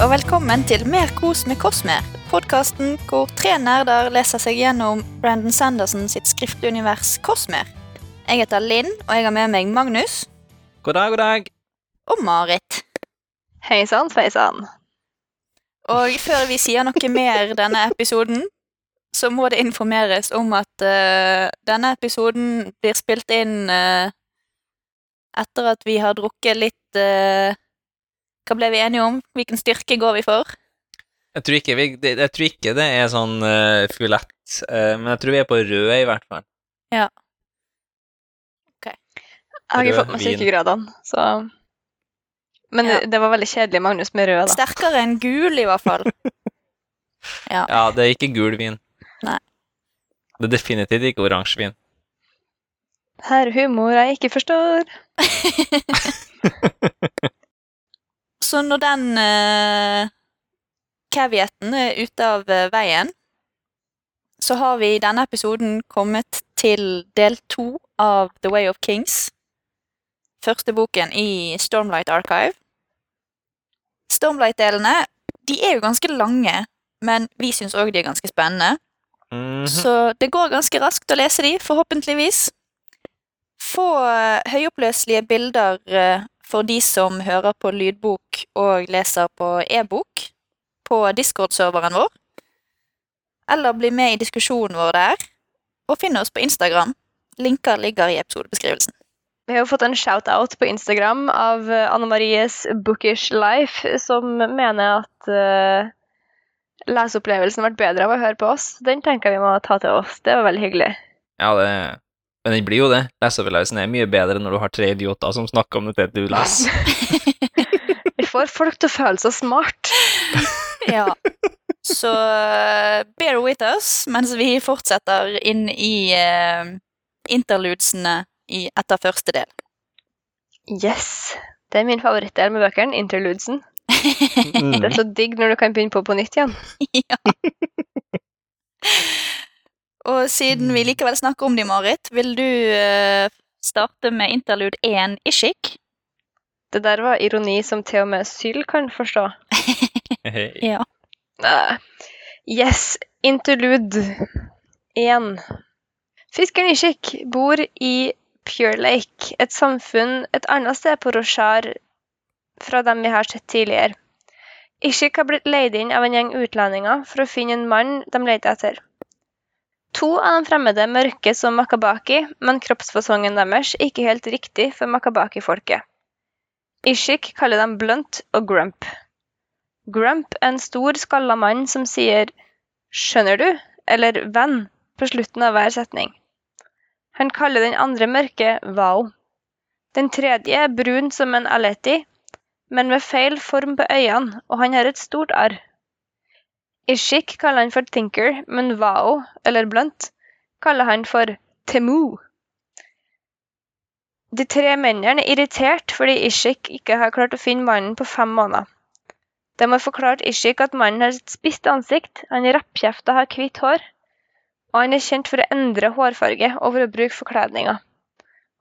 og velkommen til Mer kos med Kosmer. Podkasten hvor tre nerder leser seg gjennom Brandon Sanderson sitt skriftunivers Kosmer. Jeg heter Linn, og jeg har med meg Magnus God dag, god dag. og Marit. Hei sann, sveisann. Og før vi sier noe mer denne episoden, så må det informeres om at uh, denne episoden blir spilt inn uh, etter at vi har drukket litt eh, Hva ble vi enige om? Hvilken styrke går vi for? Jeg tror ikke, jeg tror ikke det er sånn uh, fulett, uh, men jeg tror vi er på rød i hvert fall. Ja. Ok. Jeg har ikke fått med styrkegradene, så Men Ja. det, det var veldig kjedelig Magnus med rød, da. Sterkere enn gul, i hvert fall. Ja. Ja, det er ikke gul vin. Nei. Det er definitivt ikke oransje vin. Herr humor jeg ikke forstår. Så når den uh, er ute av eh, veien, så har vi i denne episoden kommet til del to av The Way of Kings. Første boken i Stormlight Archive. Stormlight-delene de er jo ganske lange, men vi syns òg de er ganske spennende. Mhm. Så det går ganske raskt å lese de, forhåpentligvis. Få eh, høyoppløselige bilder for de som hører på lydbok og leser på e-bok på Discord-serveren vår. Eller bli med i diskusjonen vår der. Og finn oss på Instagram. Linker ligger i episodebeskrivelsen. Vi har jo fått en shout-out på Instagram av eh, Anne Maries Bookish Life, som mener at uh, leseopplevelsen vært bedre av å høre på oss. Den tenker jeg vi må ta til oss. Det var veldig hyggelig. Ja, det Men den blir jo det. Leseopplevelsen er mye bedre når du har tre idioter som snakker om det du leser. Vi får folk til å føle seg smart. Ja. Så eh, bear with us mens vi fortsetter inn i uh, interludesene i, etter første del. Yes. Det er min favorittdel med bøkene, interludesen. Det er så digg når du kan begynne på på nytt igjen. ja. Og siden vi likevel snakker om de, Marit, vil du eh, starte med interlude 1 Ishik? Det der var ironi som til og med Syl kan forstå. Ja. Uh, yes, interlude 1. Fiskeren Ishik bor i Pure Lake, et samfunn et annet sted på Roshar fra dem vi har sett tidligere. Ishik har blitt leid inn av en gjeng utlendinger for å finne en mann de leter etter. To av de fremmede mørke som makabaki, men kroppsfasongen deres er ikke helt riktig for makabaki-folket. Ishik kaller dem Blunt og Grump. Grump er en stor, skalla mann som sier 'skjønner du?' eller 'venn' på slutten av hver setning. Han kaller den andre mørke Vao. Den tredje er brun som en aleti, men med feil form på øynene, og han har et stort arr. Ishik kaller han for Thinker, men Vao, eller Blunt, kaller han for Temu. De tre mennene er irritert fordi Ishik ikke har klart å finne mannen på fem måneder. De har forklart Ishik at mannen har et spisst ansikt, han er rappkjefta, har hvitt hår, og han er kjent for å endre hårfarge og for å bruke forkledninger.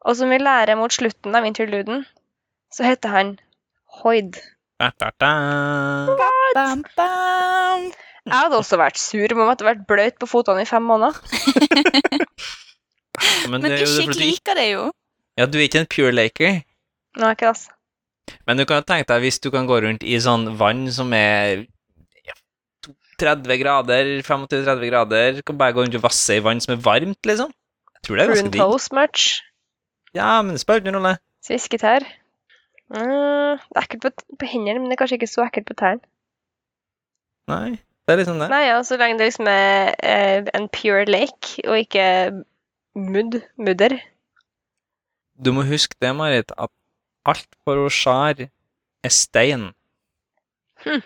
Og som vi lærer mot slutten av interluden, så heter han Hoid. Da, da, da. Bam, bam. Jeg hadde også vært sur om det hadde vært bløt på fotene i fem måneder. Men, Men det jo det Ishik fordi du, liker det jo. ja, du er ikke en pure laker. Nå er ikke altså. Men du kan tenke deg hvis du kan gå rundt i sånn vann som er 30 grader, 25-30 grader, kan bare gå rundt og vasse i vann som er varmt, liksom. Jeg tror det er ganske digg. toast much. Ja, men det spiller ingen rolle. Svisketær. Mm, det er ekkelt på, på hendene, men det er kanskje ikke så ekkelt på tærne. Nei, det er liksom det. Nei, ja, så lenge det liksom er eh, en pure lake, og ikke mudd, mudder. Du må huske det, Marit, at alt på Roshar er stein. Hm.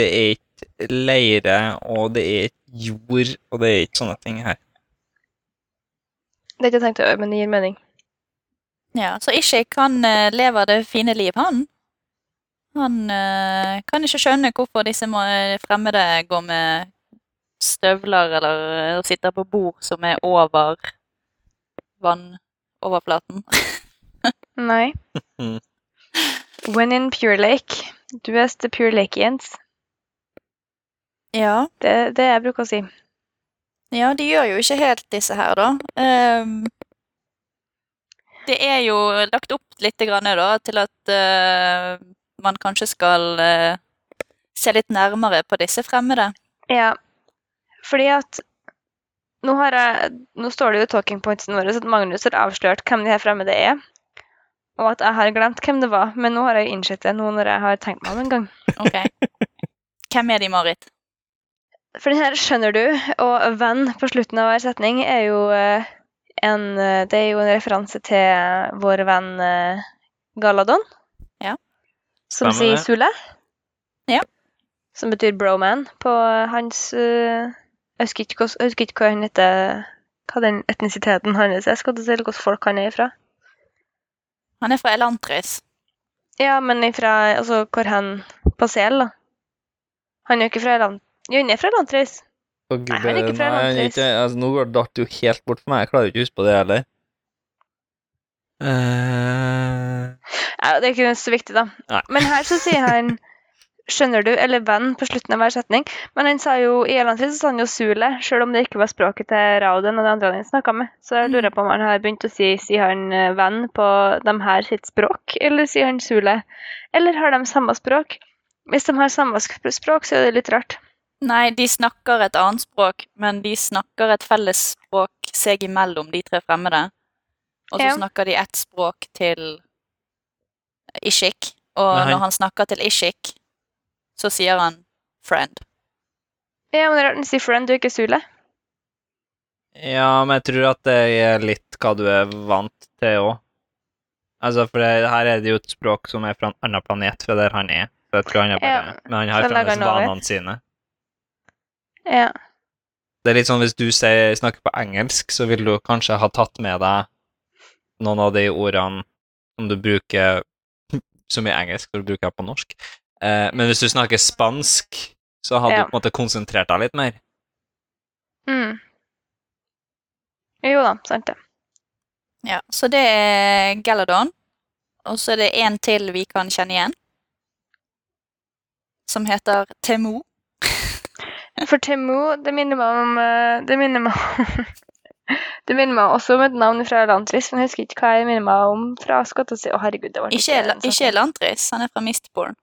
Det er ikke leire, og det er ikke jord, og det er ikke sånne ting her. Det er ikke tenkt over, men det gir mening. Ja, Så Ishik han eh, lever det fine liv, han. Han eh, kan ikke skjønne hvorfor disse fremmede går med støvler eller eh, sitter på bord som er over vannoverflaten. Nei. When in Pure Lake, Du er the pure Lakeians? Ja. Det det jeg bruker å si. ja, de gjør jo ikke helt disse her, da. Um, det er jo lagt opp litt grann, da, til at eh, man kanskje skal uh, se litt nærmere på disse fremmede. Ja, fordi at nå, har jeg, nå står det jo i talking pointsene våre at Magnus har avslørt hvem de her fremmede er. Og at jeg har glemt hvem det var, men nå har jeg innsett det nå når jeg har tenkt meg om en gang. Ok. Hvem er de, Marit? For den her skjønner du, og venn på slutten av hver setning er jo eh, en eh, Det er jo en referanse til vår venn Galadon. Som Stemmer sier. Sule. Ja. Som betyr broman på hans eh, Jeg husker ikke, hva- han heter Hva den etnisiteten hans er. Skal du si hvilket folk han er ifra? Han er fra Elantris. Ja, men ifra Altså hvor han På Sel, da. Han er jo ikke fra Elant... Jo, han er fra Elantris. Å, Nei, han er ikke fra nei, Elantris. ikke- altså, nå går- datt det jo helt bort for meg. Jeg klarer ikke å huske på det heller. Eh, Ja, det er ikke så viktig, da. Nei. Men her så sier han Skjønner du, eller venn på slutten av hver setning. Men han sa jo i Elantris så sa han jo Sule, selv om det ikke var språket til Rauden og de andre han snakka med. Så jeg lurer på om han har begynt å si Sier han eh, venn på dem her sitt språk, eller sier han Sule? Eller har de samme språk? Hvis de har samme språk, så er det litt rart. Nei, de snakker et annet språk, men de snakker et felles språk seg imellom, de tre fremmede. Og så Ja. snakker de ett språk til Ishik, og Nei. når han snakker til Ishik, så sier han 'friend'. Ja, men det er rart han sier friend og ikke Sule. ja, men jeg tror at det er litt hva du er vant til òg. Altså, for det, her er det jo et språk som er fra en annen planet fra der han er. Så jeg tror han er bare Ja, Men han har fremdeles vanene sine. Ja. Det er litt sånn hvis du sier, snakker på engelsk, så vil du kanskje ha tatt med deg noen av de ordene som du bruker så mye engelsk, så du bruker på norsk. Eh, men hvis du snakker spansk, så hadde Ja. du på en måte konsentrert deg litt mer. Mm. Jo da, sant det. Ja, så det er Galadon. Og så er det en til vi kan kjenne igjen. Som heter Temu. For Temu, det minner meg om eh, Det minner meg om Det minner meg også om et navn fra Elantris, men jeg husker ikke hva jeg minner meg om fra til å oh, herregud, det var Ikke, sånn- ikke Elantris, han er fra Mistborn.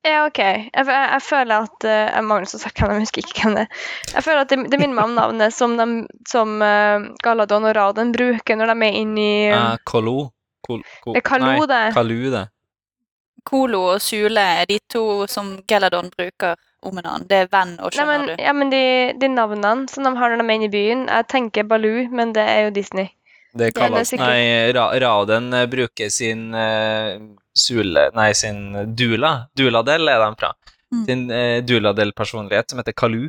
Ja, OK. Jeg, jeg, jeg føler at uh, Magnus har sagt hvem, jeg husker ikke hvem det er. Jeg føler at det, det minner meg om navnet som, de, som uh, Galadon og Raden bruker når de er inne i Uh, Kalo? Kol, kol, Det er Kalu, nei, det. Kalu, det. Kolo og Sule er de to som Geladon bruker om en annen. Det er venn og Nei, men, skjønner du. ja, men de, de navnene som de har når de er inne i byen Jeg tenker Baloo, men det er jo Disney. Det kalles sikkert- Nei, Ra Raden eh, bruker sin uh, sule Nei, sin dula. Duladel er de fra. Mm. Sin uh, duladel-personlighet som heter Kalu.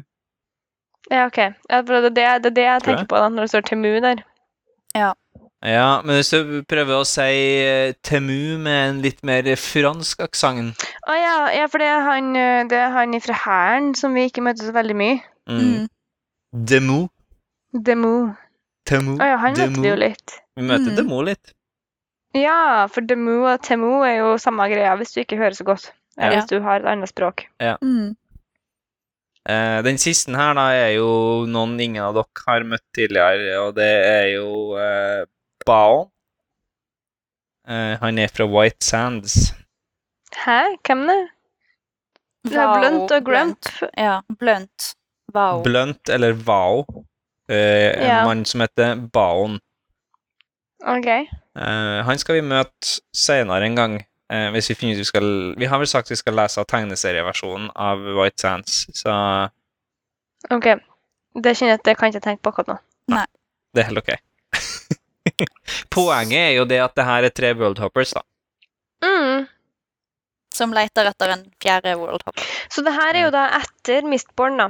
Ja, OK. Ja, det, er det, det er det jeg. tenker på da, når det står Temu der. Ja, men hvis du prøver å si eh, Temu med en litt mer fransk aksent Å ja, ja, for det er han, eh, det er han fra Hæren som vi ikke møter så veldig mye. mm. Mm. Demo. Demu. Temu. Å ja, han Demo. møter vi jo litt. Vi møter Mm. Demo litt. Ja, for Demo og Temu er jo samme greia hvis du ikke hører så godt. Eller Ja. hvis du har et annet språk. Mm. Eh, den siste her da er jo noen ingen av dere har møtt tidligere, og det er jo eh, Baon. Uh, han er fra White Sands. Hæ? Hvem det? Det er Blunt og Grump. Ja, Blunt. Vao. Blunt, eller Wao. Uh, en Ja. mann som heter Baon. OK. Uh, han skal vi møte senere en gang. eh, hvis vi finner ut vi skal Vi har vel sagt vi skal lese tegneserieversjonen av White Sands, så ok. Det kjenner jeg at det kan jeg ikke tenke på akkurat nå. det er helt ok. Poenget er jo det at det her er tre World Hoppers, da. Mm. Som leter etter en fjerde World Hop. Så det her er jo da etter Mistborn, da.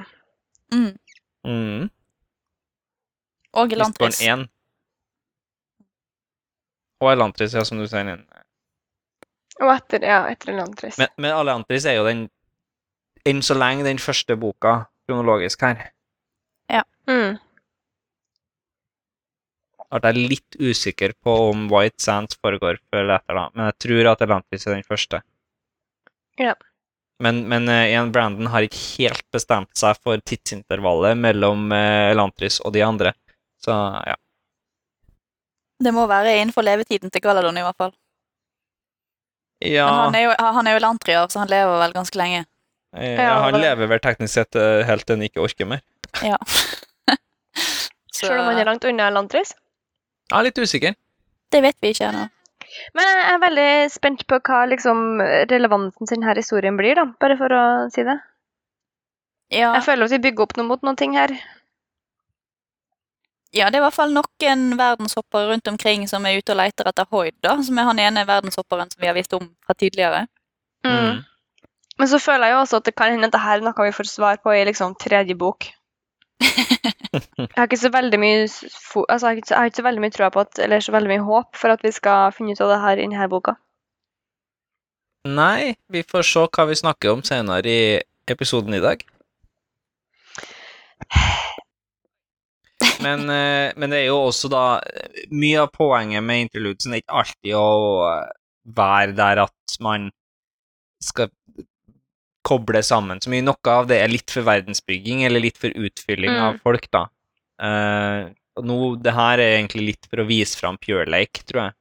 Mm. Mm. Og Mistborn Elantris. 1. Og Elantris, ja, som du sier. Og etter, ja, etter Elantris. Men, men Elantris er jo den enn så lenge den første boka kronologisk her. Ja. Mm. At jeg er litt usikker på om White Sands foregår før eller etter, da. Men jeg tror at Elantris er den første. Ja. Men, men eh, igjen, Brandon har ikke helt bestemt seg for tidsintervallet mellom uh, Elantris og de andre. Så ja. Det må være innenfor levetiden til Galadon, i hvert fall. Ja, Men han er jo, han er jo lantrier, så han lever vel ganske lenge. eh, Ja, han lever vel teknisk sett eh, helt til han ikke orker mer. Ja. så Selv om han er langt unna Elantris. Jeg er litt usikker. det vet vi ikke ennå. Men jeg er veldig spent på hva liksom relevansen til denne historien blir, da. Bare for å si det. Ja, Jeg føler at vi bygger opp noe mot noen ting her. ja, det er i hvert fall noen verdenshoppere rundt omkring som er ute og leter etter Hoid, da, som er han ene verdenshopperen som vi har visst om fra tidligere. Mm. Men så føler jeg jo også at det kan hende at dette er noe vi får svar på i liksom tredje bok. Jeg har ikke så veldig mye altså, jeg har ikke, så- veldig mye tro på at, eller så veldig mye håp for at vi skal finne ut av det her i denne boka. Nei, vi får se hva vi snakker om senere i episoden i dag. Men, eh, men det er jo også da Mye av poenget med interludesen er ikke alltid å eh, være der at man skal koble sammen så mye. Noe av det er litt for verdensbygging eller litt for utfylling Mm. av folk, da. Uh, og nå, det her er egentlig litt for å vise fram Pure Lake, tror jeg.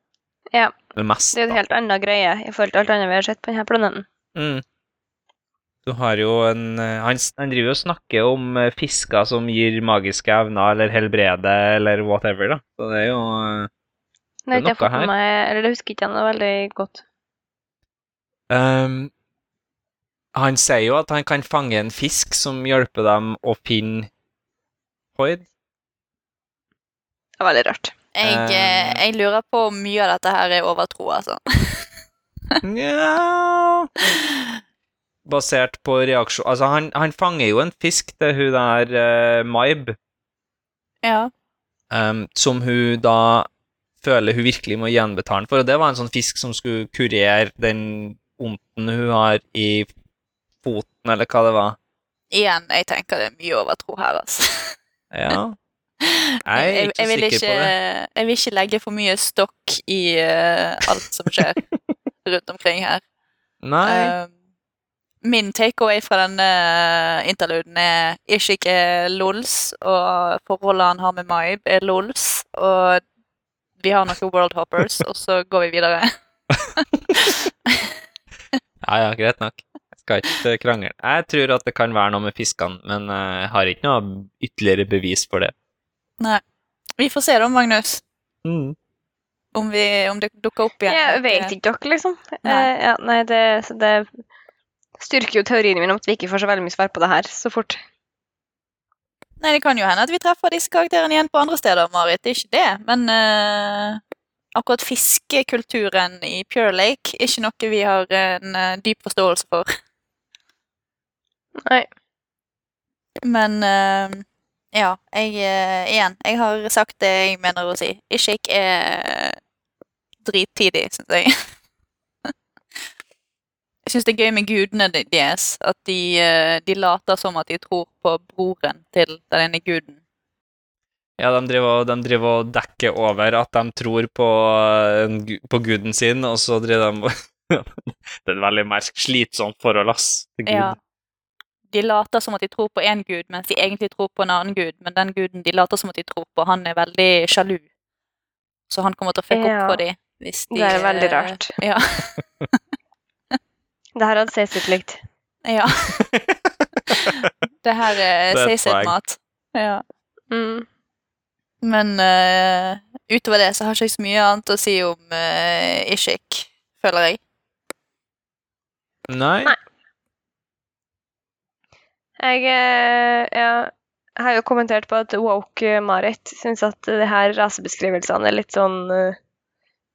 Ja. Det, mest, Det er jo en helt annen greie i forhold til alt annet vi har sett på denne planeten. Mm. Du har jo en eh, Han, han driver jo og snakker om eh, fisker som gir magiske evner, eller helbrede, eller whatever, da. Så det er jo Det er noe her. meg, eller det husker ikke jeg noe veldig godt. ehm, Han sier jo at han kan fange en fisk som hjelper dem å finne Hoid. Det var veldig rart. Jeg, Eh. jeg lurer på om mye av dette her er overtro, altså. Nja Basert på reaksjon Altså, han, han fanger jo en fisk til hun der uh, Maib. Ja. um, som hun da føler hun virkelig må gjenbetale for. Og det var en sånn fisk som skulle kurere den ondten hun har i foten, eller hva det var. Igjen, jeg tenker det er mye overtro her, altså. Ja. Jeg er ikke vil sikker ikke, på det. Jeg vil ikke legge for mye stokk i uh, alt som skjer rundt omkring her. Nei. Um, min takeaway fra denne interluden er ikke ikke lols, og forholdet han har med Maib er lols, og vi har noen world hoppers, og så går vi videre. Ja, ja, greit nok. Skal ikke krangle. Jeg tror at det kan være noe med fiskene, men eh, jeg har ikke noe ytterligere bevis for det. Nei. Vi får se da, Magnus, Mm. om, vi, om det dukker opp igjen. Jeg vet ikke dere, liksom. Nei. Eh, ja, nei, det, det styrker jo teoriene min om at vi ikke får så veldig mye svar på det her så fort. Nei, det kan jo hende at vi treffer disse karakterene igjen på andre steder, Marit. Det er ikke det, men uh akkurat fiskekulturen i Pure Lake er ikke noe vi har en eh, dyp forståelse for. Nei. Men uh, ja, jeg uh, igjen, jeg har sagt det jeg mener å si. Ishik er drittidig, syns jeg. jeg syns det er gøy med gudene deres. At de, uh, de later som at de tror på broren til den ene guden. Ja, de driver, de driver og dekker over at de tror på, eh, på guden sin, og så driver de Det er et veldig mer slitsomt forhold, ass, til Gud. Ja. De later som at de tror på én gud, mens de egentlig tror på en annen gud. Men den guden de later som at de tror på, han er veldig sjalu. Så han kommer til å fucke Ja. opp for dem. Hvis de, Det er veldig eh, rart. Ja. Det her hadde sett likt. ja. det her er Det er. Seiset-mat. Ja. Mm. Men uh, utover det så har ikke jeg så mye annet å si om uh, Ishik, føler jeg. Nei. Nei. Jeg, eh, jeg har jo kommentert på at woke Marit syns at det her rasebeskrivelsene er litt sånn uh,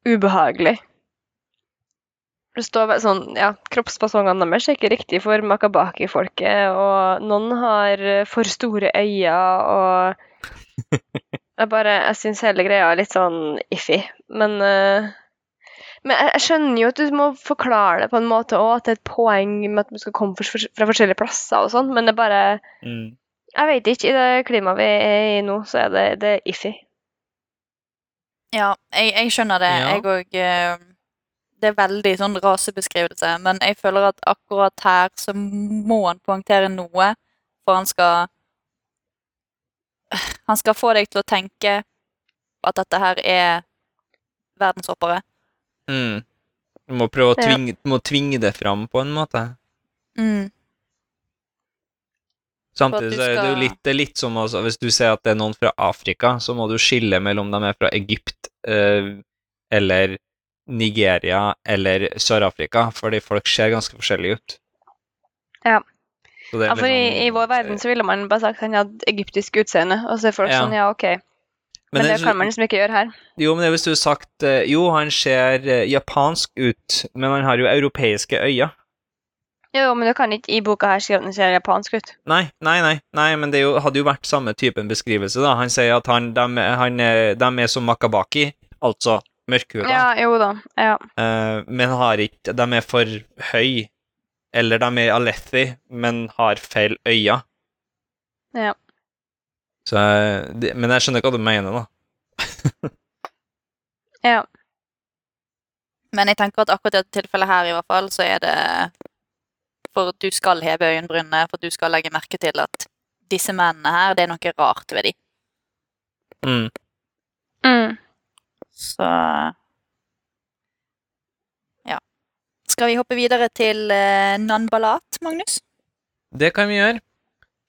ubehagelig. Det står sånn, ja, Kroppsfasongene deres er ikke riktig for makabaki-folket, og noen har eh, for store øyne, og Jeg bare, jeg syns hele greia er litt sånn iffy, men eh, men jeg, jeg skjønner jo at du må forklare det på en måte òg, at det er et poeng med at du skal komme fra, fra forskjellige plasser og sånn, men det er bare Mm. Jeg vet ikke. I det klimaet vi er i nå, så er det, det er iffy. Ja, jeg, jeg skjønner det. Ja. Jeg òg det er veldig sånn rasebeskrivelse, men jeg føler at akkurat her så må han poengtere noe, for han skal Han skal få deg til å tenke at dette her er verdenshoppere. Mm. Du må prøve å tvinge, må tvinge det fram på en måte. Mm. Samtidig så er det jo litt, det er litt som også, hvis du ser at det er noen fra Afrika, så må du skille mellom de er fra Egypt eh, eller Nigeria eller Sør-Afrika, fordi folk ser ganske forskjellige ut. Ja. Ja, for i, liksom- i vår verden så ville man bare sagt han hadde egyptisk utseende, og så er folk Ja. sånn, ja, ok. Men, det det, så- kan man liksom ikke gjøre her. Jo, men det er hvis du har sagt eh, Jo, han ser eh, japansk ut, men han har jo europeiske øyne. Jo, men du kan ikke i boka her skrive at han ser japansk ut. Nei, nei, nei, nei men det jo, hadde jo vært samme typen beskrivelse, da. Han sier at han, de, han, er- de er som makabaki, altså mørkhuda, Ja, jo da. Ja. eh, men har ikke De er for høy, eller de er alethi, men har feil øyne. Ja. Så, eh, det, men jeg skjønner hva du mener, da. ja. Men jeg tenker at akkurat i dette tilfellet her, i hvert fall, så er det for at du skal heve øyenbrynene, for at du skal legge merke til at disse mennene her, det er noe rart ved dem. Mm. Mm. Så Ja. Skal vi hoppe videre til uh, Nanbalat, Magnus? Det kan vi gjøre.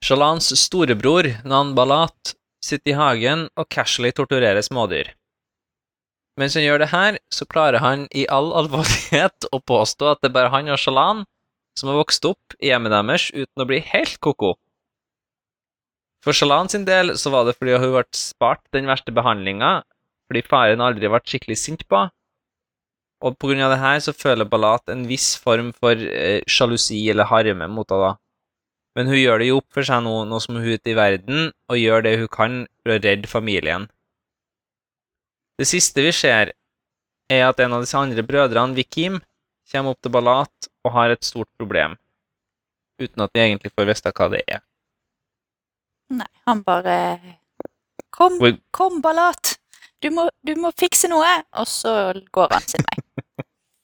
Shalans storebror, Nan Balat, sitter i hagen og casually torturerer smådyr. Mens han gjør det her, så klarer han i all alvorlighet å påstå at det er bare han og Shalan som har vokst opp i hjemmet deres uten å bli helt ko-ko. For Shalan sin del så var det fordi hun ble spart den verste behandlinga, fordi faren aldri ble skikkelig sint på. Og av det her så føler Balat en viss form for eh, eller harme mot henne. Men hun gjør det jo opp for seg nå, nå som hun er ute i verden, og gjør det hun kan for å redde familien. Det siste vi ser, er at en av disse andre brødrene, Vikim, kommer opp til Balat og har et stort problem, uten at de egentlig får vite hva det er. Nei, han bare Kom, kom, Balat! Du må, du må fikse noe! Og så går han sin vei.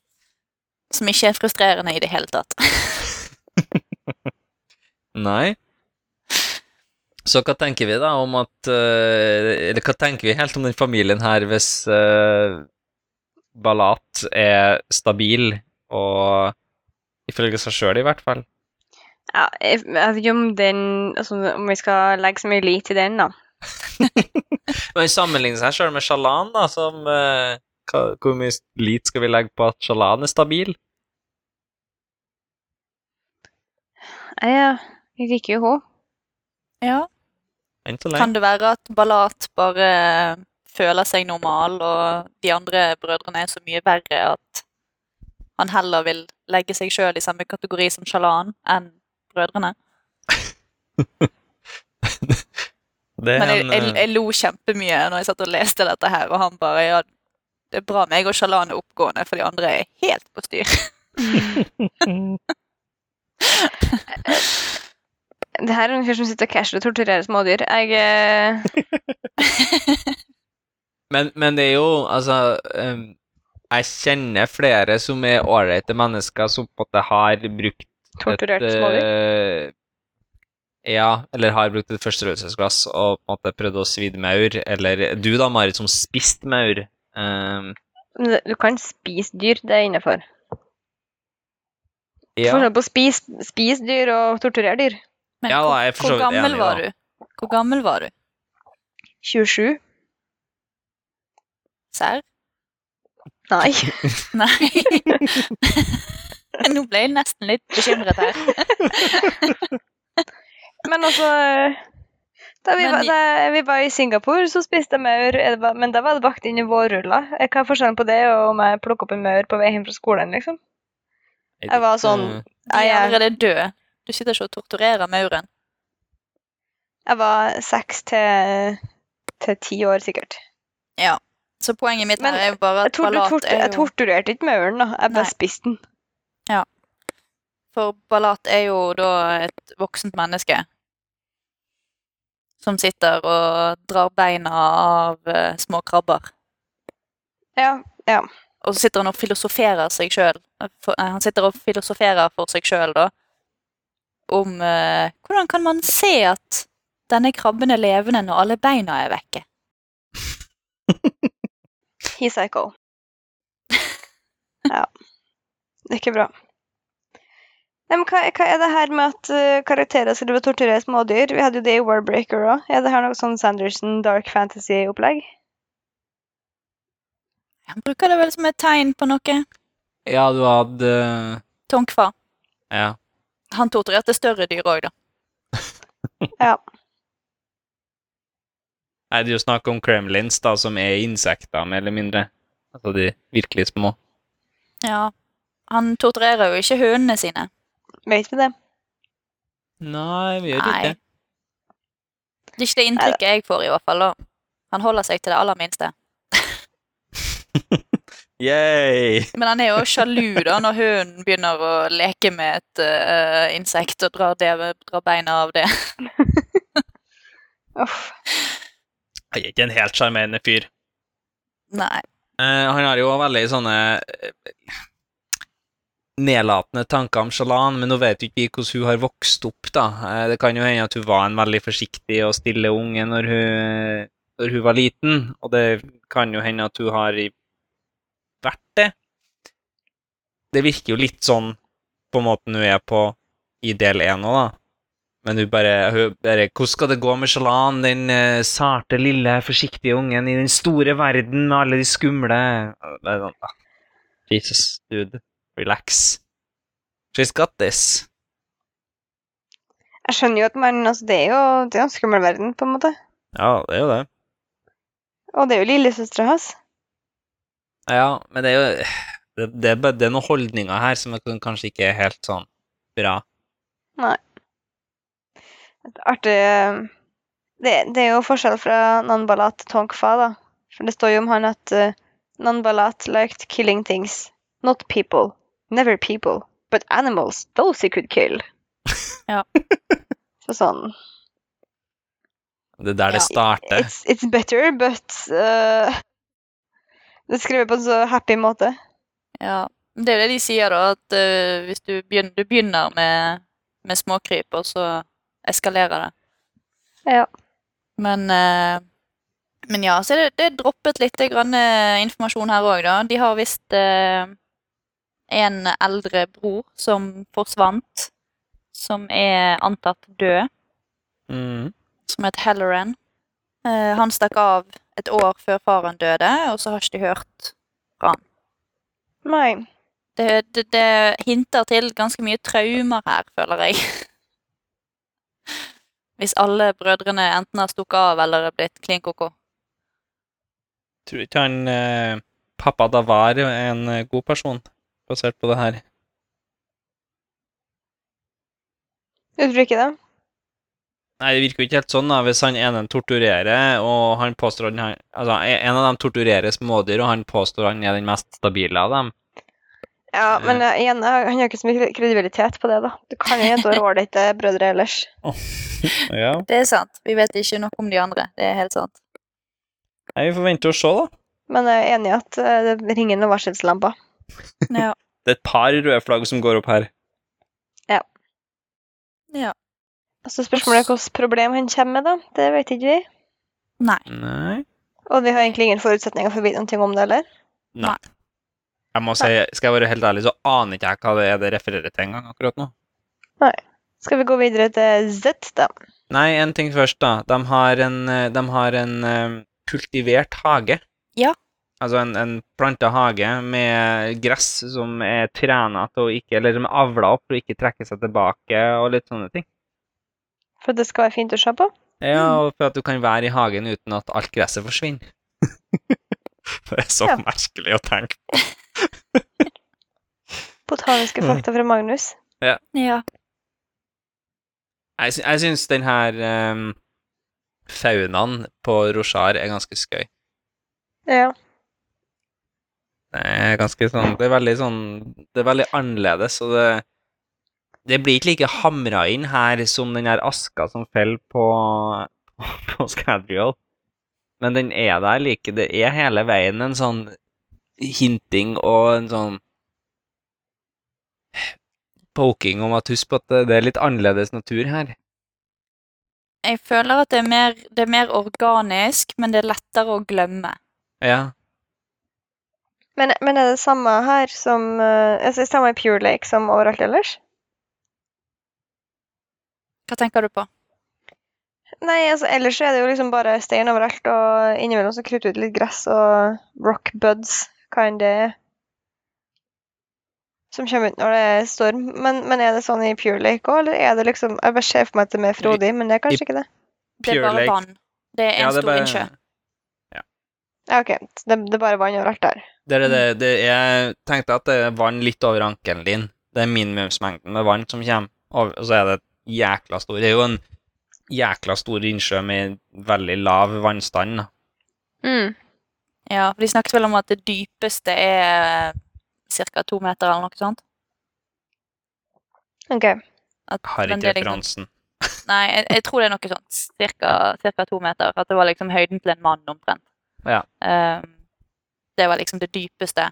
Som ikke er frustrerende i det hele tatt. Nei. Så hva tenker vi da om at eh, Eller hva tenker vi helt om den familien her hvis uh, Balat er stabil og Ifølge seg sjøl, i hvert fall. Ja, jeg jeg vet ikke om den altså, Om vi skal legge så mye lit til den, da. Men sammenligne seg sjøl med Shalan, da, som uh, hva, Hvor mye lit skal vi legge på at Shalan er stabil? Ja, jeg liker jo henne. Ja. Kan det være at Ballat bare føler seg normal, og de andre brødrene er så mye verre at han heller vil legge seg sjøl i samme kategori som Shalan enn brødrene? Det er Men jeg, jeg, eh, jeg lo kjempemye når jeg satt og leste dette her, og han bare ja, det er bra meg og Shalan er oppgående, for de andre er helt på styr. Det her er en fyr som sitter og casher og torturerer smådyr. Jeg eh, men, men det er jo Altså um, Jeg kjenner flere som er ålreite mennesker som på en måte har brukt Torturert et, smådyr. Uh, ja, eller har brukt et førsterødelsesglass og på en måte prøvd å svidde maur, eller du da, Marit, som spiste maur. Um, Du kan spise dyr, det er innafor. ja, Forskjell på å spise spis dyr og torturere dyr. Men Ja da, hvor, jeg hvor gammel enig, var da. du? Hvor gammel var du? 27? Serr? Nei. Nei. Nå ble jeg nesten litt bekymret her. Men altså Da vi, Men var, da vi var i Singapore, så spiste jeg maur, eh, det var- men da var det bakt inn i vårruller. Eh, Hva er forskjellen på det og om jeg plukker opp en maur på vei hjem fra skolen, liksom? Jeg var sånn Eh, De Jeg, er- allerede døde. Du sitter ikke og torturerer mauren. jeg var seks til, til ti år, sikkert. Ja. Så poenget mitt Men her er jo bare at Ballat er tort er jeg torturerte ikke mauren, da. Jeg bare spiste den. Ja. For ballat er jo da et voksent menneske. Som sitter og drar beina av uh, små krabber. Ja, ja. og så sitter han og filosoferer seg sjøl. Han sitter og filosoferer for seg sjøl, da, om uh, hvordan kan man se at denne krabben er levende når alle beina er vekke? He's psycho. Ja. Det er ikke bra. Nei, men hva, hva er det her med at uh, karakterer skal torturere smådyr? Vi hadde jo det i Warbreaker òg. Er det her noe sånn Sanderson dark fantasy-opplegg? Han bruker det vel som et tegn på noe. Ja, du hadde Tonkfa. Ja. Han torturerte større dyr òg, da. Ja. Nei, det er jo snakk om kremlins, da, som er insekter, mer eller mindre. Altså de virkelig små. Ja. Han torturerer jo ikke hundene sine. Vet vi det? Nei, vi gjør Nei. ikke det. Det er ikke det inntrykket jeg får, i hvert fall. da. Han holder seg til det aller minste. Yay! Men han er jo sjalu da, når hunden begynner å leke med et uh, insekt og drar, det, drar beina av det. Uff. Han er ikke en helt sjarmerende fyr. Nei. Uh, han har jo veldig sånne eh, nedlatende tanker om Shalan, men nå vet vi ikke hvordan hun har vokst opp, da. Eh, det kan jo hende at hun var en veldig forsiktig og stille unge når hun, når hun var liten, og det kan jo hende at hun har i- vært det. Det virker jo litt sånn på måten hun er på i del én nå, da. Men hun bare, hun bare Hvordan skal det gå med Shalan, den uh, sarte, lille, forsiktige ungen i den store verden med alle de skumle Det er sånn, ah, Jesus, dude. Relax. She's got this. Jeg skjønner jo at man Altså, det er jo det er en skummel verden, på en måte. Ja, det er jo det. Og det er jo lillesøstera hans. Ja, men det er jo Det, det, er, det er noen holdninger her som er- kanskje ikke er helt sånn bra. Et artig eh, det, det er jo forskjell fra Nanbalat til Tonkfa, da. For det står jo om han at uh, Nanbalat liked killing things. Not people. Never people. But animals. Those he could kill. Ja. Så sånn Det er der det starter. It's, it's better, but uh, Det er skrevet på en så happy måte. Ja. Det er jo det de sier, da, at uh, hvis du begynner, du begynner med, med småkryp, og så eskalerer det. Ja. Men, uh, men ja, så er det, det er droppet litt grann eh, informasjon her òg, da. De har visst eh, en eldre bror som forsvant, som er antatt død, Mm. som het Helleran. Eh, han stakk av et år før faren døde, og så har ikke de hørt fra han. Nei. Det, det, det hinter til ganske mye traumer her, føler jeg. Hvis alle brødrene enten har stukket av eller er blitt klin koko. Tror ikke han eh, pappa da var en eh, god person, basert på det her. Du tror ikke det? Nei, det virker jo ikke helt sånn, da. Hvis han ene torturerer, og han påstår han Altså, en av dem torturerer smådyr, og han påstår han er den mest stabile av dem. Ja, men uh, igjen, uh, han har ikke så mye kredibilitet på det, da. Du kan jo over ålreite brødre ellers. Ja. Det er sant. Vi vet ikke noe om de andre. Det er helt sant. Nei, vi får vente og se, da. Men jeg er enig i at uh, det ringer noen varselslamper. Ja. Det er et par røde flagg som går opp her. Ja. ja. Så spørsmålet er hvilket problem han kommer med, da. Det vet ikke vi. Nei. Nei. Og vi har egentlig ingen forutsetninger for å vite noe om det heller. Nei. Jeg må si, skal jeg være helt ærlig, så aner ikke jeg hva det er det refererer til engang akkurat nå. Nei. Skal vi gå videre til Z, da? Nei, en ting først, da. De har en, eh, de har en eh, kultivert hage. Ja. Altså en, en planta hage med gress som er trena til å ikke Eller som er avla opp for å ikke trekke seg tilbake, og litt sånne ting. For at det skal være fint å se på? Ja, og for at du kan være i hagen uten at alt gresset forsvinner. det er så Ja. merkelig å tenke på. Botaniske Mm. fakta fra Magnus. Ja. Jeg, sy jeg syns den her um, faunaen på Roshar er ganske skøy. Ja. Det er ganske sånn Det er veldig sånn Det er veldig annerledes, og det Det blir ikke like hamra inn her som den der aska som faller på, på Scadrial. Men den er der like Det er hele veien en sånn hinting og en sånn poking om at husk på at det- det er litt annerledes natur her. Jeg føler at det er, mer, det er mer organisk, men det er lettere å glemme. Ja. Men, men er det samme her som altså, er det Samme i Pure Lake som overalt ellers? Hva tenker du på? Nei, altså ellers så er det jo liksom bare stein overalt, og innimellom så krutter ut litt gress og rock buds, hva enn det er. Som kommer ut når det er storm. Men, men er det sånn i Pure Lake òg, eller er det liksom Jeg bare ser for meg at det er mer frodig, men det er kanskje ikke det. Det er bare vann. Det er en ja, det er stor bare- innsjø. Ja, OK. Det, det er bare vann overalt der. Det er det, det Jeg tenkte at det er vann litt over ankelen din. Det er minimumsmengden med vann som kommer, og så er det jækla stor Det er jo en jækla stor innsjø med veldig lav vannstand. Mm. Ja, for de snakket vel om at det dypeste er ca. to meter eller noe sånt. OK. At, Har ikke det liksom- referansen. Nei, jeg, jeg tror det er noe sånt. Cirka, cirka to meter. At det var liksom høyden til en mann omtrent. Ja. Um, det var liksom det dypeste.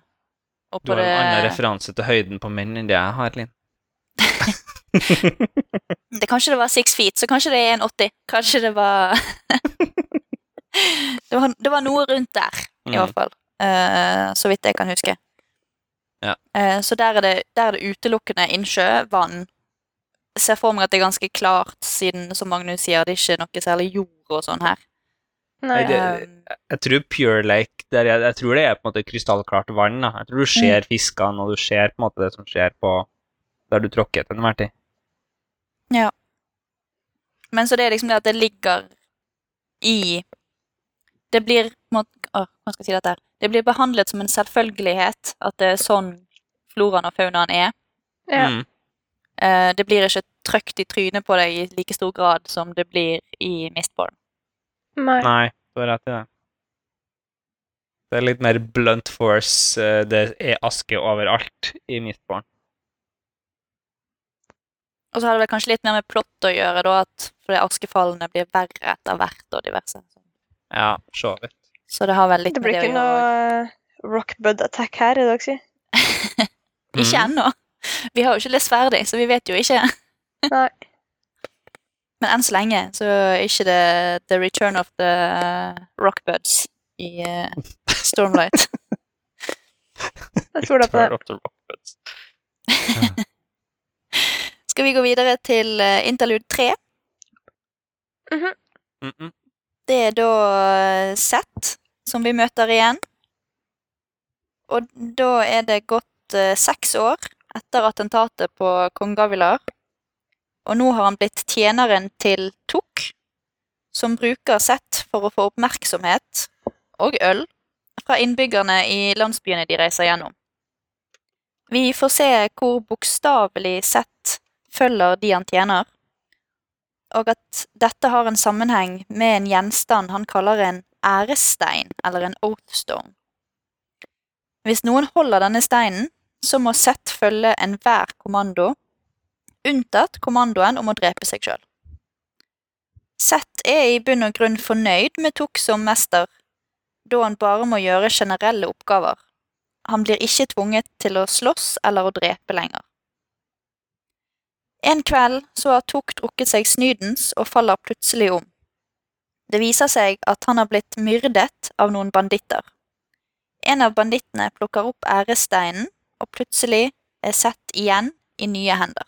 Og Du har en annen referanse til høyden på menn enn det jeg har, Linn. det, Kanskje det var six feet, så kanskje det er 1,80. Kanskje det var det var, det var noe rundt der, i Mm. hvert fall. Uh, så vidt jeg kan huske. Ja. Uh, så der er, det, der er det utelukkende innsjø, vann. Jeg ser for meg at det er ganske klart, siden som Magnus sier, det er ikke noe særlig jord og sånn her. Nei. Det- Um, Jeg tror Pure Lake jeg, jeg tror det er på en måte krystallklart vann. da. Jeg tror du ser fiskene, og du ser på en måte det som skjer på der du tråkker til enhver tid. Men så det er liksom det at det ligger i Det blir må, å, Hva skal jeg si dette her? Det blir behandlet som en selvfølgelighet at det er sånn floraen og faunaen er. Ja. Mm. Uh, det blir ikke trøkt i trynet på deg i like stor grad som det blir i Mistborn. Nei. Nei, du har rett i det. Det er litt mer blunt force. eh, Det er aske overalt i Mistborn. Og så har det vel kanskje litt mer med plott å gjøre, da, at fordi askefallene blir verre etter hvert og diverse. Ja, så vidt. Så det har vel litt Det med blir det blir ikke noe noe rockbud attack her, er det dere sier? Ikke Mm. ennå. Vi har jo ikke lest ferdig, så vi vet jo ikke. Nei. Men enn så lenge så er ikke det The Return of the Rockbuds i uh, Stormlight. Jeg tror det på det. Turn off the rockbuds. Skal vi gå videre til uh, interlude 3? -hmm. Mm -mm. Det er da Sett som vi møter igjen. Og da er det gått uh, seks år etter attentatet på kong Gavilar. Og nå har han blitt tjeneren til Tuk, som bruker Sett for å få oppmerksomhet og øl fra innbyggerne i landsbyene de reiser gjennom. Vi får se hvor bokstavelig Seth følger de han tjener, og at dette har en sammenheng med en gjenstand han kaller en ærestein, eller en oathstone. Hvis noen holder denne steinen, så må Seth følge enhver kommando, unntatt kommandoen om å drepe seg sjøl. Seth er i bunn og grunn fornøyd med Tuk som mester, da han bare må gjøre generelle oppgaver. Han blir ikke tvunget til å slåss eller å drepe lenger. En kveld så har Tuk drukket seg snydens og faller plutselig om. Det viser seg at han har blitt myrdet av noen banditter. En av bandittene plukker opp æresteinen, og plutselig er sett igjen i nye hender.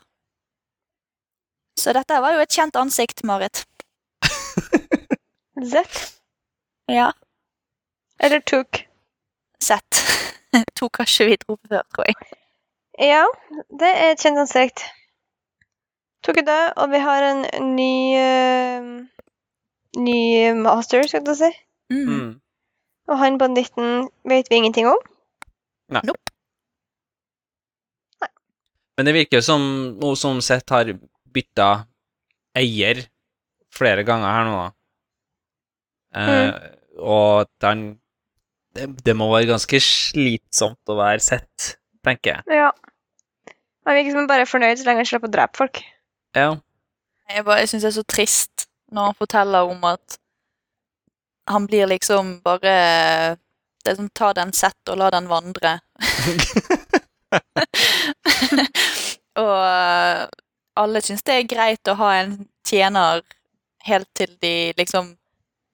Så dette var jo et kjent ansikt, Marit. Z? Ja. Eller Took? Sett. har ikke vi dro før, tror jeg. Ja, det er et kjent ansikt. Took jeg det, og vi har en ny uh, Ny master, skal du si. Mm. Mm. Og han banditten vet vi ingenting om. Men det virker som noe som sett har bytta eier flere ganger her nå, da. Eh, Og at han det, det må være ganske slitsomt å være sett, tenker jeg. Ja. Han virker som han bare er fornøyd så lenge han slipper å drepe folk. Ja. Jeg, bare- jeg syns det er så trist når han forteller om at han blir liksom bare Det er som ta den sett og la den vandre. og eh, alle syns det er greit å ha en tjener helt til de liksom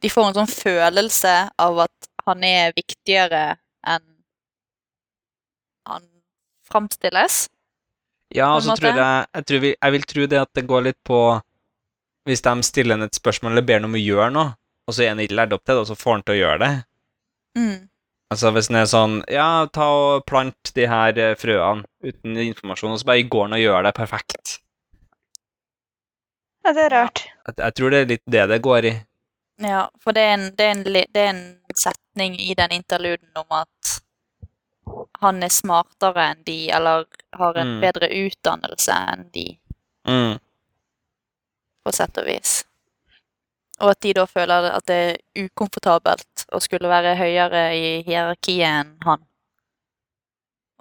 De får en sånn følelse av at han er viktigere enn han framstilles. Ja, og så tror jeg jeg, tror vi, jeg vil tro det at det går litt på Hvis de stiller en et spørsmål eller ber han om å gjøre noe, og så er han ikke lært opp til det, og så får han til å gjøre det. Mm. Altså Hvis den er sånn Ja, ta og plant de her eh, frøene uten informasjon, og så bare går han og gjør det perfekt. Ja, det er rart. Jeg, jeg tror det er litt det det går i. Ja, for det er, en, det, er en, det er en setning i den interluden om at han er smartere enn de, eller har en Mm. bedre utdannelse enn de, Mm. på sett og vis. Og at de da føler at det er ukomfortabelt å skulle være høyere i hierarkiet enn han.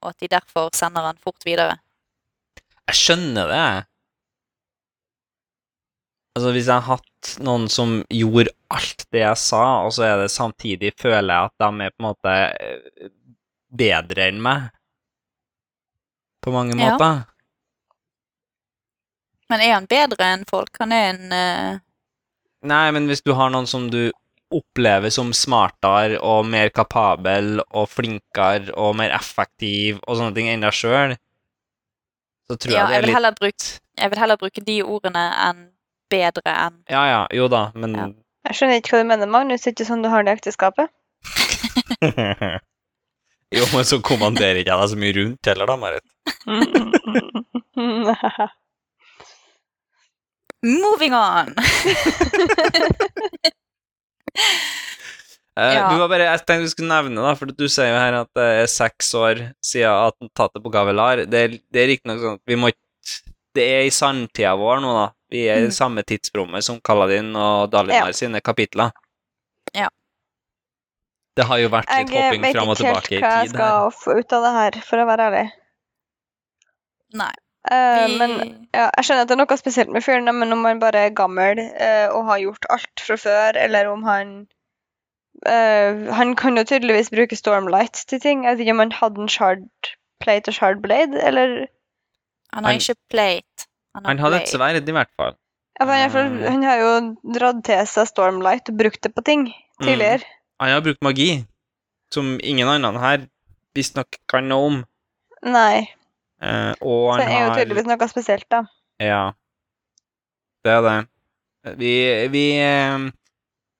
Og at de derfor sender han fort videre. Jeg skjønner det. Altså, hvis jeg har hatt noen som gjorde alt det jeg sa, og så er det samtidig føler jeg at de er på en måte eh, bedre enn meg på mange Ja. måter. Men er han bedre enn folk? Han er en uh... Nei, men hvis du har noen som du opplever som smartere og mer kapabel og flinkere og mer effektiv og sånne ting enn deg sjøl, så tror Ja, jeg det er jeg litt bruke Jeg vil heller bruke de ordene enn bedre enn Ja, ja, jo da, men Ja. Jeg skjønner ikke hva du mener, Magnus. Det er ikke sånn du har det i ekteskapet. Jo, men så kommanderer ikke jeg deg så mye rundt heller, da, Marit. Moving on! uh, Ja. Du var bare, jeg tenkte du skulle nevne, da, for du sier jo her at det er seks år siden attentatet på Gavelar. Det er, det er riktignok sånn at vi må Det er i sanntida vår nå, da. Vi er i Mm. samme tidsrommet som Kaladin og Dalinar Ja. sine kapitler. Ja. Det har jo vært litt Jeg hopping vet fram og ikke helt tilbake i hva jeg tid her. skal få ut av det her, for å være ærlig. Nei. Uh, Vi, men ja, jeg skjønner at det er noe spesielt med fyren, men om han bare er gammel uh, og har gjort alt fra før, eller om han uh, Han kan jo tydeligvis bruke Stormlight til ting. Jeg vet ikke om han hadde en shard plate og shard blade, eller han har ikke plate. Han, Han hadde et sverd, i hvert fall. ja, men i hvert Mm. Han har jo dratt til seg Stormlight og brukt det på ting tidligere. Han har brukt magi, som ingen andre her visstnok kan noe om. Nei. Eh, og Så han det er jo tydeligvis noe spesielt, da. Ja, det er det. Vi, vi eh,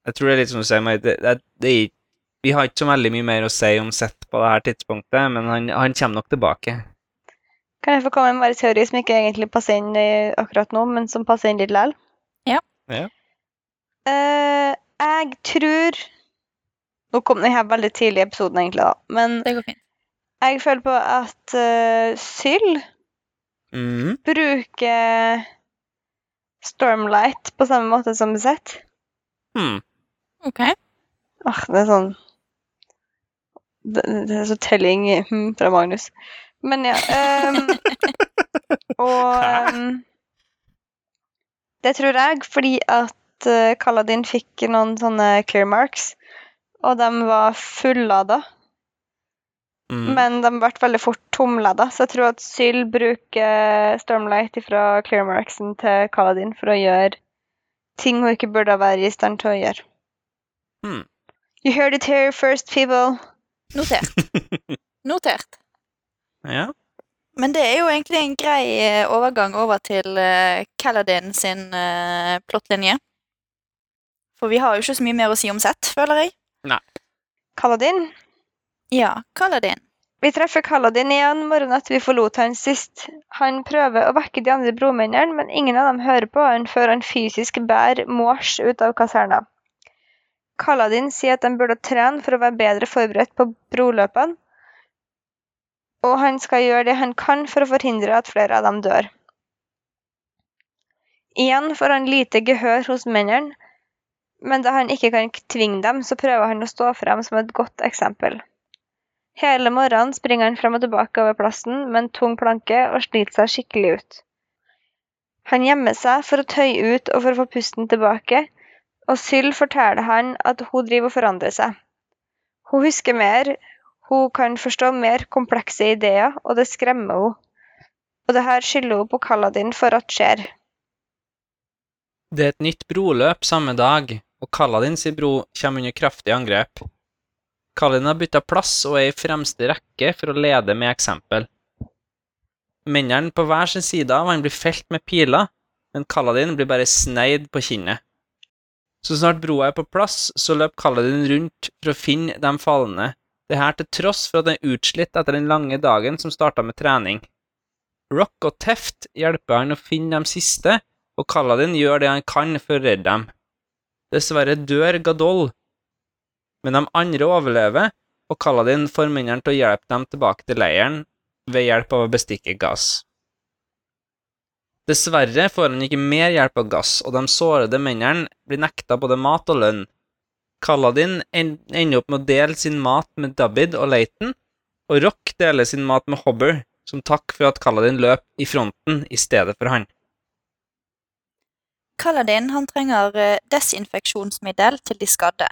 Jeg tror det er litt som du sier, Marit, det, det, det er Vi har ikke så veldig mye mer å si om Sett på det her tidspunktet, men han, han kommer nok tilbake. Kan jeg få komme med en teori som ikke egentlig passer inn akkurat nå, men som passer inn litt likevel? Ja. Ja. Eh, jeg tror Nå kom den her veldig tidlig i episoden, egentlig, da. Men Det går fint. jeg føler på at uh, Syl mm. bruker Stormlight på samme måte som Besett. Hmm. OK. Ah, det er sånn Det, det er så telling hm, fra Magnus. Men ja. um, og um, det tror jeg fordi at uh, Kaladin fikk noen sånne clear marks, og de var fullada. Mm. Men de ble veldig fort tomlada, så jeg tror at Syl bruker Stormlight fra Clearmarksen til Kaladin for å gjøre ting hun ikke burde være i stand til å gjøre. Mm. You heard it here first, people. Notert. Notert. Ja. Men det er jo egentlig en grei eh, overgang over til uh, Kaladin sin eh, plottlinje. For vi har jo ikke så mye mer å si om Sett, føler jeg. Kaladin. Ja, Kaladin. Vi treffer Kaladin igjen morgenen etter vi forlot han sist. Han prøver å vekke de andre bromennene, men ingen av dem hører på han før han fysisk bærer Mors ut av kaserna. Kaladin sier at de burde trene for å være bedre forberedt på broløpene, og han skal gjøre det han kan for å forhindre at flere av dem dør. Igjen får han lite gehør hos mennene, men da han ikke kan tvinge dem, så prøver han å stå frem som et godt eksempel. Hele morgenen springer han frem og tilbake over plassen med en tung planke og sliter seg skikkelig ut. Han gjemmer seg for å tøye ut og for å få pusten tilbake, og Syl forteller han at hun driver og forandrer seg. Hun husker mer, hun kan forstå mer komplekse ideer, og det skremmer henne. Og det her skylder hun på Kaladin for at skjer. Det er et nytt broløp samme dag, og Kaladin sin bro kommer under kraftig angrep. Kaladin har bytta plass og er i fremste rekke for å lede med eksempel. Mennene på hver sin side av han blir felt med piler, men Kaladin blir bare sneid på kinnet. Så snart broa er på plass, så løper Kaladin rundt for å finne de falne, det her til tross for at han er utslitt etter den lange dagen som starta med trening. Rock og Teft hjelper han å finne de siste, og Kaladin gjør det han kan for å redde dem. Dessverre dør Gadol, men de andre overlever, og Kaladin får mennene til å hjelpe dem tilbake til leiren ved hjelp av å bestikke gass. Dessverre får han ikke mer hjelp av gass, og de sårede mennene blir nekta både mat og lønn. Kaladin ender opp med å dele sin mat med Dabid og Leighton, og Rock deler sin mat med Hobber, som takk for at Kaladin løp i fronten i stedet for han. Kaladin han trenger eh, desinfeksjonsmiddel til de skadde,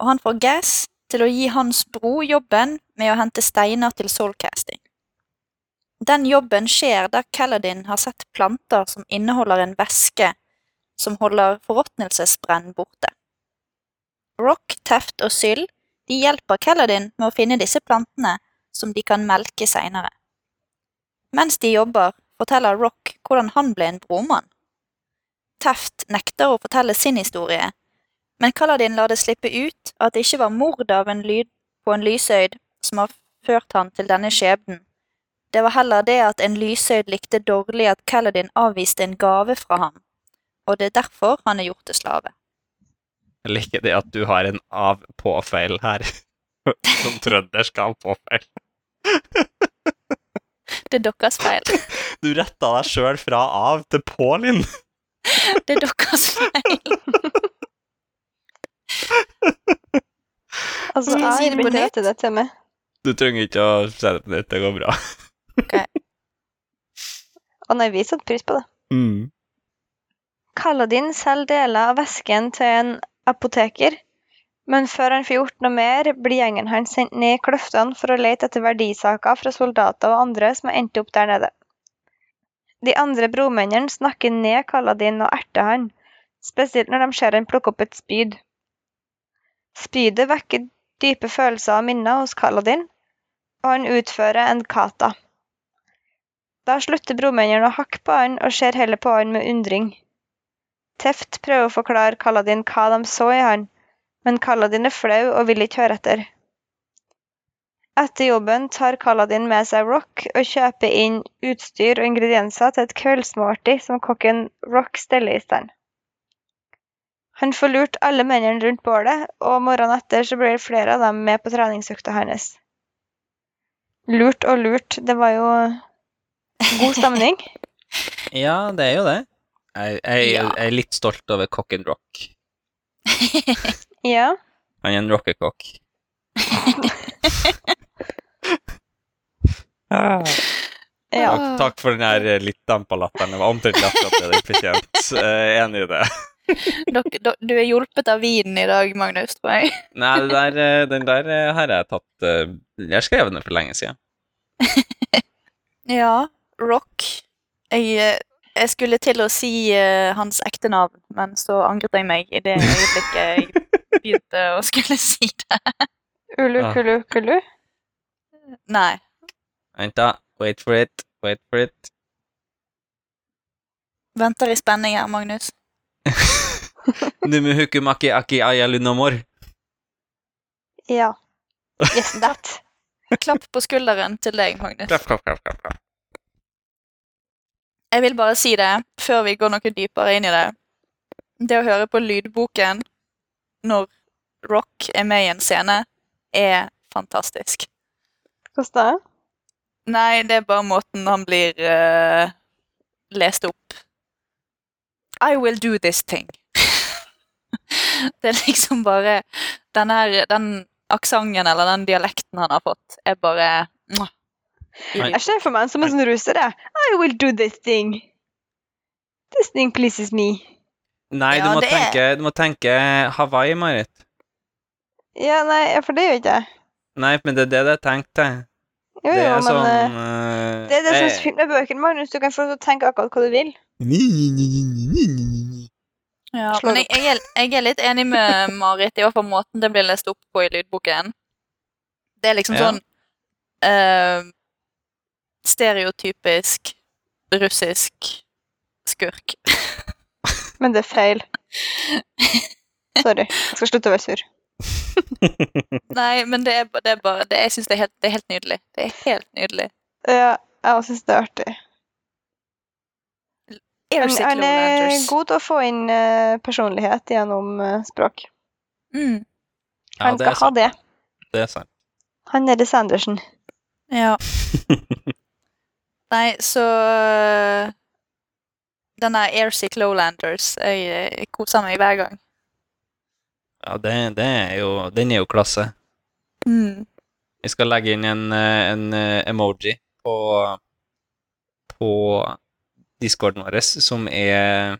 og han får Gass til å gi hans bro jobben med å hente steiner til soulcasting. Den jobben skjer der Kaladin har sett planter som inneholder en væske som holder forråtnelsesbrenn borte. Rock, Teft og Syl de hjelper Kaladin med å finne disse plantene som de kan melke seinere. Mens de jobber, forteller Rock hvordan han ble en bromann. Teft nekter å fortelle sin historie, men Kaladin lar det slippe ut at det ikke var mord av en lyd på en lysøyd som har ført han til denne skjebnen. Det var heller det at en lysøyd likte dårlig at Kaladin avviste en gave fra ham, og det er derfor han er gjort til slave. Jeg liker det at du har en av-på-feil her. Som trøndersk av-på-feil. Det er deres feil. Du retta deg sjøl fra av til på, Linn. Det er deres feil. Altså, jeg rette det til meg. Du trenger ikke å si det på nytt, det går bra. ok. Å nei, vi satte pris på det. Mm. Kaladin selger deler av vesken til en apoteker, men før han får gjort noe mer, blir gjengen hans sendt ned i kløftene for å lete etter verdisaker fra soldater og andre som har endt opp der nede. De andre bromennene snakker ned Kaladin og erter han, spesielt når de ser han plukke opp et spyd. Spydet vekker dype følelser og minner hos Kaladin, og han utfører en kata. Da slutter bromennene å hakke på han og ser heller på han med undring. Teft prøver å forklare Kaladin hva de så i han, men Kaladin er flau og vil ikke høre etter. Etter jobben tar Kaladin med seg Rock og kjøper inn utstyr og ingredienser til et kveldsmåltid som kokken Rock steller i stand. Han får lurt alle mennene rundt bålet, og morgenen etter så blir flere av dem med på treningsøkta hans. Lurt og lurt, det var jo god stemning. Ja, det er jo det. Jeg, jeg, Ja. jeg er litt stolt over kokken Rock. Ja. Han er en rockekokk. ja. Takk, takk for den her eh, litt dempa latteren. Det var omtrent akkurat det den fortjente. Jeg er enig i det. Dok, dok, du er hjulpet av vinen i dag, Magnus, tror jeg. Nei, det der, eh, den der eh, har jeg tatt eh, Jeg har skrevet den for lenge siden. Ja, Rock. Jeg, eh, jeg skulle til å si eh, hans ekte navn, men så angret jeg meg i det øyeblikket jeg begynte å skulle si det. Ulu, Ja. kulu, kulu. Nei. Vent, da. Wait for it. Wait for it. Venter i spenning her, Magnus. Numuhukumaki aki ayalunomor. Ja. Yes, that. Klapp på skulderen til deg, Magnus. Klapp, klapp, klapp, klapp, klapp. Jeg vil bare si det, før vi går noe dypere inn i det. Det å høre på lydboken når Rock er med i en scene, er fantastisk. Hvordan da? Nei, det er bare måten han blir uh, lest opp. I will do this thing. det er liksom bare Den her, den aksenten eller den dialekten han har fått, er bare mwah. Jeg ser for meg en som en sånn russer. I will do this thing. This thing pleases me. Nei, Ja, du, må det tenke, du må tenke Hawaii, Marit. Ja, nei, for det gjør ikke jeg. Nei, men det er det jeg tenkte. Jo, Det er men sånn eh, det er det som er fint med bøkene, Magnus. Du kan få lov til å tenke akkurat hva du vil. Ja, men jeg, jeg, er, jeg er litt enig med Marit i hvert fall måten det blir lest opp på i lydboken. Det er liksom Ja. sånn uh, stereotypisk russisk skurk. Men det er feil. Sorry. Jeg skal slutte å være sur. Nei, men det er, det er bare det, Jeg syns det, helt- det er helt nydelig. Det er helt nydelig. Ja, jeg syns det er artig. Han, han er god til å få inn eh, personlighet gjennom eh, språk. Mm, Han ja, skal ha det. Det er sant. Han er det Sanderson. ja. Nei, så øh, Denne Airsick Lowlanders Jeg, jeg koser meg hver gang. Ja, det, det er jo Den er jo klasse. Mm. Vi skal legge inn en, en eh, emoji på, på discorden vår som er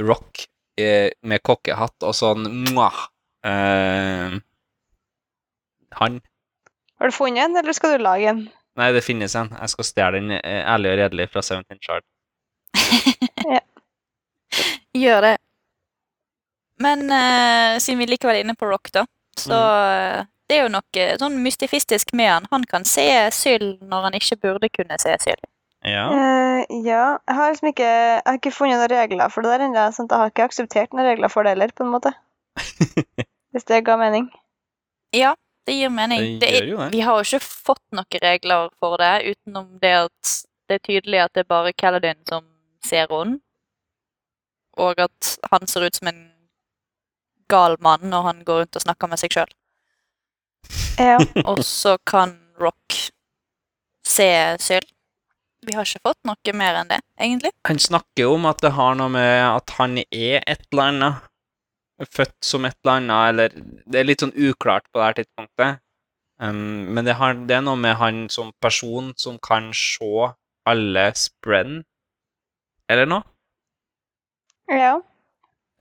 rock eh, med kokkehatt og sånn mwah. Eh, han Har du funnet en, eller skal du lage en? Nei, det finnes en. Jeg skal stjele den eh, ærlig og redelig fra Seventeen Shard. Gjør det. Men uh, siden vi likevel er inne på rock, da, så mm. det er jo noe sånn mystifistisk med han. Han kan se syld når han ikke burde kunne se syld. Ja. Uh, ja, jeg har liksom ikke Jeg har ikke funnet noen regler for det der ennå. Sånn jeg har ikke akseptert noen regler for det heller, på en måte. Hvis det ga mening. Ja, det gir mening. Det er- gjør jo det. Vi har jo ikke fått noen regler for det, utenom det at det er tydelig at det er bare Caladin som ser henne. Og at han ser ut som en gal mann når han går rundt og snakker med seg sjøl. Ja. Og så kan Rock se Syl. Vi har ikke fått noe mer enn det, egentlig. Han snakker jo om at det har noe med at han er et eller annet. Født som et eller annet, eller Det er litt sånn uklart på det her tidspunktet. Um, men det, har, det er noe med han som person som kan se alle spreaden, eller noe. ja.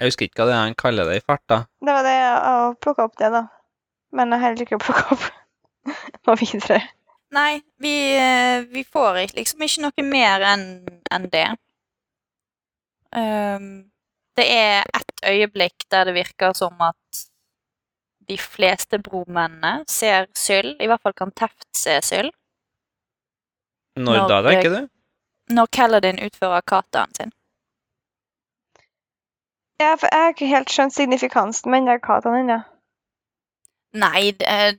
Jeg husker ikke hva det er han kaller det i farta. Det var det å plukke opp det, da. Men jeg heller ikke plukka opp noe videre. Nei, vi, eh, vi får liksom ikke noe mer enn en det. Um, det er ett øyeblikk der det virker som at de fleste bromennene ser Syl. I hvert fall kan Teft se Syl. Når Når da, det- tenker du? Når Kaladin utfører kataen sin. Ja, for jeg har ikke helt skjønt signifikansen med den der kataen ennå. Nei, det er,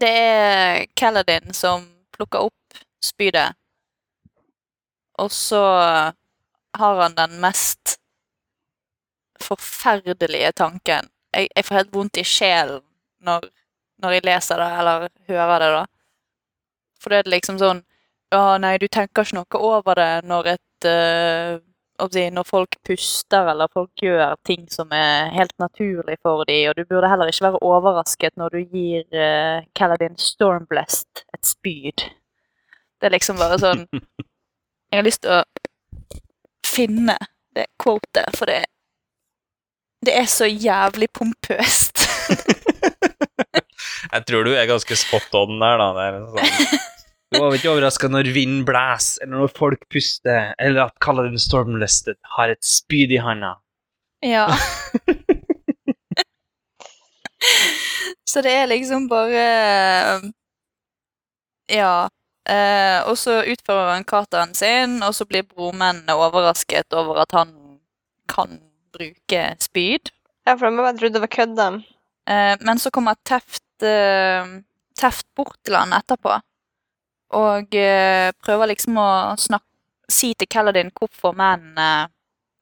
det er som plukker opp spydet. Og så har han den mest forferdelige tanken. Jeg, jeg får helt vondt i sjelen når, når jeg leser det, eller hører det, da. For det er liksom sånn Ja, nei, du tenker ikke noe over det når et eh, Når folk puster, eller folk gjør ting som er helt naturlig for dem, og du burde heller ikke være overrasket når du gir uh, Caladin Stormblest et spyd. Det er liksom bare sånn Jeg har lyst til å finne det quotet, for det Det er så jævlig pompøst. Jeg tror du er ganske spot on der, da. Det er sånn. Du var vel ikke overraska når vind blåser, eller når folk puster, eller at Kaladin Stormlisted har et spyd i handa. Ja. så det er liksom bare Ja. Eh, og så utfører han kateren sin, og så blir bromennene overrasket over at han kan bruke spyd. Ja, for de bare trodde det var kødd. Eh, men så kommer Teft, eh, Teft bort til han etterpå, og eh, prøver liksom å snakke, si til Kelladin hvorfor mennene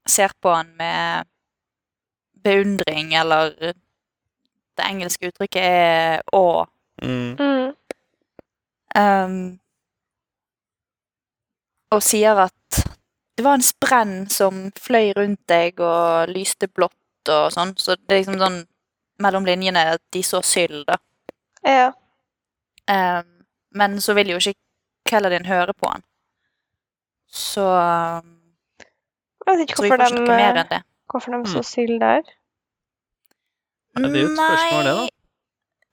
ser på han med beundring, eller det engelske uttrykket er å. Mm. Mm. Um, og sier at det var en sprenn som fløy rundt deg og lyste blått og sånn, så det er liksom sånn mellom linjene at de så syld, da. Ja. Um, men så vil jo ikke Kaladin høre på han. Så, Jeg vet ikke vi hvorfor de, mer eh, enn det. hvorfor de så Mm. syld der. Ja, det er jo et spørsmål, det,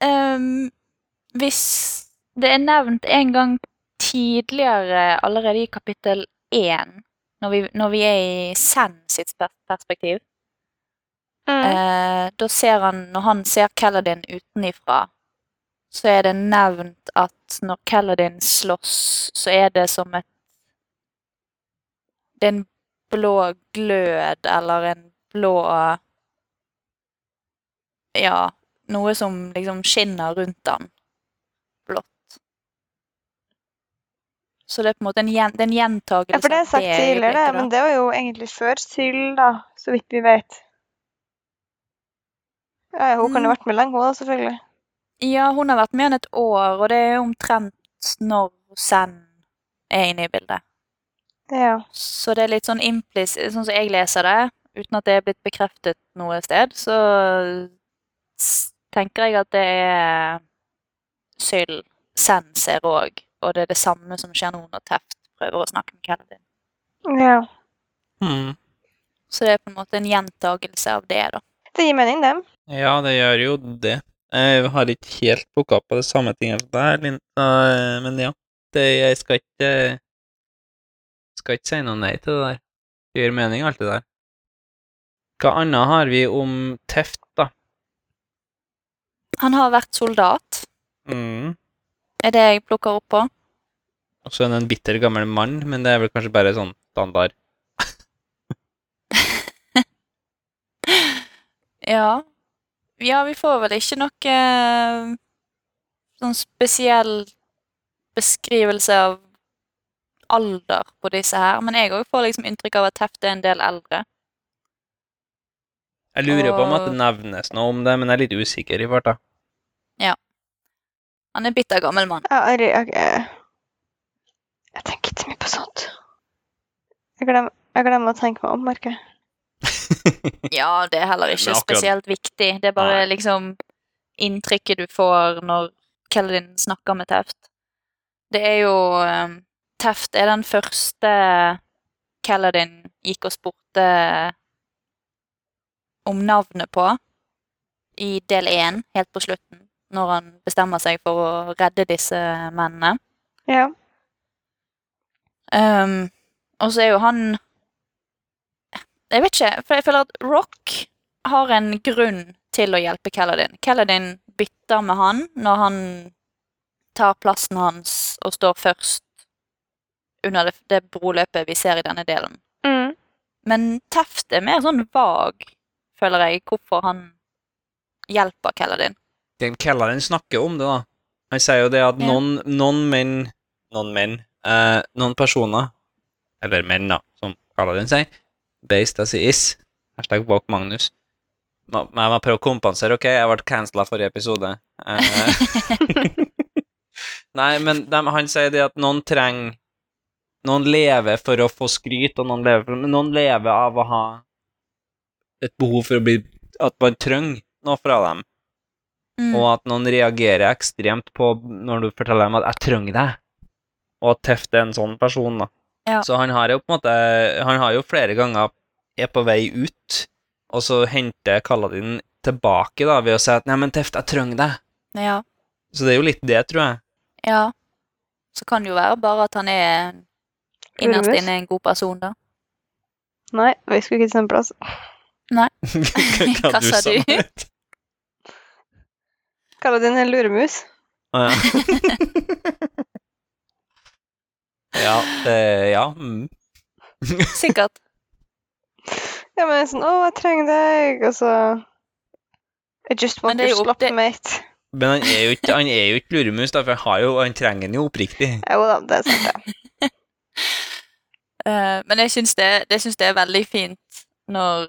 da. Um, Hvis det er nevnt en gang tidligere, allerede i kapittel én, når vi, når vi er i Zen sitt perspektiv, Mm. eh, da ser han, når han ser Kelladin utenifra, så er det nevnt at når Kaladin slåss, så er det som et Det er en blå glød, eller en blå Ja, noe som liksom skinner rundt den. Blått. Så det er på en måte en, gjen, en gjentagelse Ja, for det er sagt tidligere, men det var jo egentlig før Syl, da, så vidt vi vet. Ja, hun kan jo ha vært med lenge, hun da, selvfølgelig. Ja, hun har vært med enn et år, og det er omtrent når Zen er inne i bildet. Ja. Så det er litt sånn implisitt, sånn som jeg leser det, uten at det er blitt bekreftet noe sted, så tenker jeg at det er Syl Zen ser òg, og det er det samme som skjer nå når Teft prøver å snakke med Kennedy. ja. Hmm. Så det er på en måte en gjentagelse av det, da. Det gir mening, det. Ja, det gjør jo det. Jeg har ikke helt plukka på det samme tinget som deg, men ja. Det, jeg skal ikke Skal ikke si noe nei til det der. Det gir mening, alt det der. Hva annet har vi om Teft, da? Han har vært soldat, Mm. er det jeg plukker opp på. Og så er han en bitter gammel mann, men det er vel kanskje bare sånn standard. Ja. Ja, vi får vel ikke noe eh, sånn spesiell beskrivelse av alder på disse her, men jeg òg får liksom inntrykk av at Teft er en del eldre. Jeg lurer på om at det nevnes noe om det, men jeg er litt usikker i farta. Han er bitter gammel mann. Ja, jeg, jeg, jeg tenker ikke så mye på sånt. Jeg glemmer, jeg glemmer å tenke meg om, merker jeg. Ja, det er heller ikke spesielt viktig. Det er bare Nei. liksom inntrykket du får når Kelvin snakker med Teft. Det er jo eh, Teft er den første Kelladin gikk og spurte om navnet på i del én, helt på slutten, når han bestemmer seg for å redde disse mennene. Ja. Um, og så er jo han Jeg vet ikke, for jeg føler at Rock har en grunn til å hjelpe Kelladin. Kelladin bytter med han når han tar plassen hans og står først under det, det broløpet vi ser i denne delen. Mm. Men Teft er mer sånn vag, føler jeg, hvorfor han hjelper Kelladin. Den Kelleren snakker om det, da. Han sier jo det at Ja. noen, noen menn Noen menn eh, Noen personer, eller menn, da, som Kelladin sier, based as he is, hashtag bak Magnus Ma- Men jeg må prøve å kompensere, OK? Jeg ble cancela forrige episode. Eh, Nei, men de, han sier det at noen trenger Noen lever for å få skryt, og noen lever, for, men noen lever av å ha et behov for å bli At man trenger noe fra dem. Mm. Og at noen reagerer ekstremt på når du forteller dem at 'jeg trenger deg', og at Teft er en sånn person, da. Ja. Så han har jo på en måte Han har jo flere ganger er på vei ut, og så henter Kaladin tilbake da ved å si at 'nei, men Teft, jeg trenger deg'. Ja. Så det er jo litt det, tror jeg. ja. Så kan det jo være bare at han er innerst inne en god person, da. Nei, vi skulle ikke til samme plass. Nei. Hva sa du? Kaller er en luremus. Å, ja. ja, det Ja. Mm. Sikkert. Ja, men sånn 'Å, jeg trenger deg', og så I just want det er your slop, til- mate. Men han er jo ikke, han er jo ikke luremus, da, for han, har jo, han trenger den jo oppriktig. Jo da, det er sant, det. uh, men jeg syns det, det syns det er veldig fint når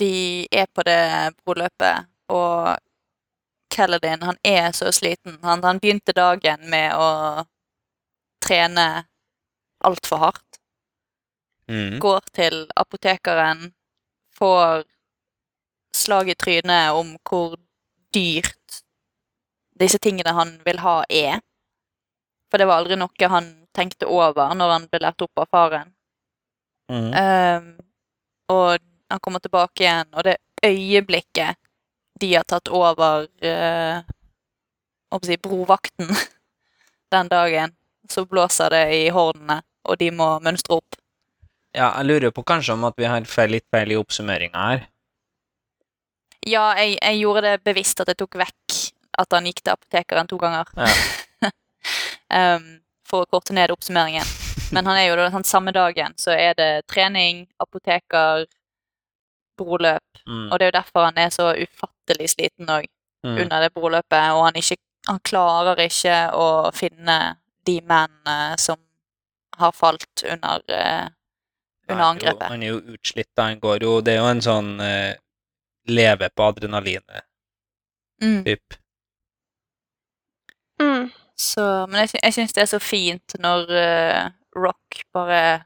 de er på det broløpet, og Kaladin, han er så sliten. Han, han begynte dagen med å trene altfor hardt. Mm. Går til apotekeren, får slag i trynet om hvor dyrt disse tingene han vil ha, er. For det var aldri noe han tenkte over når han ble lært opp av faren. Mm. Um, og han kommer tilbake igjen, og det øyeblikket de har tatt over uh, si, brovakten den dagen. Så blåser det i hornene, og de må mønstre opp. Ja, jeg lurer på kanskje om at vi har feil, litt feil i oppsummeringa her. Ja, jeg, jeg gjorde det bevisst at jeg tok vekk at han gikk til apotekeren to ganger. Ja. um, for å korte ned oppsummeringen. Men han er jo sånn samme dagen, så er det trening, apoteker, broløp. Mm. Og det er jo derfor han er så ufattelig sliten òg Mm. under det broløpet, og han, ikke, han klarer ikke å finne de mennene som har falt under, eh, under er angrepet. Han er jo utslitt, da. Han går jo Det er jo en sånn uh, leve på adrenalinet-typ. Mm. Mm. Så, men jeg, jeg syns det er så fint når uh, Rock bare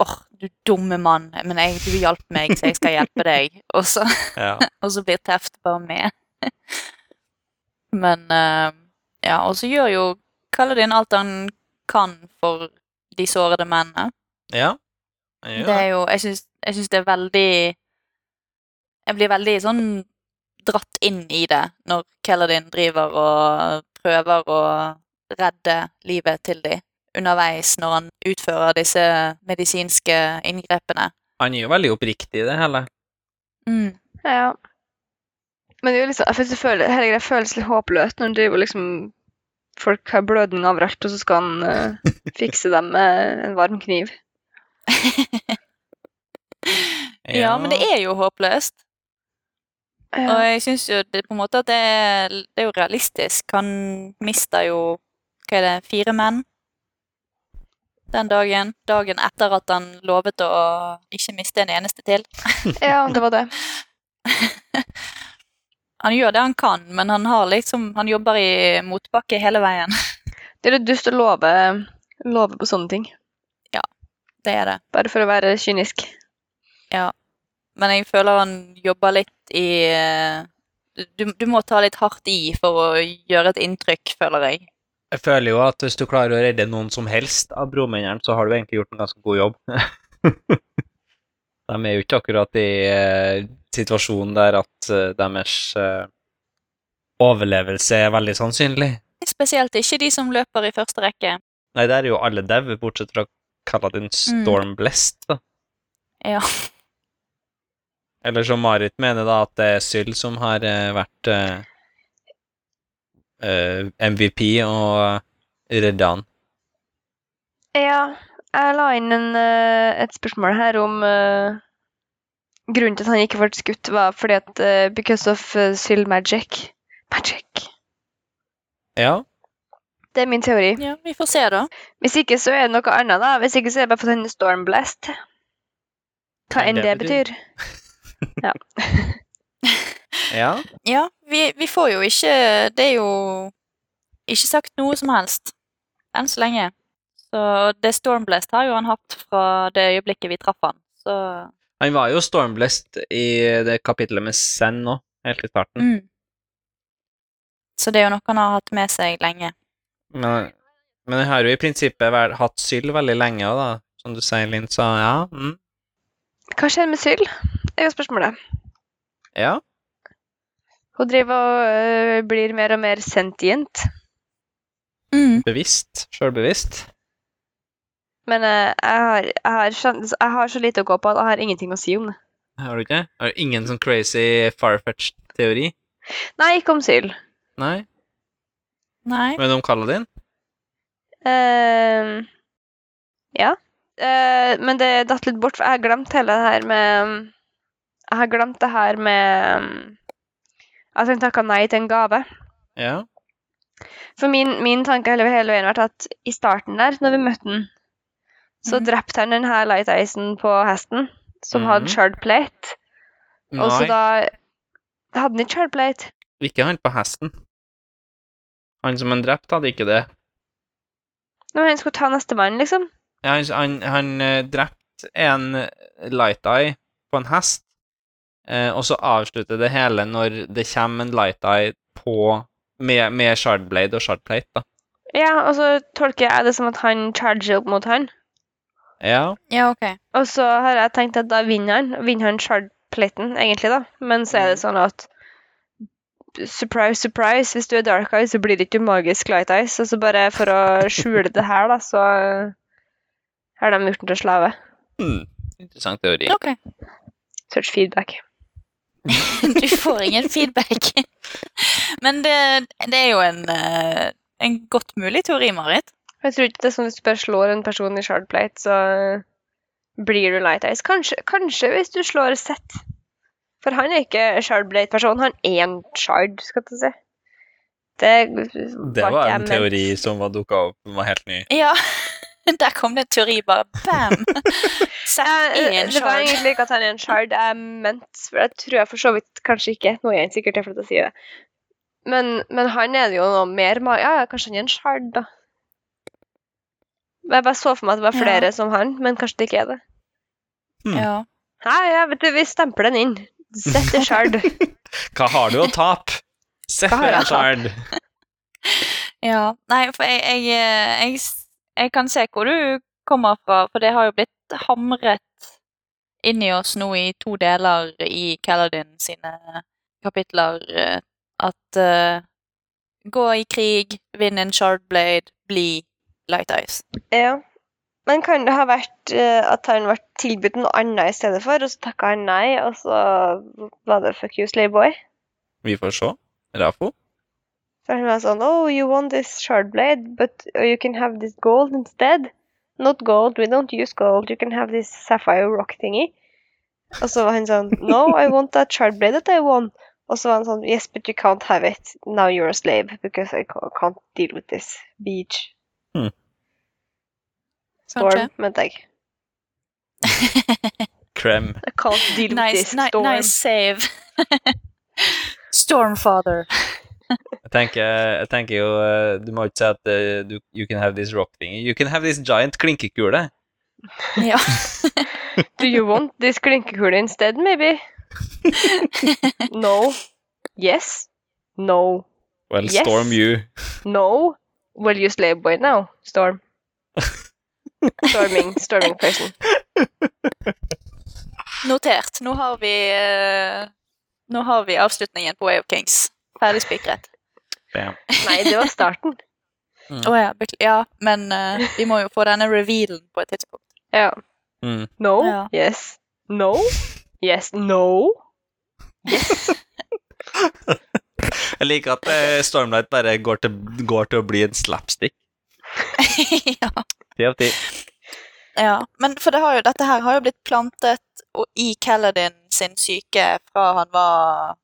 Åh, du dumme mann, men jeg, du hjalp meg, så jeg skal hjelpe deg. Og så, Ja. og så blir Teft bare med. men uh, Ja, og så gjør jo Kaladin alt han kan for de sårede mennene. ja. Han Det er jo Jeg syns, jeg syns det er veldig Jeg blir veldig sånn dratt inn i det når Kelladin driver og prøver å redde livet til de underveis når han utfører disse medisinske inngrepene. Han er jo veldig oppriktig i det hele. Mm. Ja. Men det er jo liksom, jeg føler, hele greia føles litt håpløst når han driver liksom Folk har blødning overalt, og så skal han uh, fikse dem med en varm kniv. Ja, men det er jo håpløst. Og jeg syns jo det på en måte at det det er jo realistisk. Han mister jo hva er det, fire menn den dagen. Dagen etter at han lovet å ikke miste en eneste til. ja, det var det. Han gjør det han kan, men han har liksom Han jobber i motbakke hele veien. Det er litt dust å love, love på sånne ting, Ja, Det er det. bare for å være kynisk. Ja. Men jeg føler han jobber litt i eh, du, du må ta litt hardt i for å gjøre et inntrykk, føler jeg. Jeg føler jo at hvis du klarer å redde noen som helst av bromennene, så har du egentlig gjort en ganske god jobb. De er jo ikke akkurat i eh, situasjonen der at eh, deres eh, overlevelse er veldig sannsynlig. Spesielt ikke de som løper i første rekke. Nei, der er jo alle daue, bortsett fra Kaladin Stormblest, da. Ja. Eller som Marit mener, da, at det er Syl som har eh, vært eh, eh, MVP og redda han. Ja, jeg la inn en, eh, et spørsmål her om uh, Grunnen til at han ikke ble skutt, var fordi at uh, Because of uh, Syl Magic. Magic. Ja. Det er min teori. ja, vi får se, da. Hvis ikke så er det noe annet, da. Hvis ikke så er det bare for er Stormblast. Hva enn det det betyr. ja. Ja, vi, vi får jo ikke Det er jo ikke sagt noe som helst enn så lenge. Så det Stormblast har jo han hatt fra det øyeblikket vi traff han. Så Han var jo Stormblest i det kapitlet med Zen nå, helt i starten. mm. Så det er jo noe han har hatt med seg lenge. Men, men jeg har jo i prinsippet vært, hatt Syl veldig lenge, da. Som du sier, Linn, så ja. Mm. Hva skjer med Syl? Det er jo spørsmålet. Ja. Hun driver og øh, blir mer og mer sentient. Mm. Bevisst. Sjølbevisst. Men uh, jeg, har, jeg, har, skjønt- jeg har så lite å gå på at jeg har ingenting å si om det. Har du ikke? Har du ingen sånn crazy farfetch-teori? Nei, ikke om Syl. Nei? Nei. Men om Kaladin? Uh, ja. Uh, men det datt litt bort, for jeg har glemt hele det her med Jeg har glemt det her med At han takka nei til en gave. Ja. For min, min tanke hele, hele veien har vært at i starten der, når vi møtte han, så Mhm. drepte han denne Light Eisen på hesten, som mm. hadde shard plate. Og så da hadde han ikke shard plate. ikke han på hesten. Han som han drepte, hadde ikke det. Når han skulle ta nestemann, liksom. Ja, han han, han eh, drepte en light eye på en hest, eh, og så avslutter det hele når det kommer en light eye på med, med shardblade og shardplate, da. Ja, og så tolker jeg det som at han charger opp mot han. Ja. Ja, ok. Og så har jeg tenkt at da vinner han. Vinner han shardplaten, egentlig, da. Men så er det sånn at surprise, surprise, hvis du er dark eye, så blir det ikke magisk light eyes. Og så bare for å skjule det her, da, så har de gjort den til slave. Mm. Interessant teori. Ok. Search feedback. Du får ingen feedback. Men det, det er jo en, eh, en godt mulig teori, Marit. Jeg tror ikke det er sånn hvis du bare slår en person i shardplate, så blir du light eyes. Kanskje, kanskje hvis du slår Seth. For han er ikke shardblade-person, han er en shard, skal du si. Det, Det var en teori ment. som var dukka opp, som var helt ny. Ja, der kom det en teori, bare bam! Seth er en shard. Det var egentlig ikke at han er en shard jeg mente, for jeg tror jeg for så vidt kanskje ikke. Nå er jeg sikkert til for å si det. Men, men han er det jo noe mer ja, kanskje han er en shard, da. Jeg bare så for meg at det var Ja. flere som han, men kanskje det ikke er det. Ja. Nei, ja, vet du, vi stempler den inn. Sett i shard. Hva har du å tape? Sett i shard. ja. Nei, for jeg, jeg, eh, jeg, jeg kan se hvor du kommer fra, for det har jo blitt hamret inn i oss nå i to deler i Kaladin sine kapitler eh, at uh, gå i krig, vinn en shardblade, bli light eyes. Ja. Men kan det ha vært uh, at han ble tilbudt noe annet i stedet for, og så takka han nei, og så var det fuck you, slayboy? Vi får se. Rafo? Så han var sånn Oh, you want this shard blade, but uh, you can have this gold instead. Not gold, we don't use gold. You can have this sapphire rock thingy. Og så var han sånn No, I want that shard blade that I won. Og så var han sånn Yes, but you can't have it. Now you're a slave because I can't deal with this beach. Storm, Kanskje? mente jeg. With Nice, ni storm. nice save. Stormfather. Jeg tenker, jeg tenker jo eh, Du må ikke si at uh, du, you can have this rock thing. You can have this giant klinkekule. Ja. Do you want this klinkekule instead, maybe? no. Yes. No. Well, Yes. storm you. No. Well, you slave boy now, Storm. Storming, storming person. Notert. Nå har vi uh, Nå har vi avslutningen på Way of Kings. Ferdig spikret. Nei, det var starten. Å ja, oh, ja, men uh, vi må jo få denne revealen på et tidspunkt. Ja. Mm. No. Ja. Yes. No. Yes. No. Yes. Jeg liker at eh, Stormlight bare går til, går til å bli en slapstick. ja. Ti av ti. ja. Men for det har jo, dette her har jo blitt plantet i Kaladin sin syke fra han var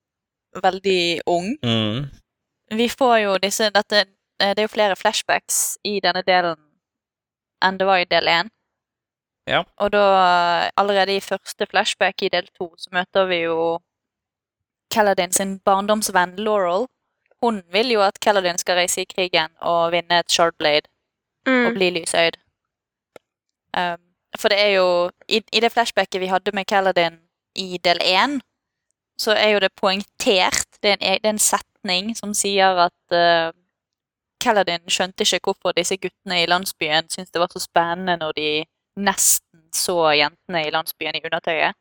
veldig ung. Mm. Vi får jo disse dette, eh, Det er jo flere flashbacks i denne delen enn det var i del én. Ja. Og da, allerede i første flashback i del to, så møter vi jo Kaladin sin barndomsvenn Laurel. Hun vil jo at Kaladin skal reise i krigen og vinne et Shardblade og Mm. bli lysøyd. Um, for det er jo i, I det flashbacket vi hadde med Kaladin i del én, så er jo det poengtert. Det er en, e- det er en setning som sier at uh, Kaladin skjønte ikke hvorfor disse guttene i landsbyen syntes det var så spennende når de nesten så jentene i landsbyen i undertøyet.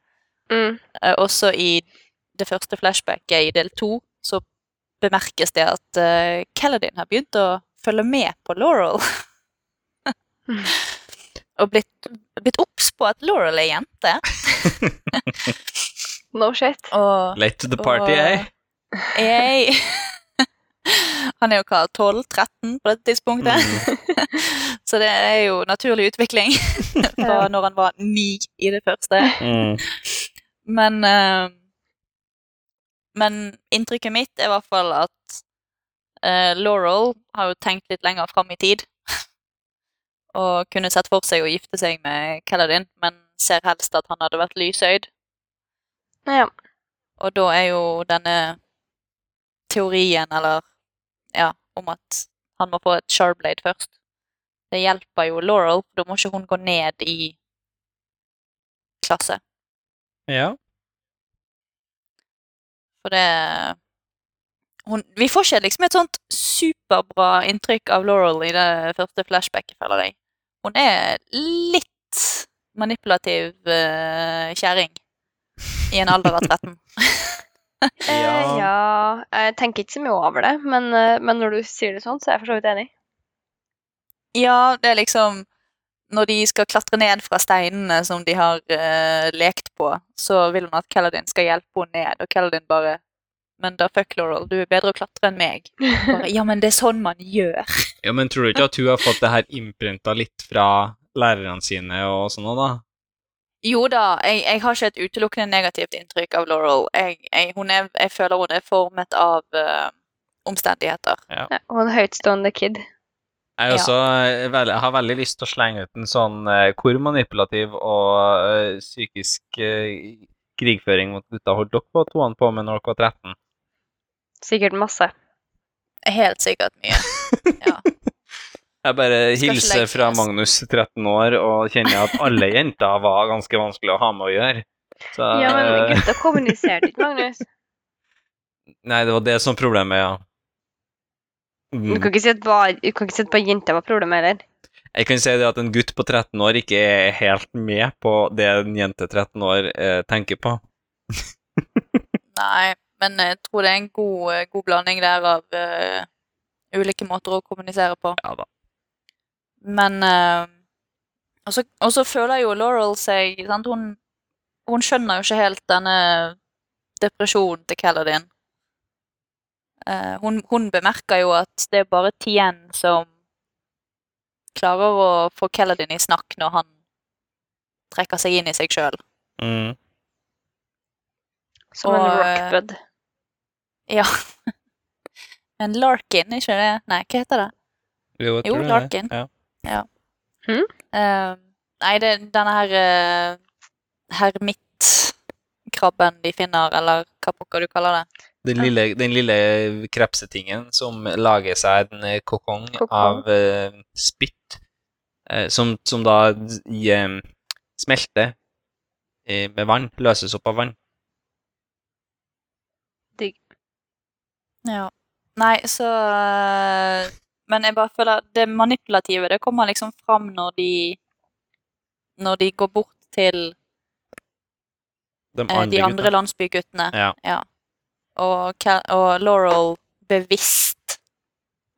Mm. Uh, også i det første flashbacket i del to så bemerkes det at uh, Kaladin har begynt å følge med på Laurel. og blitt, blitt obs på at Laurel er jente. No shit. Og Late to the party, Og- eh? Han er jo hva, 12-13 på dette tidspunktet? Så det er jo naturlig utvikling fra når han var ni i det første. Mm. Men eh, Men inntrykket mitt er i hvert fall at eh, Laurel har jo tenkt litt lenger fram i tid. Og kunne sett for seg å gifte seg med Kaladin, men ser helst at han hadde vært lysøyd. Ja. Og da er jo denne teorien, eller ja, om at han må få et Sharblade først. Det hjelper jo Laurel, for da må ikke hun gå ned i klasse. Ja. For det hun, Vi får ikke liksom et sånt superbra inntrykk av Laurel i det første flashbacket, føler jeg. Hun er litt manipulativ uh, kjerring i en alder av 13. ja. ja Jeg tenker ikke så mye over det, men, eh, men når du sier det sånn, så er jeg for så vidt enig. Ja, det er liksom Når de skal klatre ned fra steinene som de har uh, lekt på, så vil hun at Kaladin skal hjelpe henne ned, og Kaladin bare Men da fuck Laurel, du er bedre å klatre enn meg. Bare, ja, men det er sånn man gjør. Ja, men tror du ikke at hun har fått det her innprenta litt fra lærerne sine og sånn, da? Jo da, jeg, jeg har ikke et utelukkende negativt inntrykk av Laurel. Jeg, jeg, hun er, jeg føler hun er formet av uh, omstendigheter. Ja, og en høytstående kid. Jeg, også, eh, jeg har veldig lyst til å slenge ut en sånn eh, hvor manipulativ og eh, psykisk eh, krigføring mot gutta holdt dere på toene på med når dere var 13? Sikkert masse. Helt sikkert mye. Ja. Jeg bare hilser fra. Magnus, 13 år, og kjenner at alle jenter var ganske vanskelig å ha med å gjøre. Så, Ja, men eh, gutta kommuniserte ikke, Magnus. Nei, det var det som var problemet, ja. Du Mm. kan ikke si at bare, du kan ikke si at bare jenter var problemet heller. Jeg kan si det at en gutt på 13 år ikke er helt med på det en jente 13 år eh, tenker på. Nei, men jeg tror det er en god, eh, god blanding der av uh, ulike måter å kommunisere på. Ja da. Men uh, Og så- føler jo Laurel seg sant? Hun, hun skjønner jo ikke helt denne depresjonen til Kaladin. Eh, hun, hun bemerker jo at det er bare Tien som klarer å få Kaladin i snakk når han trekker seg inn i seg sjøl. Mm. Som en Og, eh, rockbud. Ja. en Larkin, ikke det? Nei, hva heter det? Jo, Jo, larkin. det Ja. ja. Ja. Eh, nei, det er denne her uh, hermittkrabben de finner, eller hva pokker du kaller det. Den lille, den lille krepsetingen som lager seg en eh, kokong Kokong. av uh, spytt, uh, som, som da i, smelter uh, med vann, løses opp av vann. Ja. Nei, så Men jeg bare føler det manipulative, det kommer liksom fram når de Når de går bort til De de andre gutta. landsbyguttene. Ja. Og, og Laurel bevisst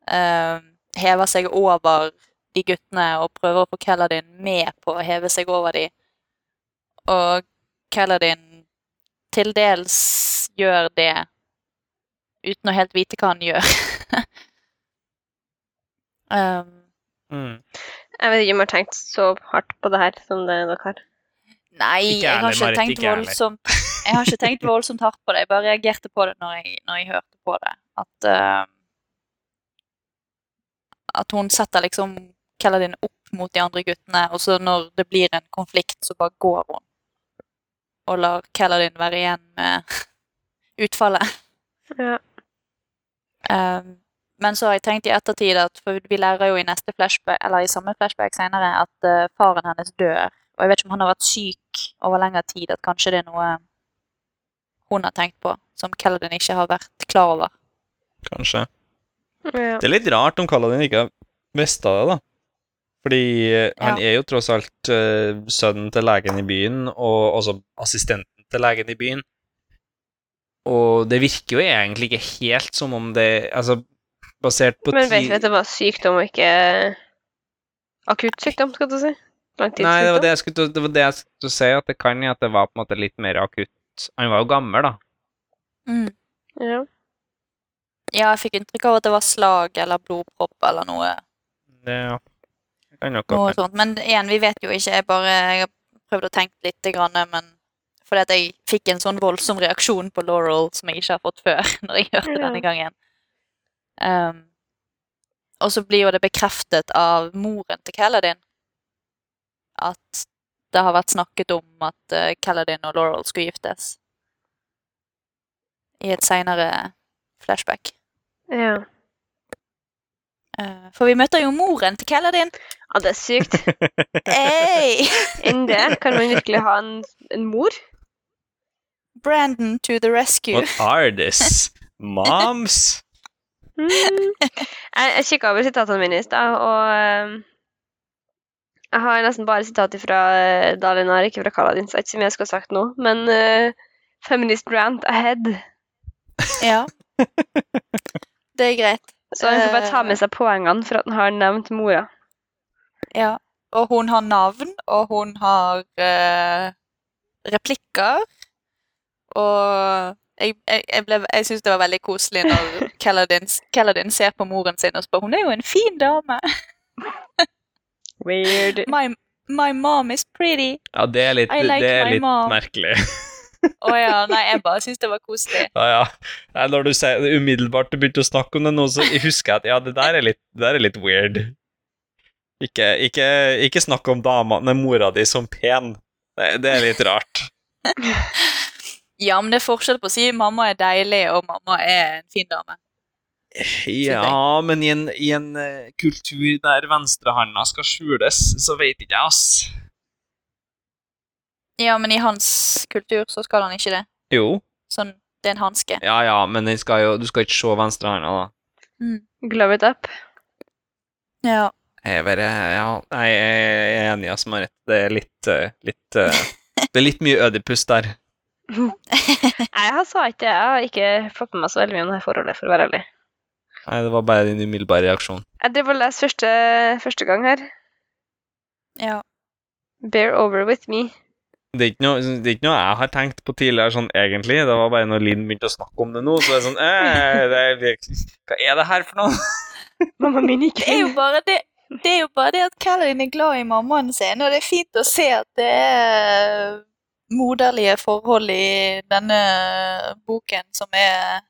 eh, hever seg over de guttene og prøver å få Kaladin med på å heve seg over de. Og Kaladin til dels gjør det uten å helt vite hva han gjør. um, Mm. Jeg vet ikke om jeg har tenkt så hardt på det her som det dere har. Nei, Ikke jeg har ærlig, ikke tenkt voldsomt Jeg har ikke tenkt voldsomt hardt på det. Jeg bare reagerte på det når jeg, når jeg hørte på det. At uh, At hun setter liksom Kelladin opp mot de andre guttene, og så når det blir en konflikt, så bare går hun. Og lar Kelladin være igjen med utfallet. Ja. Um, men så har jeg tenkt i ettertid at For vi lærer jo i neste flashback, eller i samme flashback senere at uh, faren hennes dør. Og jeg vet ikke om han har vært syk over lengre tid, at kanskje det er noe hun har tenkt på, som Kaladin ikke har vært klar over. Kanskje. Ja. Det er litt rart om Kaladin ikke har visst det, da. Fordi eh, han Ja. er jo tross alt uh, sønnen til legen i byen, og også assistenten til legen i byen. Og det virker jo egentlig ikke helt som om det Altså, basert på Men vet vi at det var sykdom og ikke akutt sykdom, skal du si? Langtidssykdom? Nei, det var det jeg skulle det var det jeg skulle si, at det kan jo at det var på en måte litt mer akutt. Han var jo gammel, da. Mm. Ja. Ja, jeg fikk inntrykk av at det var slag eller blodpropp eller noe, Det, ja. det kan nok noe sånt. Men igjen, vi vet jo ikke. Jeg bare jeg har prøvd å tenke litt, grann, men fordi at jeg fikk en sånn voldsom reaksjon på Laurel som jeg ikke har fått før, når jeg hørte Ja. denne gangen. Um, og så blir jo det bekreftet av moren til Kaladin at det har vært snakket om at uh, Kaladin og Laurel skulle giftes. I et seinere flashback. ja. Uh, for vi møter jo moren til Kaladin. Ja, det er sykt. Hey! Enn det kan man virkelig ha en, en mor. Brandon to the rescue. What are this? Moms? Mm. Jeg, jeg kikka over sitatene mine i stad, og ehm, jeg har nesten bare sitater fra uh, Dalinar, ikke fra Kaladin, så jeg vet ikke så jeg skulle ha sagt nå, men uh, Feminist rant ahead. Ja. Det er greit. Så han får bare ta med seg poengene for at han har nevnt mora. Ja. Og hun har navn, og hun har uh, replikker. Og jeg, jeg, jeg, ble- jeg syns det var veldig koselig når Kaladin ser på moren sin og spør Hun er jo en fin dame. Weird. My, my mom is pretty. Ja, det er litt, I like det er my litt mom. merkelig. Å ja, nei, jeg bare syns det var koselig. Ja, ja. Nei, Når du sier umiddelbart du begynte å snakke om det nå, så husker jeg at ja, det der er litt, det der er litt weird. Ikke, ikke, ikke snakk om dama, nei, mora di som pen. Det, det er litt rart. Ja, men det er forskjell på å si mamma er deilig og mamma er en fin dame. Ja, men i en, i en eh, kultur der venstrehanda skal skjules, så vet ikke jeg, ass. Ja, men i hans kultur så skal han ikke det. Jo. Sånn, det er en hanske. Ja, ja, men den skal jo, du skal ikke se venstrehanda, da. Glove it up. Ja. Jeg er bare, ja, jeg er enig, ass, Marit. Det er litt, eh, litt eh, Det er litt mye ødipus der. Nei, jeg sa ikke det. Jeg har ikke fått med meg så veldig mye om det forholdet, for å være ærlig. Nei, det var bare din umiddelbare reaksjon. Jeg driver og leser første, første gang her. ja. Bear over with me. Det er, ikke noe, det er ikke noe jeg har tenkt på tidligere, sånn egentlig. Det var bare når Linn begynte å snakke om det nå, så er sånn eh, det er, Hva er det her for noe? Mamma min ikke Det er jo bare det det er jo bare det at Kaladin er glad i mammaen sin, og det er fint å se at det er moderlige forhold i denne boken som er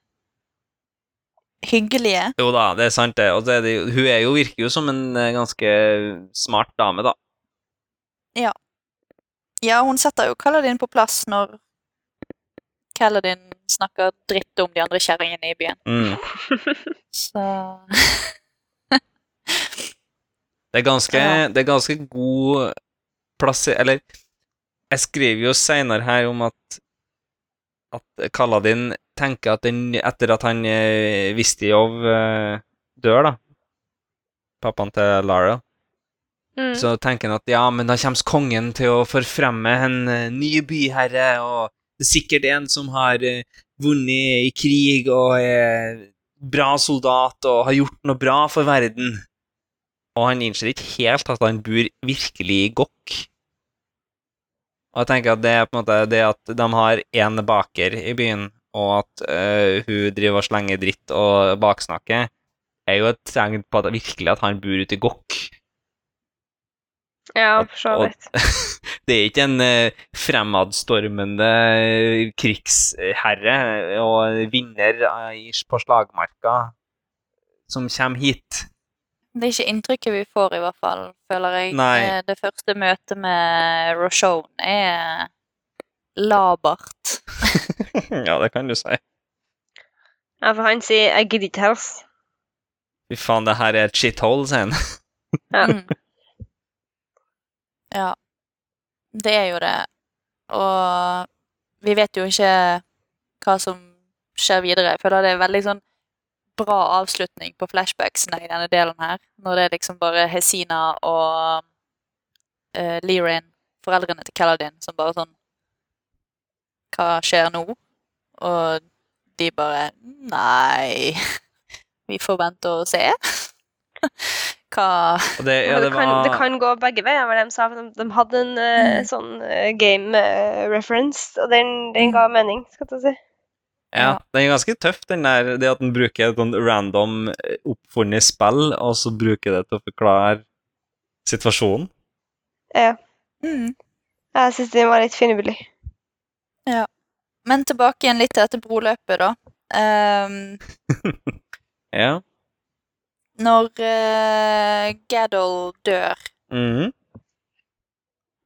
hyggelige. Jo da, det er sant, det. Og det er det, hun er jo, virker jo som en eh, ganske smart dame, da. Ja, hun setter jo Kaladin på plass når Kaladin snakker dritt om de andre kjerringene i byen. Mm. Så Det er ganske, Ja. det er ganske god plass i Eller jeg skriver jo seinere her om at at Kaladin tenker at den, etter at han eh, Vistijov eh, dør, da Pappaen til Lara. Mm. Så tenker han at ja, men da kommer kongen til å forfremme en eh, ny byherre, og det er sikkert en som har eh, vunnet i krig og er bra soldat og har gjort noe bra for verden. Og han innser ikke helt at han bor virkelig i Gokk. Og jeg tenker at det er på en måte det at de har én baker i byen, og at uh, hun driver og slenger dritt og baksnakker, er jo et tegn på at virkelig at han bor ute i Gokk. Ja, for så vidt. det er ikke en uh, fremadstormende krigsherre og vinner uh, på slagmarka som kommer hit. det er ikke inntrykket vi får, i hvert fall, føler jeg. Nei. Eh, Det første møtet med Roshone er labert. ja, det kan du si. Ja, for han sier 'jeg gidder ikke helst'. Fy faen, det her er et shithole, sier han. Ja. Ja, det er jo det. Og vi vet jo ikke hva som skjer videre. Jeg føler det er veldig sånn bra avslutning på flashbacksene i denne delen her. Når det er liksom bare Hesina og uh, Lirin, foreldrene til Kaladin, som bare sånn Hva skjer nå? Og de bare Nei, vi får vente og se. Hva Og det, ja, det, var... det, kan, det kan gå begge veier, var det de sa. De, de hadde en Mm. sånn uh, game eh, reference, og den, den ga mening, skal jeg si. Ja, den er ganske tøff, den der, det at den bruker et sånn random oppfunnet spill, og så bruker det til å forklare situasjonen. Ja. mm. Jeg syns den var litt finurlig. Men tilbake igjen litt til dette broløpet, da. Um, Ja. når uh, Gaddle dør Mhm.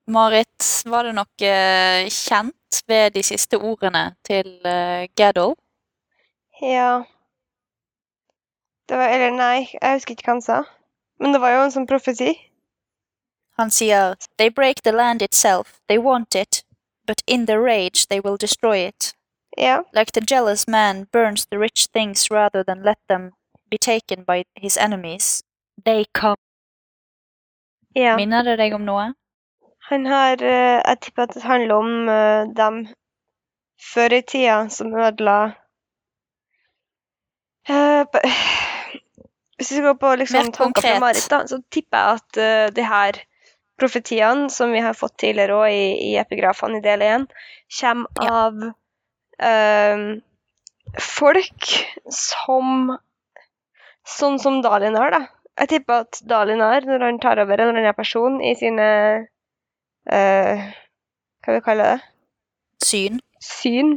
Marit, var det noe eh, kjent ved de siste ordene til uh, Gaddle? Ja Det var Eller nei, jeg husker ikke hva han sa. Men det var jo en sånn profeti. Han sier They break the land itself. They want it. But in their rage they will destroy it. Yeah. Like the jealous man burns the rich things rather than let them be taken by his enemies. They come. ja. Minner det deg om noe? Han har eh, Jeg tipper at det handler om eh, dem før i tida som ødela Eh, Hvis vi skal gå på liksom, Mer tanker fra. Marit, da, så tipper jeg at uh, de her profetiene som vi har fått tidligere òg i, i epigrafene i del 1, kommer Ja. av eh, folk som Sånn som Dalinar, da. Jeg tipper at Dalinar, når han tar over en eller annen person i sine eh, Hva vi kaller det? Syn. syn.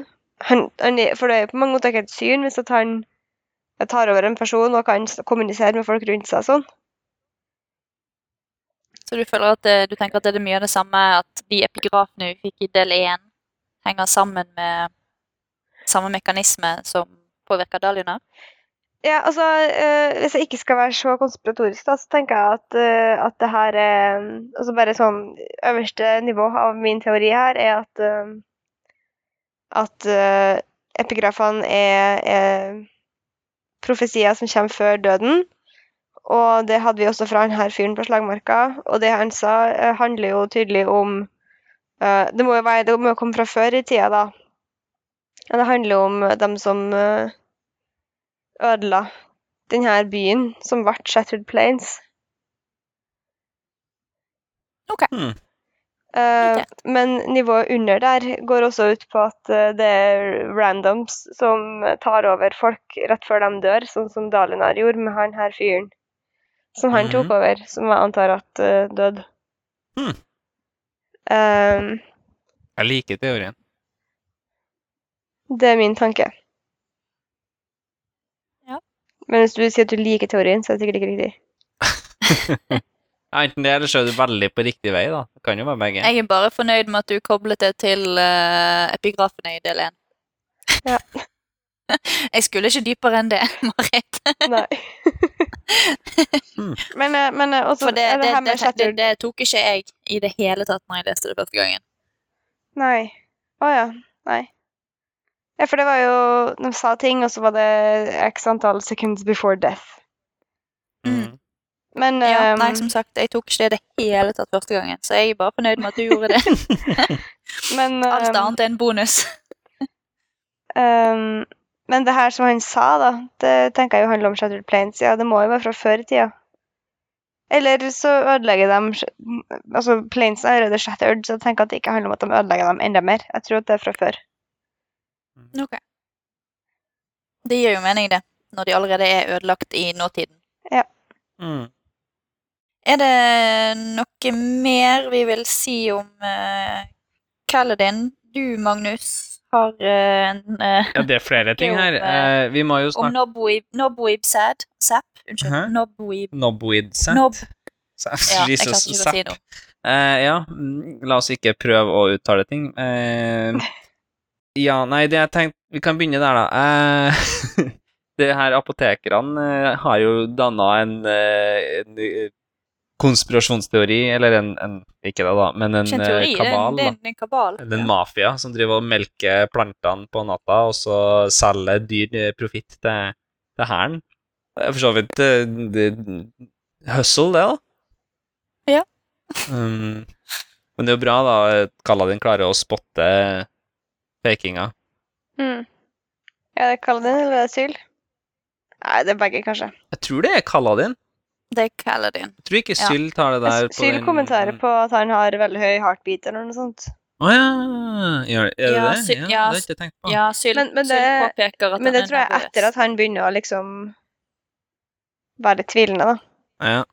Han, han, for det er jo på mange måter ikke et syn hvis at han tar over en person og kan kommunisere med folk rundt seg sånn. Så du føler at det, du tenker at det er mye av det samme, at de epigrafene vi fikk i del 1, henger sammen med samme mekanisme som påvirker Dalinar? Ja, altså, øh, Hvis jeg ikke skal være så konspiratorisk, da, så tenker jeg at, øh, at det her er altså Bare sånn øverste nivå av min teori her er at eh, at eh, epigrafene er, er profesier som kommer før døden. Og det hadde vi også fra han her fyren på slagmarka. Og det han sa, eh, handler jo tydelig om eh, Det må jo være, det må jo komme fra før i tida, da. Det handler jo om dem som eh, ødela denne byen, som ble Shattered Plains. Ok. Mm. Uh, Men nivået under der går også ut på at eh, det er randoms som tar over folk rett før de dør, sånn som Dalinar gjorde med han her fyren. Som han tok Mhm. over, som jeg antar at uh, døde. Mm. Um, Jeg liker teorien. det er min tanke. Ja. Men hvis du sier at du liker teorien, så er det sikkert ikke riktig. Enten det, eller så er du veldig på riktig vei, da. Det kan jo være begge. Jeg er bare fornøyd med at du koblet det til uh, epigrafene i del 1. Ja. jeg skulle ikke dypere enn det, Marit. Nei. Hmm. Men, eh, men eh, også For det, det, det, det, det tok ikke jeg i det hele tatt når jeg leste det første gangen. Nei. Å ja. Nei. Ja, for det var jo De sa ting, og så var det x antall seconds before death. Mm. Men Ja, ehm, nei, som sagt, jeg tok ikke det i det hele tatt første gangen, så jeg er bare fornøyd med at du gjorde det. men, Alt ehm, annet er en bonus. ehm, men det her som han sa, da, det tenker jeg jo handler om Shattered Plains. Ja, det må jo være fra før i tida. Eller så ødelegger de Altså, Plains er allerede shattered, så jeg tenker at det ikke handler om at de ødelegger dem enda mer. Jeg tror at det er fra før. Ok. Det gir jo mening, det, når de allerede er ødelagt i nåtiden. Mm. Er det noe mer vi vil si om uh, Kaladin? Du, Magnus, har eh, en uh, Ja, det er flere ting her. Eh, vi må jo snakke om Nobweeb Nobweeb Sad Zap? Unnskyld. Hæ? Nobweeb Nobweed set. Nob... Ja, Jesus, Zapp. si. Eh, ja, mm, la oss ikke prøve å uttale ting. Ja, nei, det jeg tenkte Vi kan begynne der, da. Det her apotekerne har jo danna en, en konspirasjonsteori, eller en, en Ikke det, da, men en eh, teori, kabal. er en, en kabal. Eller en mafia som driver og melker plantene på natta, og så selger dyr eh, profitt til, til hæren. For så vidt eh, det, hustle, det, da. Ja. Um, men det er jo bra, da, at Kaladin klarer å spotte fakinga. Mm. Ja, det er Kaladin eller er det Syl? Nei, det er begge, kanskje. Jeg tror det er Kaladin. Det er Kaladin. Jeg tror ikke Ja. Syl tar det der på Syl den kommenterer på at han har veldig høy heartbeat eller noe sånt. Å ja! Gjør, er det Ja, det? Syl- ja, ja, det har jeg ikke tenkt på. Ja, Syl, Men- men Syl det- påpeker at Men det han tror jeg nervøs. etter at han begynner å liksom være litt tvilende, da. Ja.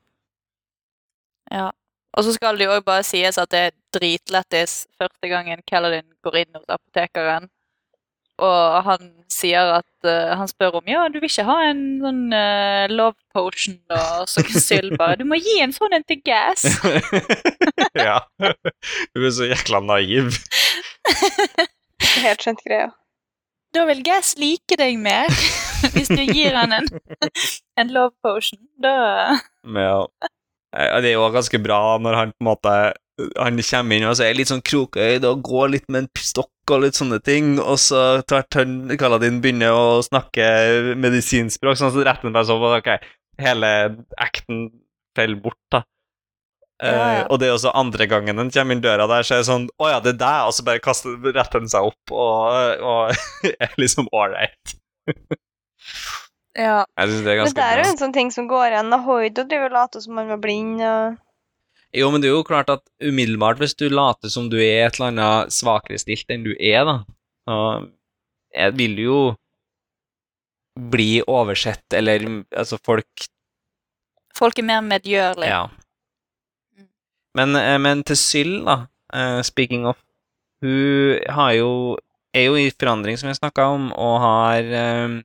Ja. Og så skal det jo òg bare sies at det er dritlættis første gangen Kaladin går inn hos apotekeren, og han sier at uh, Han spør om ja, du vil ikke ha en sånn uh, love potion, da? Og så bare Du må gi en sånn en til Gas. ja. Hun er så jækla naiv. Helt skjønt greia. Da vil Gas like deg mer. Hvis du gir han en, en love potion, da ja. Det er jo ganske bra når han på en måte Han kommer inn og så er litt sånn krokøyd og går litt med en stokk og litt sånne ting, og så tvert han Kaladin begynner å snakke medisinspråk, sånn så retten bare sånn Ok, hele acten faller bort, da. Ja, Ja, Uh, og det er også andre gangen den kommer inn døra der, så er det sånn Å ja, det er deg, og så bare kaster, retter han seg opp og, og er liksom ålreit. Ja. Jeg synes det er Men det er jo en sånn ting som går igjen. Hoido driver og later som han var blind. og... Jo, men det er jo klart at umiddelbart, hvis du later som du er et eller annet svakere stilt enn du er, da, så vil jo bli oversett, eller altså folk Folk er mer medgjørlige. Ja. Men, eh, men til Syll, da, eh, speaking of, hun har jo er jo i forandring, som jeg snakka om, og har eh,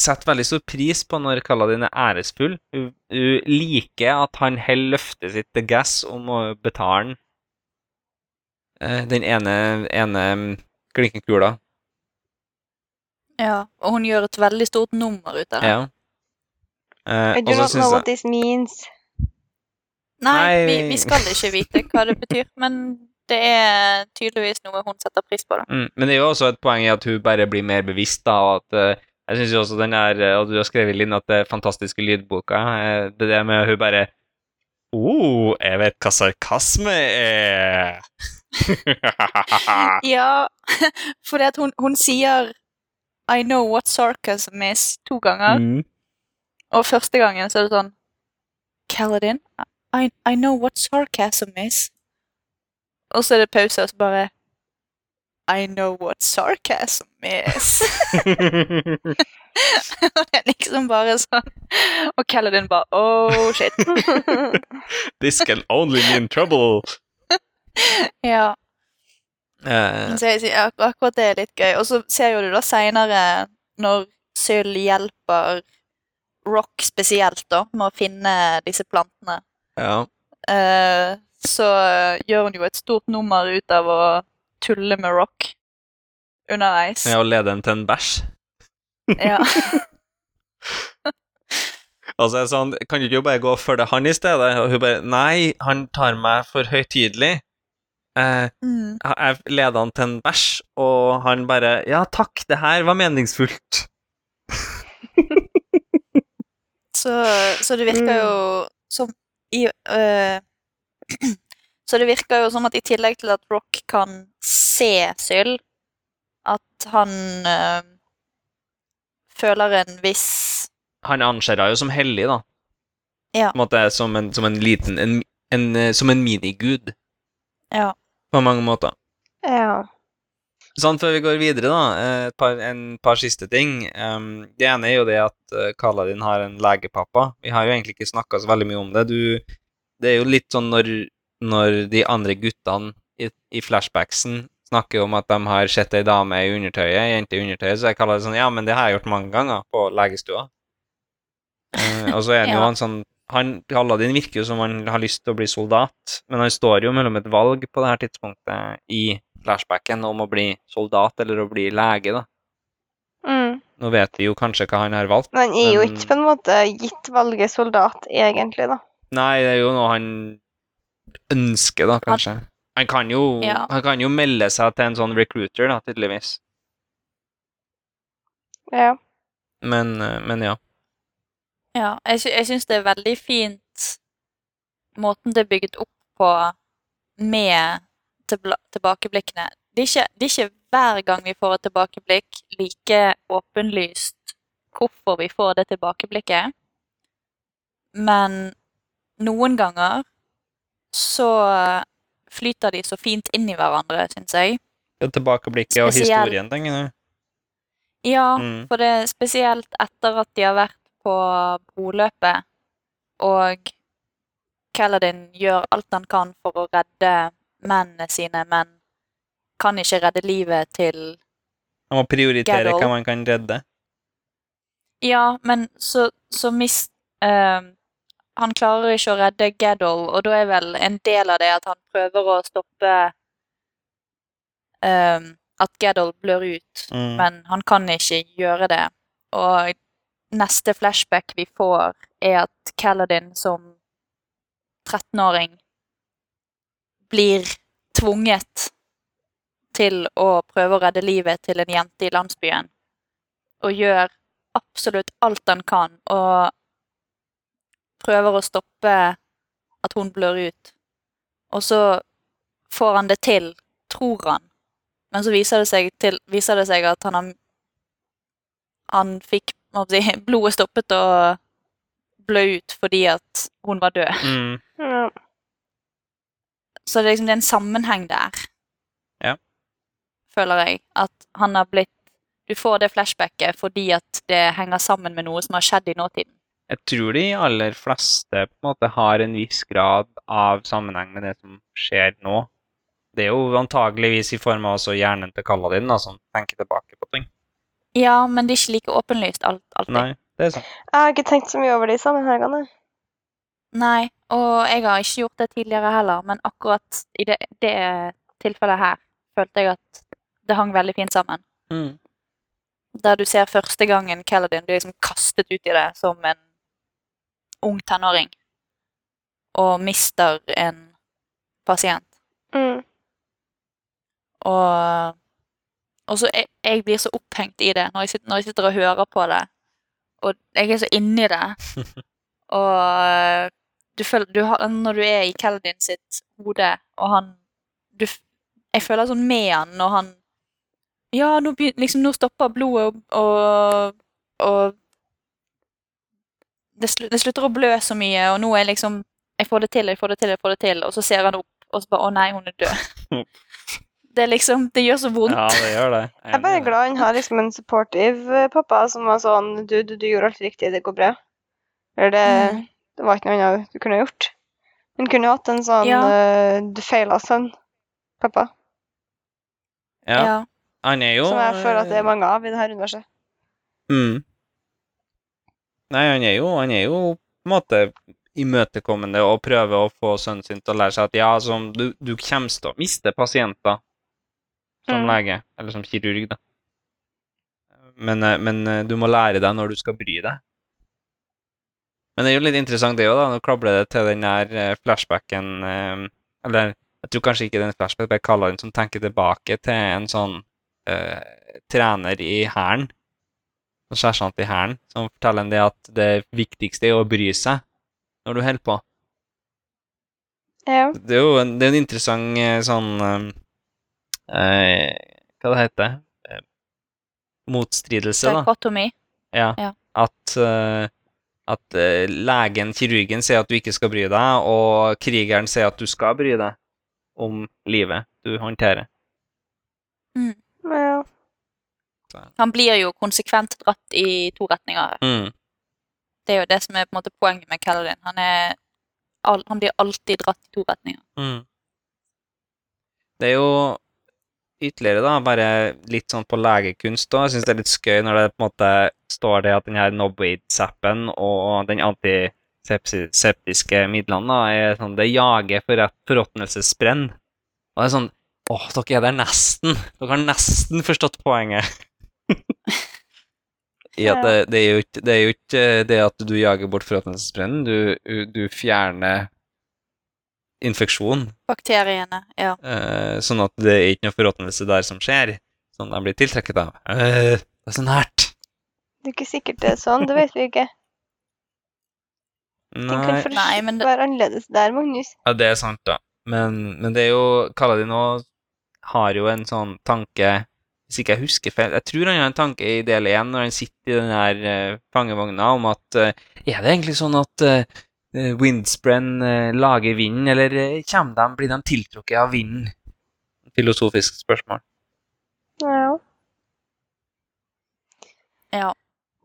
setter veldig stor pris på når Kaladin er æresfull. Hun, hun liker at han holder løftet sitt til gass om å betale den, den ene, ene klinkekula. Ja, Og hun gjør et veldig stort nummer ut av det. Ja. Eh, I do not know what this means. Nei, Nei, vi, vi- skal ikke vite hva det betyr, men det er tydeligvis noe hun setter pris på. da. mm, Men det er jo også et poeng i at hun bare blir mer bevisst, da, og at eh, jeg syns jo også den er eh, Og du har skrevet inn at det er fantastiske lydboka. eh, det der med hun bare oh, jeg vet hva sarkasme er! Ja, for det at hun, hun sier I know what sarcasm is to ganger. Mm. Og første gangen så er det sånn Kaladin, I, I know what sarcasm is. Og så er det pause, og så bare I know what sarcasm is. og det er liksom bare sånn Og Kaladin bare Oh, shit. This can only mean trouble. ja. Uh, Så jeg sier ak akkurat det er litt gøy. Og så ser jo du da seinere, når Syl hjelper Rock spesielt, da, med å finne disse plantene, ja. uh, så gjør hun jo et stort nummer ut av å tulle med Rock underveis. ja, og lede den til en bæsj. Ja. Altså, jeg sa han, kan du ikke bare gå og følge han i stedet? Og hun bare Nei, han tar meg for høytidelig. Eh, Mm. jeg leda han til en bæsj, og han bare Ja, takk, det her var meningsfullt. Så, så det virker jo som i øh, Så det virker jo som at i tillegg til at Rock kan se Syl, at han øh, føler en viss Han anser henne jo som hellig, da. Ja. På en måte som en, som en liten en, en, eh, Som en minigud, Ja. på mange måter. Ja. Sånn, før vi går videre, da, eh, et par, en par siste ting. Um, det ene er jo det at uh, Kaladin har en legepappa. Vi har jo egentlig ikke snakka så veldig mye om det. Du, det er jo litt sånn når, når de andre guttene i, i flashbacksen snakker om at de har sett ei dame i undertøyet, jente i undertøyet, så jeg kaller det sånn Ja, men det har jeg gjort mange ganger på legestua. Uh, og så er det jo Ja. han sånn han, Aladdin virker jo som han har lyst til å bli soldat, men han står jo mellom et valg på det her tidspunktet i flashbacken om å bli soldat eller å bli lege, da. Mm. Nå vet vi jo kanskje hva han har valgt. Men han er jo Men- ikke på en måte gitt valget soldat, egentlig, da. Nei, det er jo noe han ønsker, da, kanskje. Han kan jo, Ja. han kan jo melde seg til en sånn recruiter, da, tydeligvis. Ja. Men, eh, men ja. Ja, jeg, sy jeg syns det er veldig fint måten det er bygget opp på med tilbakeblikkene. Det er, ikke, det er ikke hver gang vi får et tilbakeblikk like åpenlyst hvorfor vi får det tilbakeblikket, men noen ganger så flyter de så fint inn i hverandre, syns jeg. Ja, tilbakeblikket og Spesielt- historien, tenker du? Ja, Mm. for det er spesielt etter at de har vært på broløpet, og Kaladin gjør alt han kan for å redde mennene sine, men kan ikke redde livet til Han må prioritere hva man kan redde. Ja, men så, så mist... eh, han klarer ikke å redde Gaddle, og da er vel en del av det at han prøver å stoppe um, at Gaddle blør ut. Mm. men han kan ikke gjøre det. Og neste flashback vi får, er at Kaladin som 13-åring blir tvunget til å prøve å redde livet til en jente i landsbyen, og gjør absolutt alt han kan, og prøver å stoppe at hun blør ut. Og så får han det til, tror han, men så viser det seg, til, viser det seg at han, har, han fikk si, blodet stoppet og blø ut fordi at hun var død. Mm. Ja. Så det er liksom det er en sammenheng der. Ja. Føler jeg. At han har blitt Du får det flashbacket fordi at det henger sammen med noe som har skjedd i nåtiden. Jeg tror de aller fleste på en måte har en viss grad av sammenheng med det som skjer nå. Det er jo antageligvis i form av også hjernen til Kaladin, da, som tenker tilbake på ting. Ja, men det er ikke like åpenlyst alt, alltid. Nei, det er sant. Jeg har ikke tenkt så mye over de sammenhengene. Nei, og jeg har ikke gjort det tidligere heller, men akkurat i det, det tilfellet her følte jeg at det hang veldig fint sammen. Mm. Der du ser første gangen Kaladin blir liksom kastet ut i det som en ung tenåring, og mister en pasient. Mm. Og, og så jeg, jeg blir så opphengt i det når jeg, sitter, når jeg sitter og hører på det. Og jeg er så inni det. og du føler, du har, når du er i Keldin sitt hode, og han du, Jeg føler sånn med han når han Ja, nå, begynner, liksom, nå stopper blodet, og, og, og det, slu, det slutter å blø så mye, og nå er liksom Jeg får det til, jeg får det til, jeg får det til, og så ser han opp, og så bare Å nei, hun er død. Det er liksom Det gjør så vondt. Ja, det gjør det. Jeg er bare glad han har liksom en supportive eh, pappa som var sånn du, du, du gjorde alt riktig, det går bra. Eller det, Mm. det var ikke noe annet du kunne gjort. Hun kunne hatt en sånn Ja. uh, du feila sønn. Pappa. Ja, Ja. han er jo Som jeg føler at det er mange av i det her universet. Mm. Nei, han er jo, han er jo på en måte imøtekommende og prøver å få sønnen sin til å lære seg at ja, som du, du kommer til å miste pasienter som Mm. lege, eller som kirurg, da. Men, eh, men eh, du må lære deg når du skal bry deg. Men det er jo litt interessant det òg, da. Nå klabler det til den der eh, flashbacken Eller jeg tror kanskje ikke den flashbacken, jeg kaller den som tenker tilbake til en sånn uh, trener i Hæren og sersjant i Hæren som forteller en det at det viktigste er å bry seg når du holder på. Ja. Det er jo en, det er en interessant eh, sånn eh, eh, Hva det heter det? Motstridelse, da. Dekotomi. Ja. Ja. At, uh, at uh, legen, kirurgen, sier at du ikke skal bry deg, og krigeren sier at du skal bry deg om livet du håndterer. ja. Han blir jo konsekvent dratt i to retninger. Mm. Det er jo det som er på en måte poenget med Kaladin. Han, han blir alltid dratt i to retninger. Mm. Det er jo ytterligere, da, bare litt sånn på legekunst òg. Jeg syns det er litt skøy når det på en måte står det at den her Nobweed-zappen og den antiseptiske midlene da, er sånn Det jager for forråtnelsesbrenn. Og det er sånn Åh, dere er der nesten. Dere har nesten forstått poenget. I at det, det, er jo ikke, det er jo ikke det at du jager bort forråtnelsesbrennen, du, du fjerner infeksjon Bakteriene, ja. Eh, sånn at det er ikke noe forråtnelse der som skjer, som de blir tiltrekket av. Eh, det er så nært. Det er ikke sikkert det er sånn, det vet vi ikke. Den kan Nei, men det- være annerledes der, Magnus. ja, det er sant, da. Men, men det er jo Kaladin nå har jo en sånn tanke Hvis ikke jeg husker feil Jeg tror han har en tanke i del én når han sitter i den her eh, fangevogna, om at eh, Er det egentlig sånn at uh, Windspren eh, lager vinden, eller eh, de, blir de tiltrukket av vinden? Filosofisk spørsmål. Ja. ja.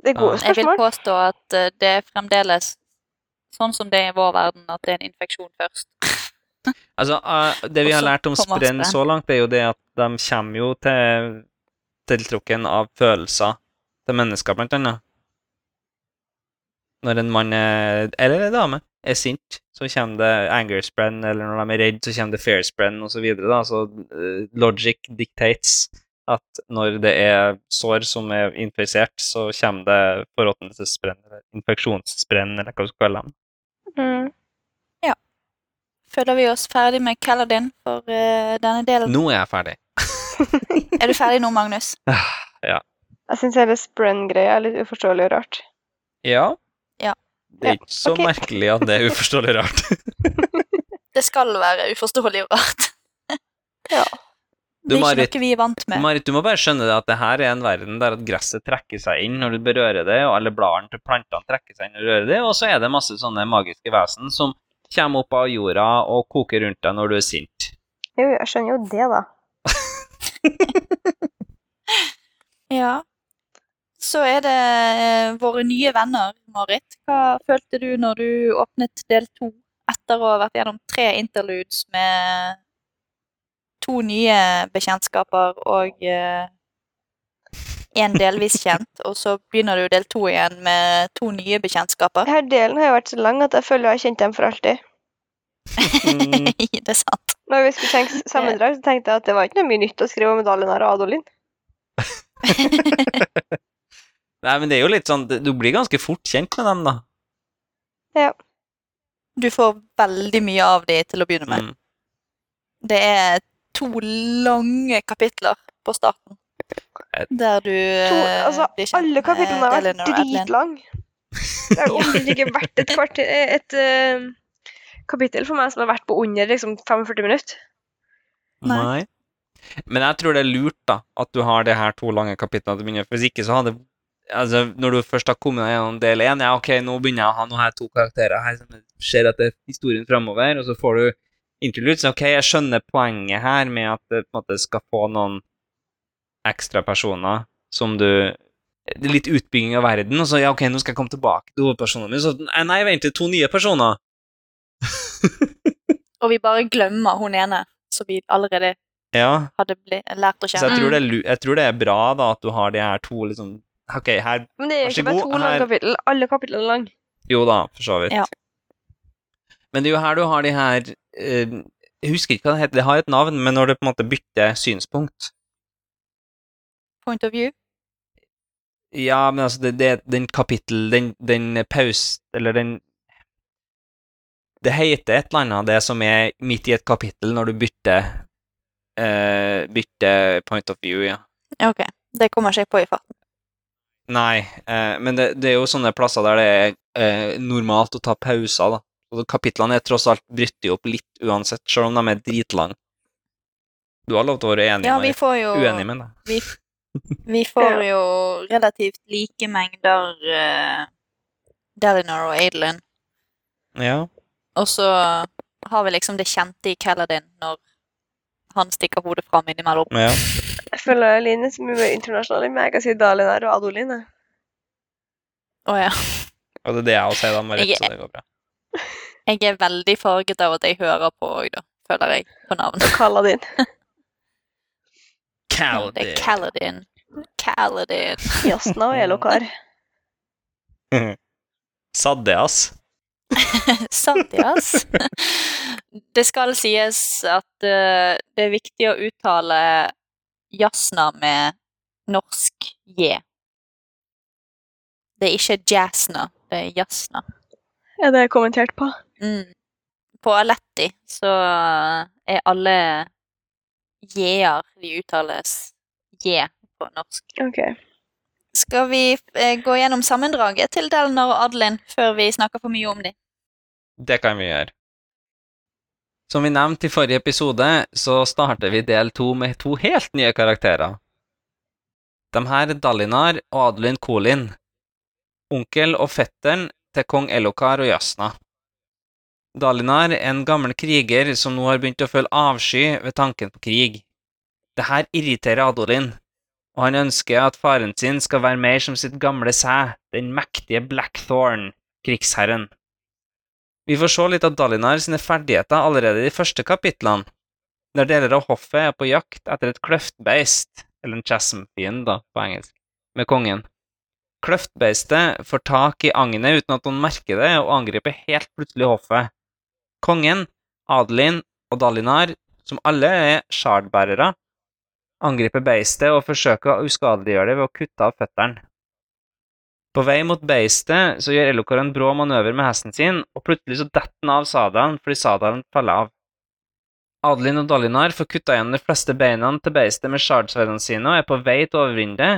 Det er gode spørsmål. Jeg vil påstå at eh, det er fremdeles sånn som det er i vår verden, at det er en infeksjon først. Altså, eh, det vi har lært om sprenn. så langt, er jo det at de kommer jo til tiltrukken av følelser til mennesker, blant annet. Når en mann er, eller en dame er sint, så kommer det anger sprenn, eller når de er redd, så kommer det fair sprenn, og så. Så eh, logic dictates at når det er sår som er infisert, så kommer det forråtnelsessprenn, eller infeksjonssprenn, eller hva du skal kalle dem. Mm. Føler vi oss ferdig med Kaladin for uh, denne delen? Nå er jeg ferdig. Er du ferdig nå, Magnus? Ja. Jeg syns hele Sprenn-greia er litt uforståelig og rart. Ja. Ja. Det er Ja, ikke så okay. merkelig at det er uforståelig rart. Det skal være uforståelig og rart. Ja. Det er Marit, ikke noe vi er vant med. Marit, du må bare skjønne det at det her er en verden der at gresset trekker seg inn når du berører det, og alle bladene til plantene trekker seg inn når du rører det, og så er det masse sånne magiske vesen som kommer opp av jorda og koker rundt deg når du er sint. Jo, jeg skjønner jo det, da. Ja. Så er det eh, våre nye venner, Marit. Hva følte du når du åpnet del to, etter å ha vært gjennom tre interludes med to nye bekjentskaper og én delvis kjent, og så begynner du del to igjen med to nye bekjentskaper? Denne delen har jo vært så lang at jeg føler jeg har kjent dem for alltid. Det er sant. Når vi skulle tenke sammendrag, så tenkte jeg at det var ikke noe mye nytt å skrive om Dalinar og Adolin. Nei, men det er jo litt sånn, du blir ganske fort kjent med dem, da. Ja. Du får veldig mye av de til å begynne med. Mm. Det er to lange kapitler på starten. Der du To, eh, altså, blir kjent alle kapitlene har vært dritlange. Det har omtrent ikke vært et, kvart, et eh, kapittel for meg som har vært på under liksom 45 minutter. Nei. Men jeg tror det er lurt da, at du har det her to lange kapitlene til å begynne Hvis ikke så hadde altså, Når du først har kommet deg gjennom del én, ja, ok, nå begynner jeg å ha nå jeg to karakterer her som ser etter historien framover, og så får du interludes. Ok, jeg skjønner poenget her med at det på en måte skal få noen ekstra personer som du Litt utbygging av verden, og så ja, ok, nå skal jeg komme tilbake til hovedpersonen min. Så nei, vent, to nye personer. Og vi bare glemmer hun ene som vi allerede Ja. hadde lært å Så jeg kjenne. tror, det er, jeg tror det er bra da at du har de her to liksom Ok, her Men det er jo ikke bare to lange kapittel. Alle kapitlene er lange. Jo da, for så vidt. Ja. Men det er jo her du har de her uh, Jeg husker ikke hva det heter, det har et navn, men når det på en måte bytter synspunkt Point of view. Ja, men altså, det, det den kapittel Den, den pause, Eller den Det heter et eller annet, det som er midt i et kapittel, når du bytter uh, Bytter point of view, ja. Ok, det kommer seg på i farten. Nei, uh, men det, det er jo sånne plasser der det er uh, normalt å ta pauser, da. Og kapitlene er tross alt bryter opp litt uansett, selv om de er dritlange. Du har lov til å være enig Ja, med vi får jo uenig med det. Vi, vi får jo relativt like mengder uh, Delinor og Adelin. Ja. Og så har vi liksom det kjente i Kaladin når han stikker hodet fram innimellom. ja. Jeg føler Line er så mye mer internasjonal enn meg. Jeg kan si Dalinar og Adoline. Å ja. Og det er det jeg også sier, da, Marit, Jeg- så det går bra. Jeg er veldig farget av at jeg hører på òg, da. Føler jeg på navn. Kaladin. Det er Kaladin. Kaladin. Jasna og Elokar. Saddeas. Sadias. Det skal sies at uh, det er viktig å uttale Jasna med norsk J. Det er ikke Jasna, det er Jasna. Er det kommentert på? Mm. På Aletti så er alle J-er De uttales J på norsk. Ok. Skal vi eh, gå gjennom sammendraget til Delnar og Adeline før vi snakker for mye om dem? Det kan vi gjøre. Som vi nevnte i forrige episode, så starter vi del to med to helt nye karakterer. De her er Dalinar og Adelin Kolin, onkel og fetteren til kong Elokar og Jasna. Dalinar er en gammel kriger som nå har begynt å føle avsky ved tanken på krig. Det her irriterer Adolin, og han ønsker at faren sin skal være mer som sitt gamle sæ, den mektige Blackthorn, krigsherren. Vi får se litt av Dalinar sine ferdigheter allerede i de første kapitlene, der deler av hoffet er på jakt etter et kløftbeist, eller en chasm-fiend, da, på engelsk, med kongen. Kløftbeistet får tak i agnet uten at noen merker det, og angriper helt plutselig hoffet. Kongen, Adelin og Dalinar, som alle er shardbærere, angriper beistet og forsøker å uskadeliggjøre det ved å kutte av føttene. På vei mot beistet så gjør Elokar en brå manøver med hesten sin, og plutselig så detter han av sadelen fordi sadelen faller av. Adelin og Dalinar får kutta igjen de fleste beina til beistet med shardsverdene sine og er på vei til å overvinne det,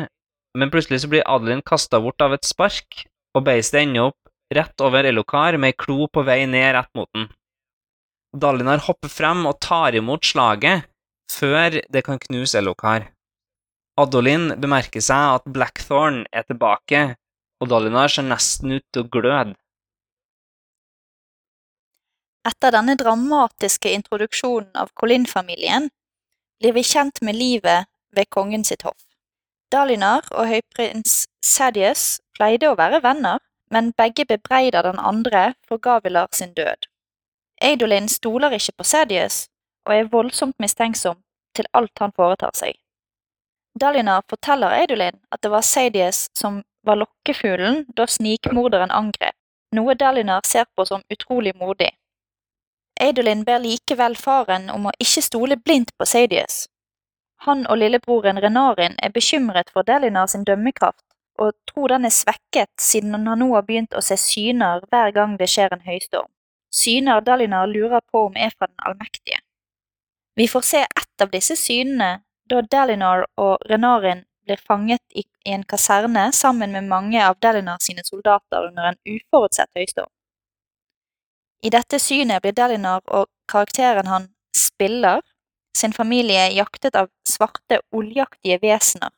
men plutselig så blir Adelin kasta bort av et spark, og beistet ender opp rett over Elokar med ei klo på vei ned rett mot den. Dalinar hopper frem og tar imot slaget, før det kan knuse Elokar. Adolin bemerker seg at Blackthorn er tilbake, og Dalinar ser nesten ut til å gløde. Etter denne dramatiske introduksjonen av Colin-familien blir vi kjent med livet ved kongen sitt hoff. Dalinar og høyprins Sadius pleide å være venner, men begge bebreider den andre for Gavilar sin død. Eidolin stoler ikke på Sadius og er voldsomt mistenksom til alt han foretar seg. Dalinar forteller Eidolin at det var Sadies som var lokkefuglen da snikmorderen angrep, noe Dalinar ser på som utrolig modig. Eidolin ber likevel faren om å ikke stole blindt på Sadies. Han og lillebroren Renarin er bekymret for Dalinar sin dømmekraft, og tror den er svekket siden han nå har begynt å se syner hver gang det skjer en høystorm. Syner Dalinar lurer på om er fra den allmektige. Vi får se ett av disse synene da Delinor og Renarin blir fanget i en kaserne sammen med mange av Dalinar sine soldater under en uforutsett høystorm. I dette synet blir Delinor og karakteren han Spiller sin familie jaktet av svarte, oljeaktige vesener.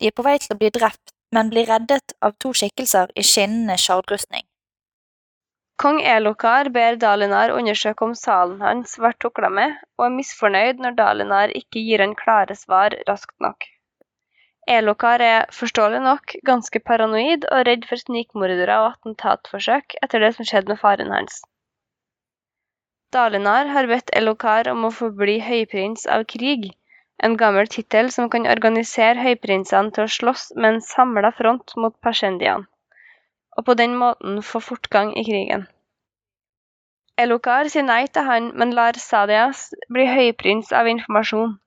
De er på vei til å bli drept, men blir reddet av to skikkelser i skinnende skjardrustning. Kong Elokar ber Dalinar undersøke om salen hans ble tukla med, og er misfornøyd når Dalinar ikke gir han klare svar raskt nok. Elokar er forståelig nok ganske paranoid og redd for snikmordere og attentatforsøk etter det som skjedde med faren hans. Dalinar har bedt Elokar om å forbli høyprins av krig, en gammel tittel som kan organisere høyprinsene til å slåss med en samla front mot persendian, og på den måten få fortgang i krigen. Elokar sier nei til han, men lar Sadias bli høyprins av informasjon.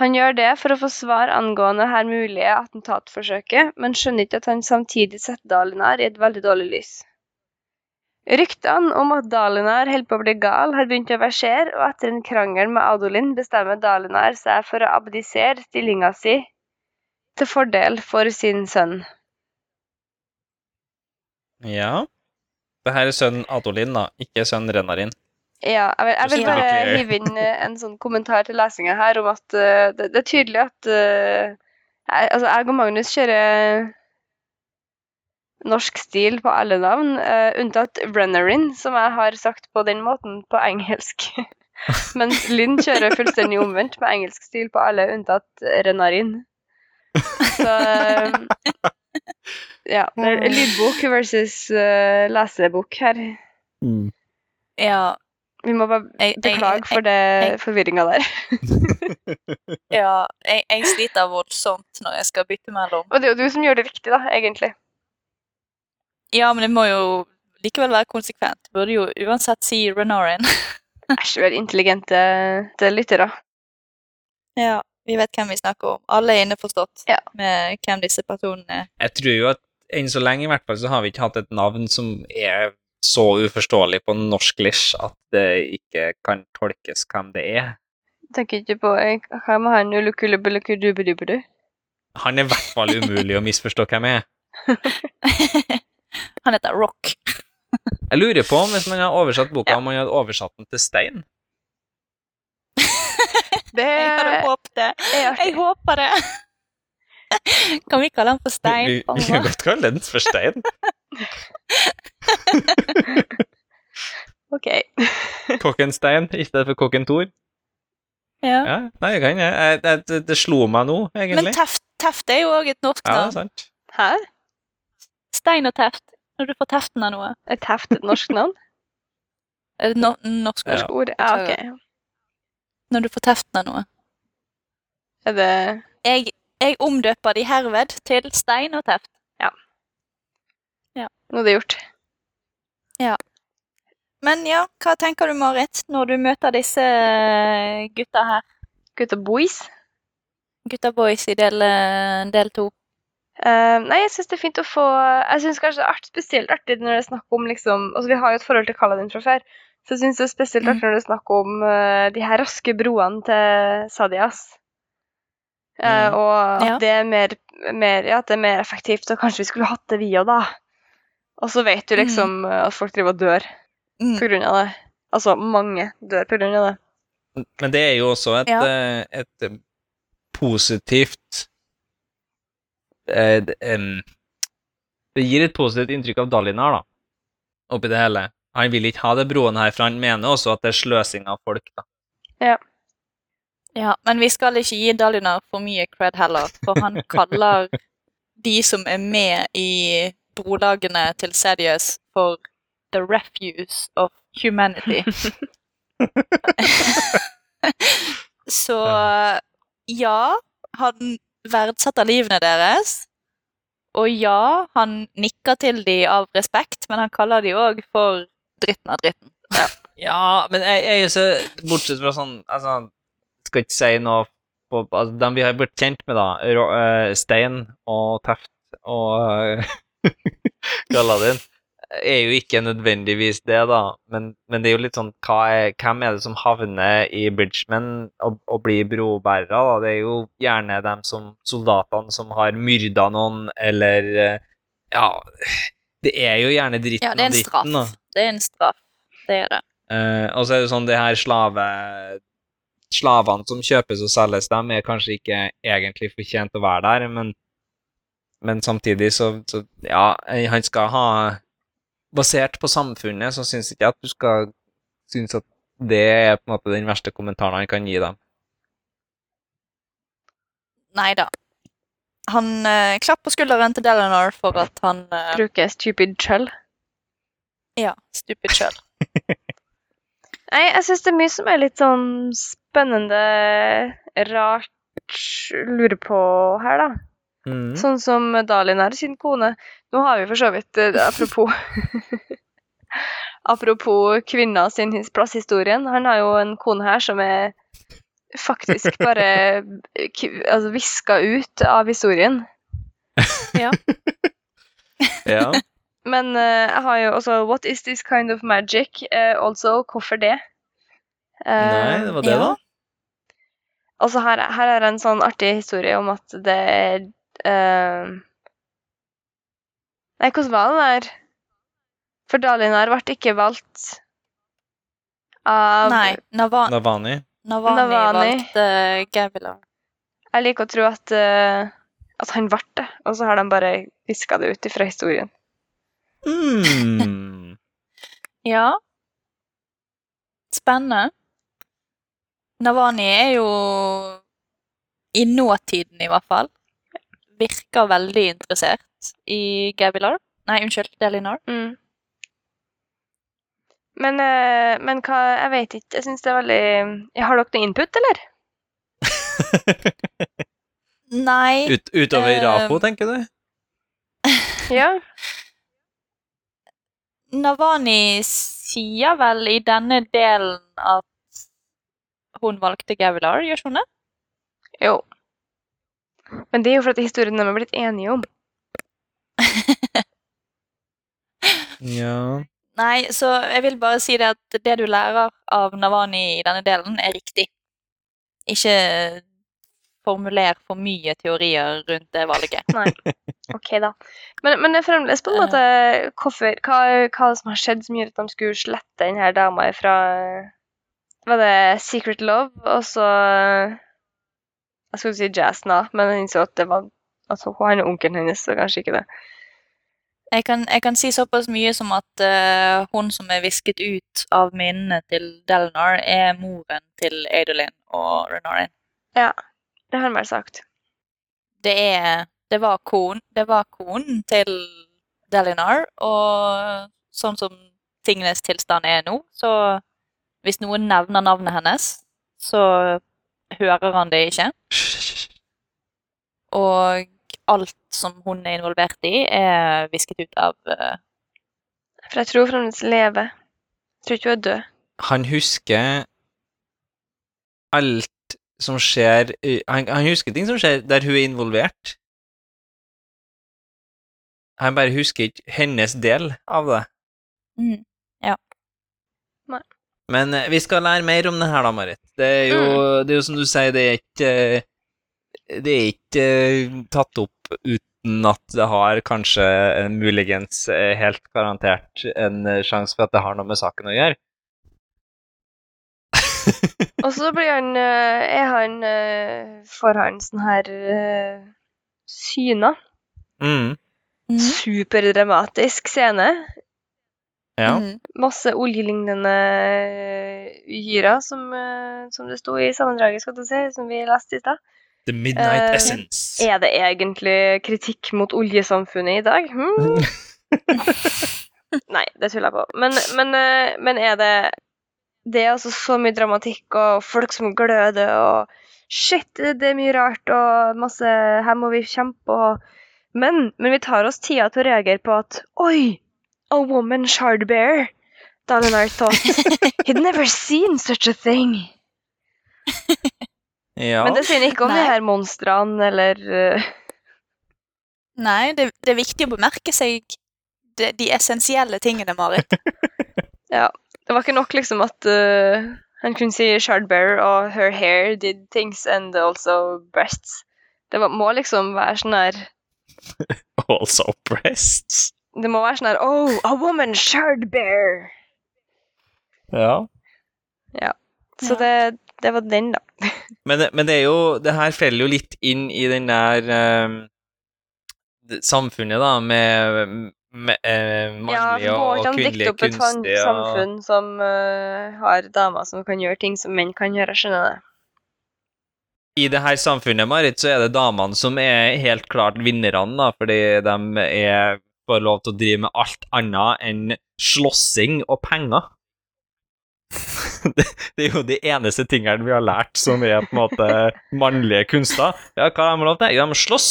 Han gjør det for å få svar angående her mulige attentatforsøket, men skjønner ikke at han samtidig setter Dalinar i et veldig dårlig lys. Ryktene om at Dalinar holder på å bli gal, har begynt å versere, og etter en krangel med Adolin bestemmer Dalinar seg for å abdisere stillinga si til fordel for sin sønn. Ja. Det her er sønnen Adolin, da, ikke sønnen Renarin. Ja, jeg vil, jeg vil bare hive inn eh, en sånn kommentar til lesinga her om at uh, det, det er tydelig at uh, jeg, altså jeg og Magnus kjører norsk stil på alle navn, uh, unntatt Rennerin, som jeg har sagt på den måten på engelsk. Mens Linn kjører fullstendig omvendt med engelsk stil på alle, unntatt Renarin. Så eh, Ja. Det er lydbok versus uh, lesebok her. Ja, Vi må bare beklage for det forvirringa der. ja, jeg, jeg sliter voldsomt når jeg skal bytte mellom. Og det er jo du som gjør det riktig, da, egentlig. Ja, men det må jo likevel være konsekvent. Burde jo uansett si Renarin. Æsj, vi er intelligente til lyttere. ja, vi vet hvem vi snakker om. Alle er innforstått Ja. med hvem disse personene er. Jeg tror jo at enn så lenge i hvert fall så har vi ikke hatt et navn som er så uforståelig på norsklish at det ikke kan tolkes hvem det er. Tenker ikke på jeg med han ulukulubulukudubudubudu? Han er i hvert fall umulig å misforstå hvem er. Han heter Rock. Jeg lurer på om hvis man har oversatt boka, Ja. om man hadde oversatt den til stein. Det Jeg hadde håpet det. Jeg håper det. Kan vi kalle den for Stein? vi, vi kan godt kalle den for stein. OK. Kokken Stein i stedet for Kokken Tor. Ja. Ja, nei, jeg kan jeg. jeg det, det, slo meg nå, Men egentlig. teft, teft er jo òg et norsk Ja, navn. sant. Hæ? Stein og teft. Når du får teften av noe. Er Teft et norsk navn? Er det no norsk Ja. ord? Ord? Ja, OK. Når du får teften av noe. Er det Jeg, jeg omdøper de herved til Stein og teft. Ja. Nå er det gjort. Ja. Men ja, hva tenker du, Marit, når du møter disse eh, gutta her? Gutta boys? Gutta boys i del, eh, del to. Uh, nei, jeg syns det er fint å få Jeg syns kanskje det er art, spesielt artig når det er snakk om liksom Altså, vi har jo et forhold til Kaladin fra før, så jeg syns det er spesielt at artig når du snakker om uh, de her raske broene til Sadias. Uh, Mm. og at Ja. det er mer, mer Ja, at det er mer effektivt, og kanskje vi skulle hatt det vi òg, da. Og så vet du liksom mm. at folk driver og dør Mm. på grunn av det. Altså, mange dør på grunn av det. Men det er jo også et, Ja. eh, et eh, positivt eh, d- em, Det gir et positivt inntrykk av Dalinar, da, oppi det hele. Han vil ikke ha det broen her, for han mener også at det er sløsing av folk, da. Ja, men vi skal ikke gi Dalinar for mye cred heller, for han kaller de som er med i brolagene til Sedius for the refuse of humanity. Så ja, han verdsetter livene deres. Og ja, han nikker til dem av respekt, men han kaller dem òg for dritten av dritten. Ja, ja men jeg, jeg er så Bortsett fra sånn altså, Skal ikke si noe på altså, Dem vi har blitt kjent med, da. Rå, uh, Stein og Teft og uh, Galadin, er jo ikke nødvendigvis det, da. Men, men det er jo litt sånn er, Hvem er det som havner i Bridgeman og, og blir brobærere? da? Det er jo gjerne dem som soldatene som har myrda noen, eller eh, Ja, det er jo gjerne dritten Ja, en av dritten, da. Det er en straff. Det er det. Eh, og så er det sånn, det her slave slavene som kjøpes og selges, dem er kanskje ikke egentlig fortjent å være der, men, men samtidig så, så Ja, han skal ha Basert på samfunnet, så syns ikke jeg at du skal synes at det er på en måte den verste kommentaren han kan gi dem. Nei da. Han eh, klapper skulderen til Delanor for at han eh, Bruker stupid chell. Ja, stupid sjøl. Nei, jeg syns det er mye som er litt sånn spennende, rart, lurer på her, da. Mm. Sånn som Dalinar sin kone. Nå har vi for så vidt eh, Apropos Apropos kvinner sin his- plass i historien. Han har jo en kone her som er faktisk bare k- altså, viska ut av historien. Ja. Ja. Men eh, jeg har jo også What is this kind of magic? Eh, also, hvorfor det? Eh, Nei, det var det, ja. da? Altså her, her er en sånn artig historie om at det er uh... Nei, hvordan var det der? For Dalinar ble ikke valgt av Nei, Nava Navani. Navani, Navani. valgte Gavilar. Jeg liker å tro at, uh, at han ble det, og så har de bare viska det ut ifra historien. Mm. Ja. Spennende. Navani er jo i nåtiden, i hvert fall. Virker veldig interessert i Gavilar. Nei, unnskyld, Delinar. Mm. Men, eh, men hva Jeg vet ikke. Jeg syns det er veldig Har dere noe input, eller? Nei, Ut, utover uh, Rafo, tenker du? Ja. Navani sier vel i denne delen at hun valgte Gavilar, gjør hun det? Jo. Men det er jo fordi historien de har blitt enige om. Ja. Nei, så jeg vil bare si det at det du lærer av Navani i denne delen, er riktig. Ikke formuler for mye teorier rundt det valget. Nei. OK, da. Men, men det er fremdeles på en måte hvorfor, hva, hva som har skjedd som gjør at de skulle slette denne dama fra Var det Secret Love, og så Jeg skulle si Jazz nå, men jeg innså at det var Altså, han er onkelen hennes, så kanskje ikke det. Jeg kan, jeg kan si såpass mye som at uh, hun som er visket ut av minnene til Delinar, er moren til Adolin og Renarin. Det har han vel sagt. Det er Det var kon, det var konen til Delinar, og sånn som tingenes tilstand er nå, så hvis noen nevner navnet hennes, så hører han det ikke. Og alt som hun er involvert i, er visket ut av uh... For jeg tror fremdeles lever. Jeg tror ikke hun er død. Han husker alt som skjer han, han husker ting som skjer der hun er involvert. Han bare husker ikke hennes del av det. mm, Men eh, vi skal lære mer om det her, da, Marit. Det er jo, det er jo som du sier, det er ikke eh, Det er ikke eh, tatt opp uten at det har kanskje muligens helt garantert en sjanse for at det har noe med saken å gjøre. Og så blir han eh, Er han eh, Får han sånn her eh, syner. Mm. Mhm. Superdramatisk scene. Ja. Mhm. Masse oljelignende uhyrer, som, som det sto i sammendraget, skal du si, som vi leste i stad. The Midnight uh, Essence. Er det egentlig kritikk mot oljesamfunnet i dag? Hmm? Nei, det tuller jeg på. Men, men, men er det Det er altså så mye dramatikk og folk som gløder og Shit, det er mye rart og masse Her må vi kjempe og Men, men vi tar oss tida til å reagere på at Oi! A woman shard bear. Dalinar thought he'd never seen such a thing. Ja. Men det sier ikke om de her monstrene eller uh... Nei, det, det er viktig å bemerke seg de, de essensielle tingene, Marit. Det var ikke nok liksom at eh, han kunne si 'Shardbearer' og her hair did things and also breasts. Det var, må liksom være sånn her Also breasts. Det må være sånn her Oh, a woman shardbearer!» Ja. Ja. Så Ja. det, det var den, da. Men, det- men det er jo Det her faller jo litt inn i den der um, samfunnet, da, med, eh, Ja, mannlige går og å dikte kvinnelige opp et kunstige og- samfunn som uh, har damer som kan gjøre ting som menn kan gjøre, skjønner jeg det. I det her samfunnet, Marit, så er det damene som er helt klart vinnerne, da, fordi de er, får lov til å drive med alt annet enn slåssing og penger. det, det er jo de eneste tingene vi har lært som er på en måte mannlige kunster. Ja, hva har de lov til? De slåss,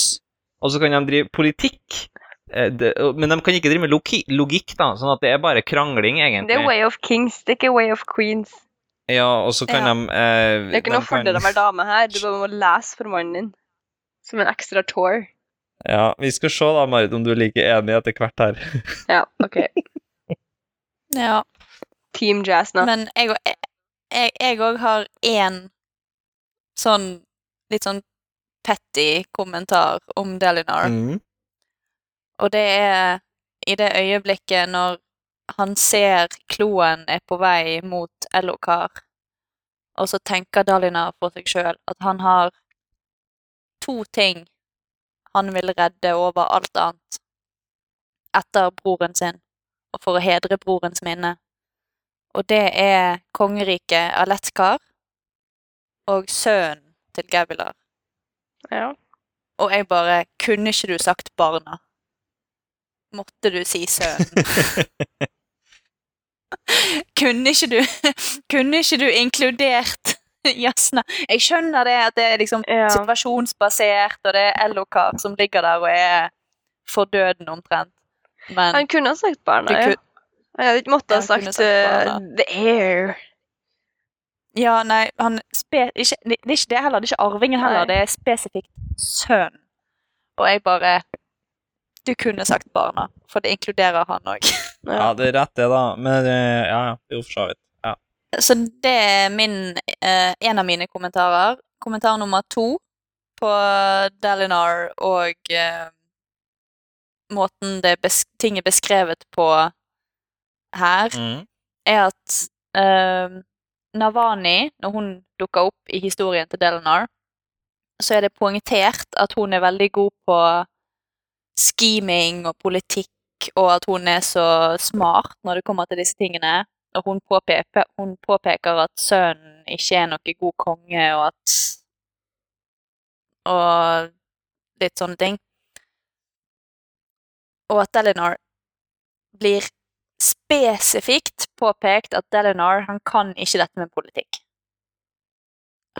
og så kan de drive politikk. Eh, det, men de kan ikke drive med logikk, da, sånn at det er bare krangling, egentlig. Det er way of kings, det er ikke way of queens. Ja, og så kan Ja. de eh, Det er ikke de noe fordel å være dame her, du bare må lese for mannen din. Som en ekstra tour. Ja, vi skal se da, Marit, om du er like enig etter hvert her. Ja, OK. Ja. Team jazz nå. Men jeg òg har én sånn litt sånn petty kommentar om Delinar. Mm. Og det er i det øyeblikket når han ser kloen er på vei mot Elokar, og så tenker Dalinar for seg sjøl at han har to ting han vil redde over alt annet etter broren sin, og for å hedre brorens minne. Og det er kongeriket Aletkar og sønnen til Gavilar. Ja. Og jeg bare Kunne ikke du sagt barna? Måtte du si sønnen? kunne ikke du Kunne ikke du inkludert jazzene? Jeg skjønner det at det er liksom Ja. situasjonsbasert, og det er Elokar som ligger der og er for døden omtrent. Men Han kunne ha sagt barna, ja. Han hadde ikke måttet ha sagt sagt eh. The Air. Ja, nei, ikke, det det er ikke det heller. Det er ikke arvingen heller. Nei. Det er spesifikt sønn. Og jeg bare Du kunne sagt barna, for det inkluderer han òg. Ja, det er rett det, da. Men eh, ja, ja. Jo, for så vidt. Ja. Så det er min, eh, en av mine kommentarer. Kommentar nummer to på Dalinar og eh, måten det bes ting er beskrevet på her, Mm. er at eh, Navani, når hun dukker opp i historien til Delinar, så er det poengtert at hun er veldig god på scheming og politikk, og at hun er så smart når det kommer til disse tingene. Og hun påpeker, hun påpeker at sønnen ikke er noe god konge, og at Og litt sånne ting. Og at Delinar blir spesifikt påpekt at Delinar han kan ikke dette med politikk.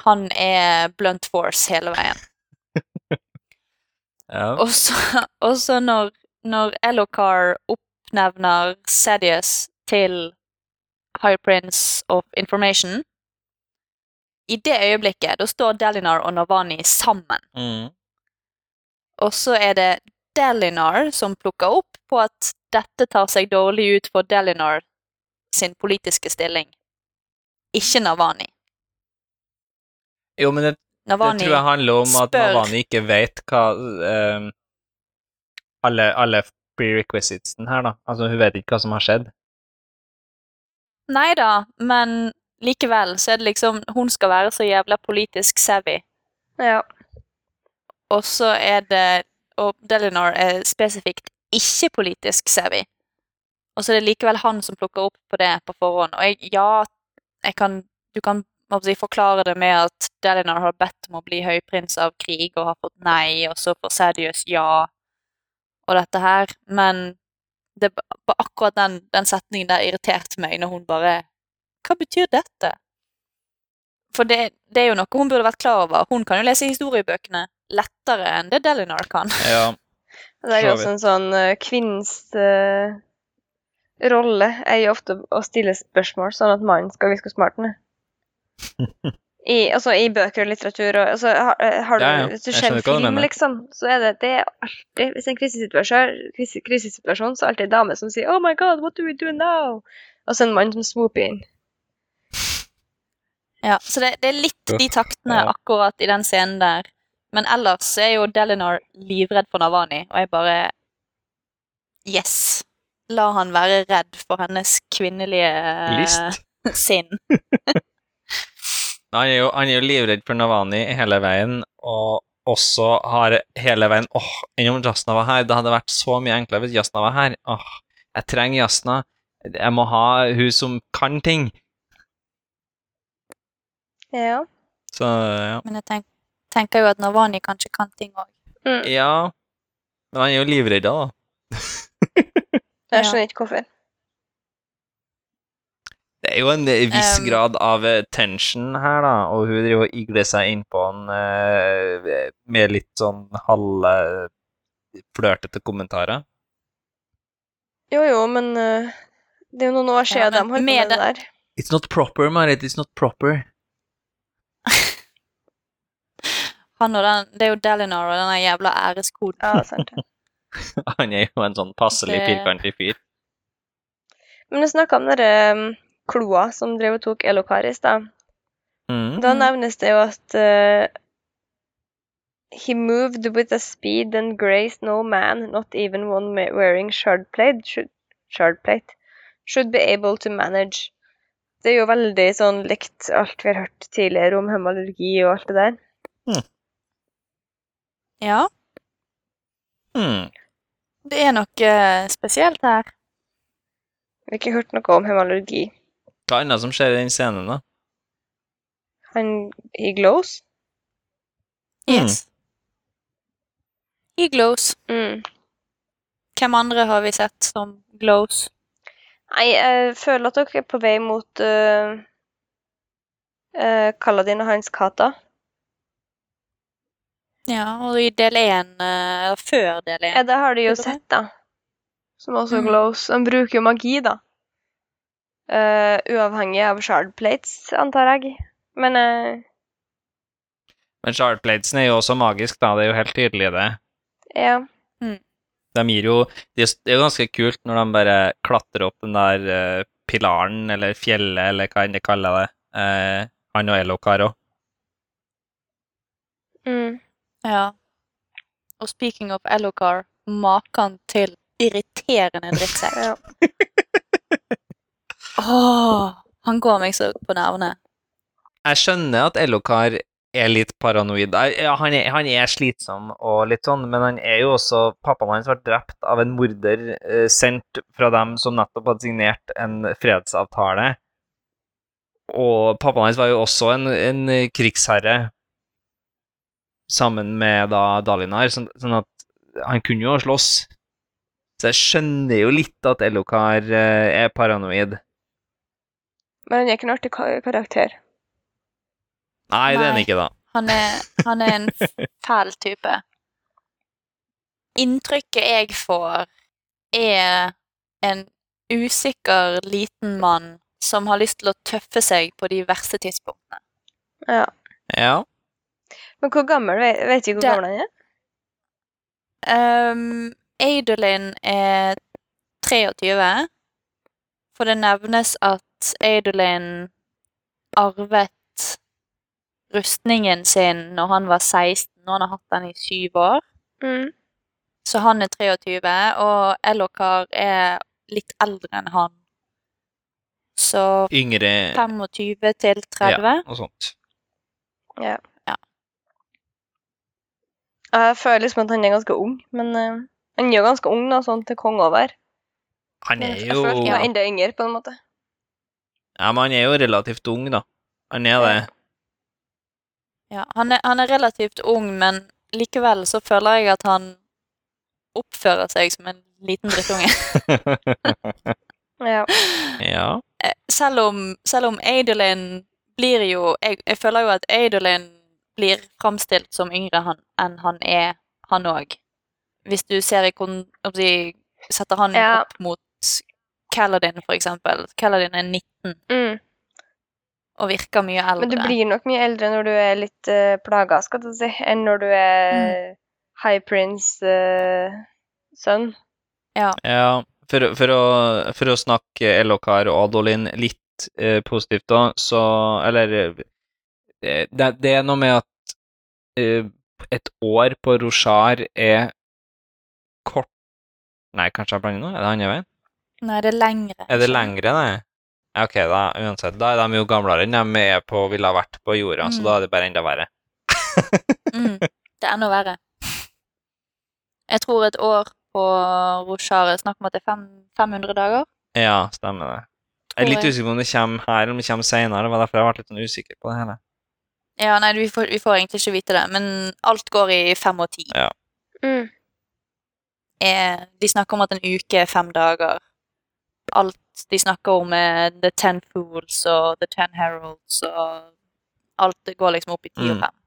Han er blunt force hele veien. Ja. Og så, og så når, når Elokar oppnevner Sedius til High Prince of Information I det øyeblikket da står Delinar og Navani sammen. Mm. Og så er det Delinar som plukker opp på at dette tar seg dårlig ut for Delinar sin politiske stilling. Ikke Navani. Jo, men det, det tror jeg handler om at spør- Navani ikke vet hva um, alle, alle prerequisitesen her, da. Altså, hun vet ikke hva som har skjedd. Nei da, men likevel så er det liksom Hun skal være så jævla politisk savvy, Ja. og så er det Og Delinor er spesifikt ikke politisk savvy. Og så er det likevel han som plukker opp på det på forhånd. Og jeg, ja, jeg kan, du kan si, forklare det med at Delinor har bedt om å bli høyprins av krig og har fått nei, og så får Sadius ja, og dette her. Men det, akkurat den, den setningen der irriterte meg når hun bare Hva betyr dette? For det, det er jo noe hun burde vært klar over. Hun kan jo lese historiebøkene lettere enn det Delinor kan. Ja. Det er jo også en sånn uh, kvinnens uh, rolle er jo ofte å stille spørsmål, sånn at mannen skal virke smart. I, altså, I bøker og litteratur og altså, har, eh, har du, Ja, ja. Hvis du ser du film, liksom, så er det, det er alltid Hvis det er en krisesituasjon, krise, krisesituasjon, så er det alltid en dame som sier 'Oh my God, what do we do now?' Og så en mann som swooper inn. Ja, så det, det er litt de taktene Ja. akkurat i den scenen der. Men ellers er jo Delinor livredd for Navani, og jeg bare Yes. La han være redd for hennes kvinnelige List. sinn. Han er, jo, han er jo livredd for Navani hele veien, og også har hele veien åh, enn om Jasna var her? Det hadde vært så mye enklere hvis Jasna var her. Åh, jeg trenger Jasna. Jeg må ha hun som kan ting. Ja. Så ja. Men jeg tenk, tenker jo at Navani kanskje kan ting òg. Mm. ja. Men han er jo livredd, da. Jeg skjønner ikke hvorfor. Det er jo en eh, viss Um, grad av eh, tension her, da, og hun driver og igler seg innpå han eh, med litt sånn halve flørtete kommentarer. Jo, jo, men uh, det er jo noen år Ja, siden de har med det der. It's not proper, Marit. It's not proper. Han og den, det er jo Delinor og den jævla æreskoden. Ja, sant. det. Han er jo en sånn passelig Det- firkantig fyr. Men du snakka om dere um, kloa som drev og tok Elokaris, da. Mm. Da nevnes det jo at uh, He moved with a speed and grace no man, not even one wearing shardplate, should, shardplate, should be able to manage. Det er jo veldig sånn likt alt vi har hørt tidligere om hemalurgi og alt det der. Ja, Mm. det er noe spesielt her. Vi har ikke hørt noe om hemoralgi. Hva annet som skjer i den scenen, da? Han He glows. Yes. He glows. Mm. Hvem andre har vi sett som glows? Nei, jeg føler at dere er på vei mot uh, uh, Kaladin og hans Kata. Ja, og i del én, uh, før del én. Ja, det har de jo sett, da. Som også Mm. glows. Han bruker jo magi, da. Eh, uavhengig av shardplates, antar jeg. Men uh, Men shardplatesen er jo også magisk, da. Det er jo helt tydelig, det. ja. De gir jo Det er jo ganske kult når de bare klatrer opp den der uh, pilaren, eller fjellet, eller hva enn de kaller det. Eh, han og Elokar òg. Mm. Ja. Og speaking of Elokar, maken til irriterende drittsekk. ja. Åh, han går meg så på nervene. Jeg skjønner at Ellokar er litt paranoid. Ja, han er, han er slitsom og litt sånn, men han er jo også Pappaen hans ble drept av en morder eh, sendt fra dem som nettopp hadde signert en fredsavtale. Og pappaen hans var jo også en, en krigsherre sammen med da Dalinar, sånn, sånn at han kunne jo slåss. Så jeg skjønner jo litt at Ellokar eh, er paranoid. Men han er ikke en artig karakter. Nei, det er han ikke, da. Han er, han er en fæl type. Inntrykket jeg får, er en usikker liten mann som har lyst til å tøffe seg på de verste tidspunktene. Ja. Ja. Men hvor gammel Vet du hvor Det- gammel han er? Um, Adolin er 23, for det nevnes at Adolin arvet rustningen sin når han var 16, og han har hatt den i syv år. Mm. Så han er 23, og Elokar er litt eldre enn han. Så Yngre 25 til 30. Ja, noe sånt. Jeg føler liksom at han er ganske ung, men uh, han er jo ganske ung da, sånn til kong over. Han er jo Jeg føler ikke han ja. enda yngre, på en måte. Men han er jo relativt ung, da. Han er det. Ja, han er, han er relativt ung, men likevel så føler jeg at han oppfører seg som en liten drittunge. Ja. ja. Eh, selv om, selv om Adolin blir jo jeg, jeg føler jo at Adolin blir framstilt som yngre han, enn han er, han òg. Hvis du ser i kon... om de si, Setter han Ja. opp mot Kaladin, for eksempel. Kaladin er 19 Mm. og virker mye eldre. Men du blir nok mye eldre når du er litt uh, plaga, skal du si, enn når du er Mm. High Prince-sønn. Ja. Ja, for, for, å, for å snakke Elokar og Adolin litt uh, positivt, da, så Eller det, det er noe med at uh, et år på Roshar er kort Nei, kanskje jeg blander nå? Er det andre veien? Nei, det er lengre. Er det lengre, nei? Ja, Ok, da uansett. Da er de jo gamlere enn de er på, ville ha vært på jorda, så Mm. da er det bare enda verre. Mm, det er enda verre. Jeg tror et år på Roshar er snakk om at det er fem, 500 dager. Ja, stemmer det. Jeg er litt usikker på om det kommer her, eller om det kommer senere. Det var derfor jeg ble litt sånn usikker på det hele. Ja, nei, vi får, vi får egentlig ikke vite det, men alt går i fem og ti. Mm. Eh, de snakker om at en uke er fem dager. Alt de snakker om er The Ten Fools og The Ten Heralds og Alt det går liksom opp i ti og Mm.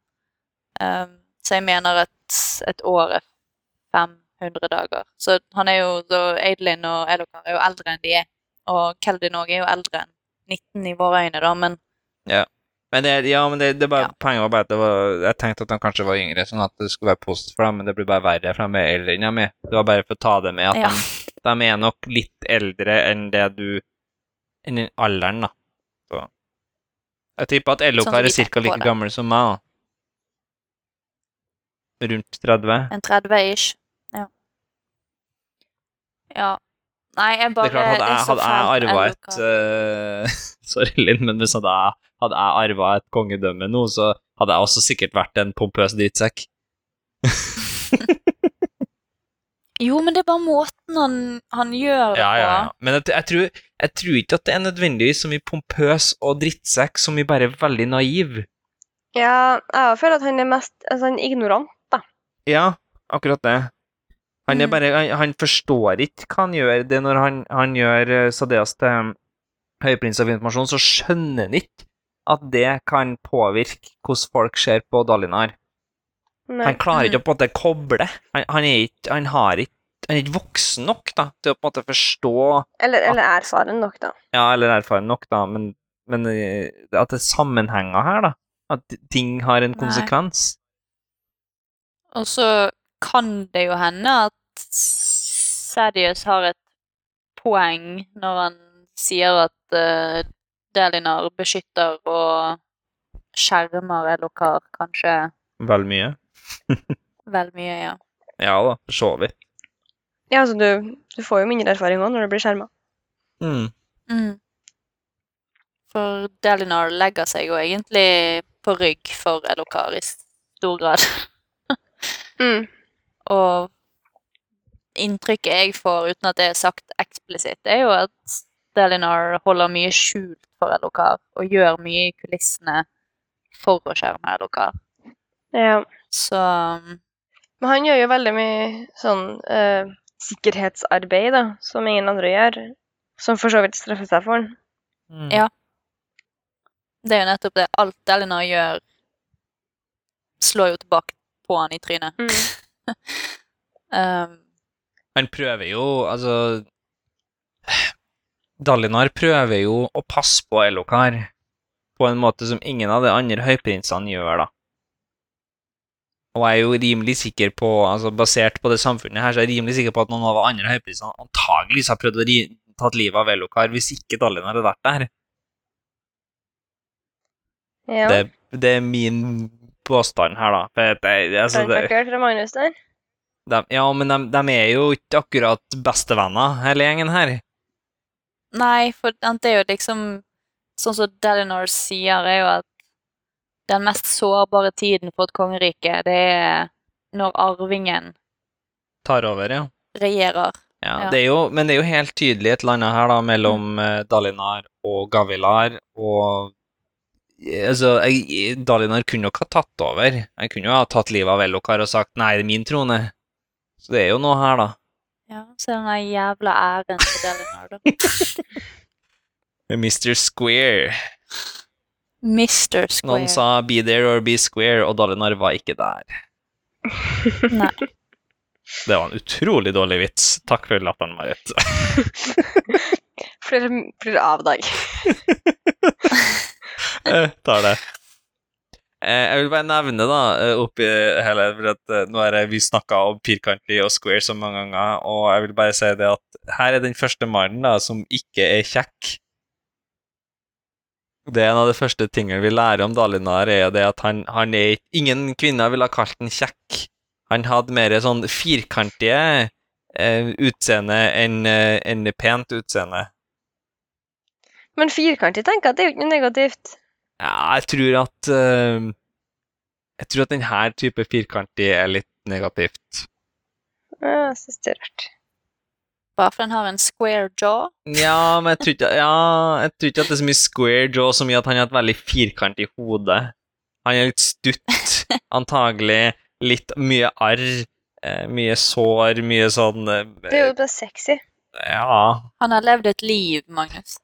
Um, så jeg mener at et år er 500 dager. Så han er jo så Adelin og Elokar er jo eldre enn de er. Og Keldin òg er jo eldre enn 19 i våre øyne, da, men Men det, ja, men det, det bare, Ja. poenget var bare at det var, jeg tenkte at han kanskje var yngre, sånn at det skulle være positivt for dem, men det blir bare verre, for de er eldre enn de er. Det var bare for å ta det med at Ja. de, de er nok litt eldre enn det du enn den alderen, da. Så. Jeg tipper at Sånn Elokar er ca. like gammel som meg, da. Rundt 30. en 30-ish. Ja. Ja. Nei, jeg bare det er klart, hadde jeg, hadde jeg arva et eh, Sorry, Linn, men hvis hadde jeg, hadde jeg arva et kongedømme nå, så hadde jeg også sikkert vært en pompøs drittsekk. Jo, men det er bare måten han, han gjør det Ja, ja, ja. Men jeg, jeg, tror, jeg tror ikke at det er nødvendigvis så mye pompøs og drittsekk, som mye bare veldig naiv. Ja, jeg føler at han er mest altså, han er ignorant. Ja, akkurat det. Han, er Mm. bare, han, han forstår ikke hva han gjør. Det når han, han gjør eh, Sadeas til um, høyprins av informasjon, så skjønner han ikke at det kan påvirke hvordan folk ser på Dalinar. Nei. Han klarer Mm. ikke å på en måte koble. Han, han, er ikke, han, har ikke, han er ikke voksen nok da, til å på en måte forstå Eller, eller erfaren nok, da. Ja, eller erfaren nok, da, men, men eh, at det er sammenhenger her, da. At ting har en Nei. konsekvens. Og så kan det jo hende at Sadius har et poeng når han sier at uh, Delinar beskytter og skjermer Elokar kanskje Vel mye. Vel mye, ja. Ja da, for så vidt. Ja, altså, du, du får jo mindre erfaring òg når du blir skjerma. Mm. Mm. For Delinar legger seg jo egentlig på rygg for Elokar i stor grad. Mm. Og inntrykket jeg får, uten at det er sagt eksplisitt, er jo at Delinar holder mye skjult for Elokar, og gjør mye i kulissene for å skjerme Elokar. Ja. Så Men han gjør jo veldig mye sånn uh, sikkerhetsarbeid, da, som ingen andre gjør. Som for så vidt straffer seg for han. Mm. Ja. det er jo nettopp det. Alt Delinar gjør, slår jo tilbake på han i trynet. Mm. Um, Han prøver jo, altså Dalinar prøver jo å passe på Elokar på en måte som ingen av de andre høyprinsene gjør, da. Og jeg er jo rimelig sikker på, altså basert på det samfunnet her, så er jeg rimelig sikker på at noen av de andre høyprisene antageligvis har prøvd å ri tatt livet av Velokar hvis ikke Dallin hadde vært der. Ja. Det, det er min påstand her, da. For at det, altså, det, fra Magnus der? de, ja, men de, de er jo ikke akkurat bestevenner, hele gjengen her. Nei, for det er jo liksom Sånn som Dalinor sier, er jo at den mest sårbare tiden for et kongerike, det er når arvingen Tar over, ja. regjerer. ja, Ja. Det er jo, men det er jo helt tydelig et eller annet her da, mellom mm. Dalinar og Gavilar, og eh, Altså, jeg, Dalinar kunne nok ha tatt over. Jeg kunne jo ha tatt livet av Elokar og sagt 'nei, det er min trone'. Så det er jo noe her, da. Ja, så den der jævla æren til Dalinar, da. Mr. Square. Mr. Square. Noen sa 'be there or be square', og Dalinar var ikke der. Nei. Det var en utrolig dårlig vits. Takk for latteren, Marit. Flere, flere av dag. Jeg tar det. Eh, Jeg vil bare nevne, da, eh, oppi hele for at eh, Nå har vi snakka om firkantig og square så mange ganger, og jeg vil bare si det at her er den første mannen da, som ikke er kjekk. Det er en av de første tingene vi lærer om Dalinar, er det at han, han er Ingen kvinner ville ha kalt han kjekk. Han hadde mer sånn firkantige eh, utseende enn en pent utseende. Men firkantig tenker jeg at det er jo ikke noe negativt. Ja, jeg tror at uh, Jeg tror at denne type firkantig er litt negativt. Jeg synes det er rart. Bare for den har en square jaw. Ja, men jeg tror ikke, ja, jeg tror ikke at det er så mye square jaw, så mye at han har et veldig firkantig hode. Han er litt stutt, antagelig. Litt mye arr, eh, mye sår, mye sånn eh, Det er jo bare sexy. Ja. Han har levd et liv, Magnus.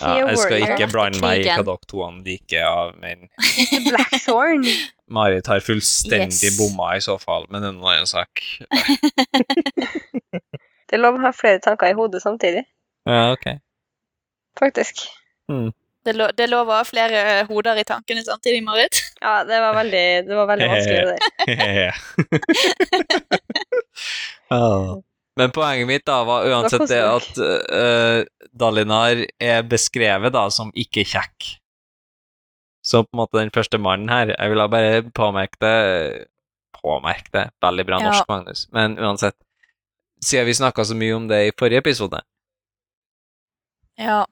ja. Jeg skal ikke blande meg i hva dere to liker av min... Blackthorn. Marit har fullstendig Yes. bomma i så fall, men det er en annen sak. Det er lov å ha flere tanker i hodet samtidig, Ja, ok. faktisk. Det, er lo det lov å ha flere hoder i tankene samtidig, Marit. Ja, det var veldig, det var veldig vanskelig det der. Ja. Men poenget mitt da var uansett det Det at uh, Dalinar er beskrevet da som ikke kjekk. Så på en måte den første mannen her Jeg ville bare påmerke det Påmerke det. Veldig bra Ja. norsk, Magnus. Men uansett, siden vi snakka så mye om det i forrige episode Ja.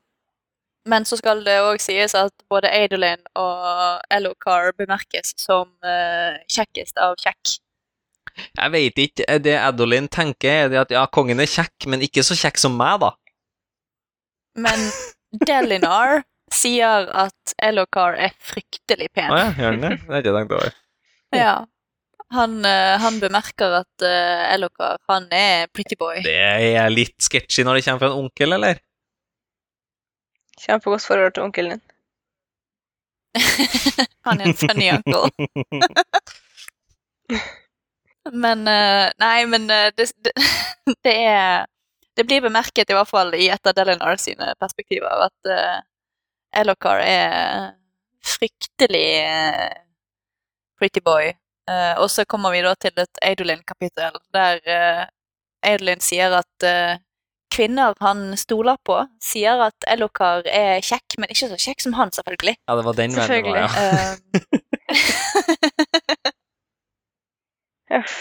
Men så skal det òg sies at både Adolin og Elokar bemerkes som uh, kjekkest av kjekk. Jeg vet ikke. Det Adolin tenker, er det at ja, kongen er kjekk, men ikke så kjekk som meg, da. Men Delinar sier at Elokar er fryktelig pen. Å ja, gjør han det? Det har jeg ikke tenkt over. Ja. Han, eh, han bemerker at uh, Elokar, han er pretty boy. Det er litt sketchy når det kommer fra en onkel, eller? Kjempegodt forhold til onkelen din. han er en funny uncle. Men uh, Nei, men uh, det, det, det er Det blir bemerket, i hvert fall i et av Delinar sine perspektiver, at uh, Elokar er fryktelig eh, pretty boy. Eh, og så kommer vi da til et Adolin-kapittel, der uh, Adolin sier at eh, kvinner han stoler på, sier at Elokar er kjekk, men ikke så kjekk som han, selvfølgelig. Ja, det var den vennen det var, ja. Eh,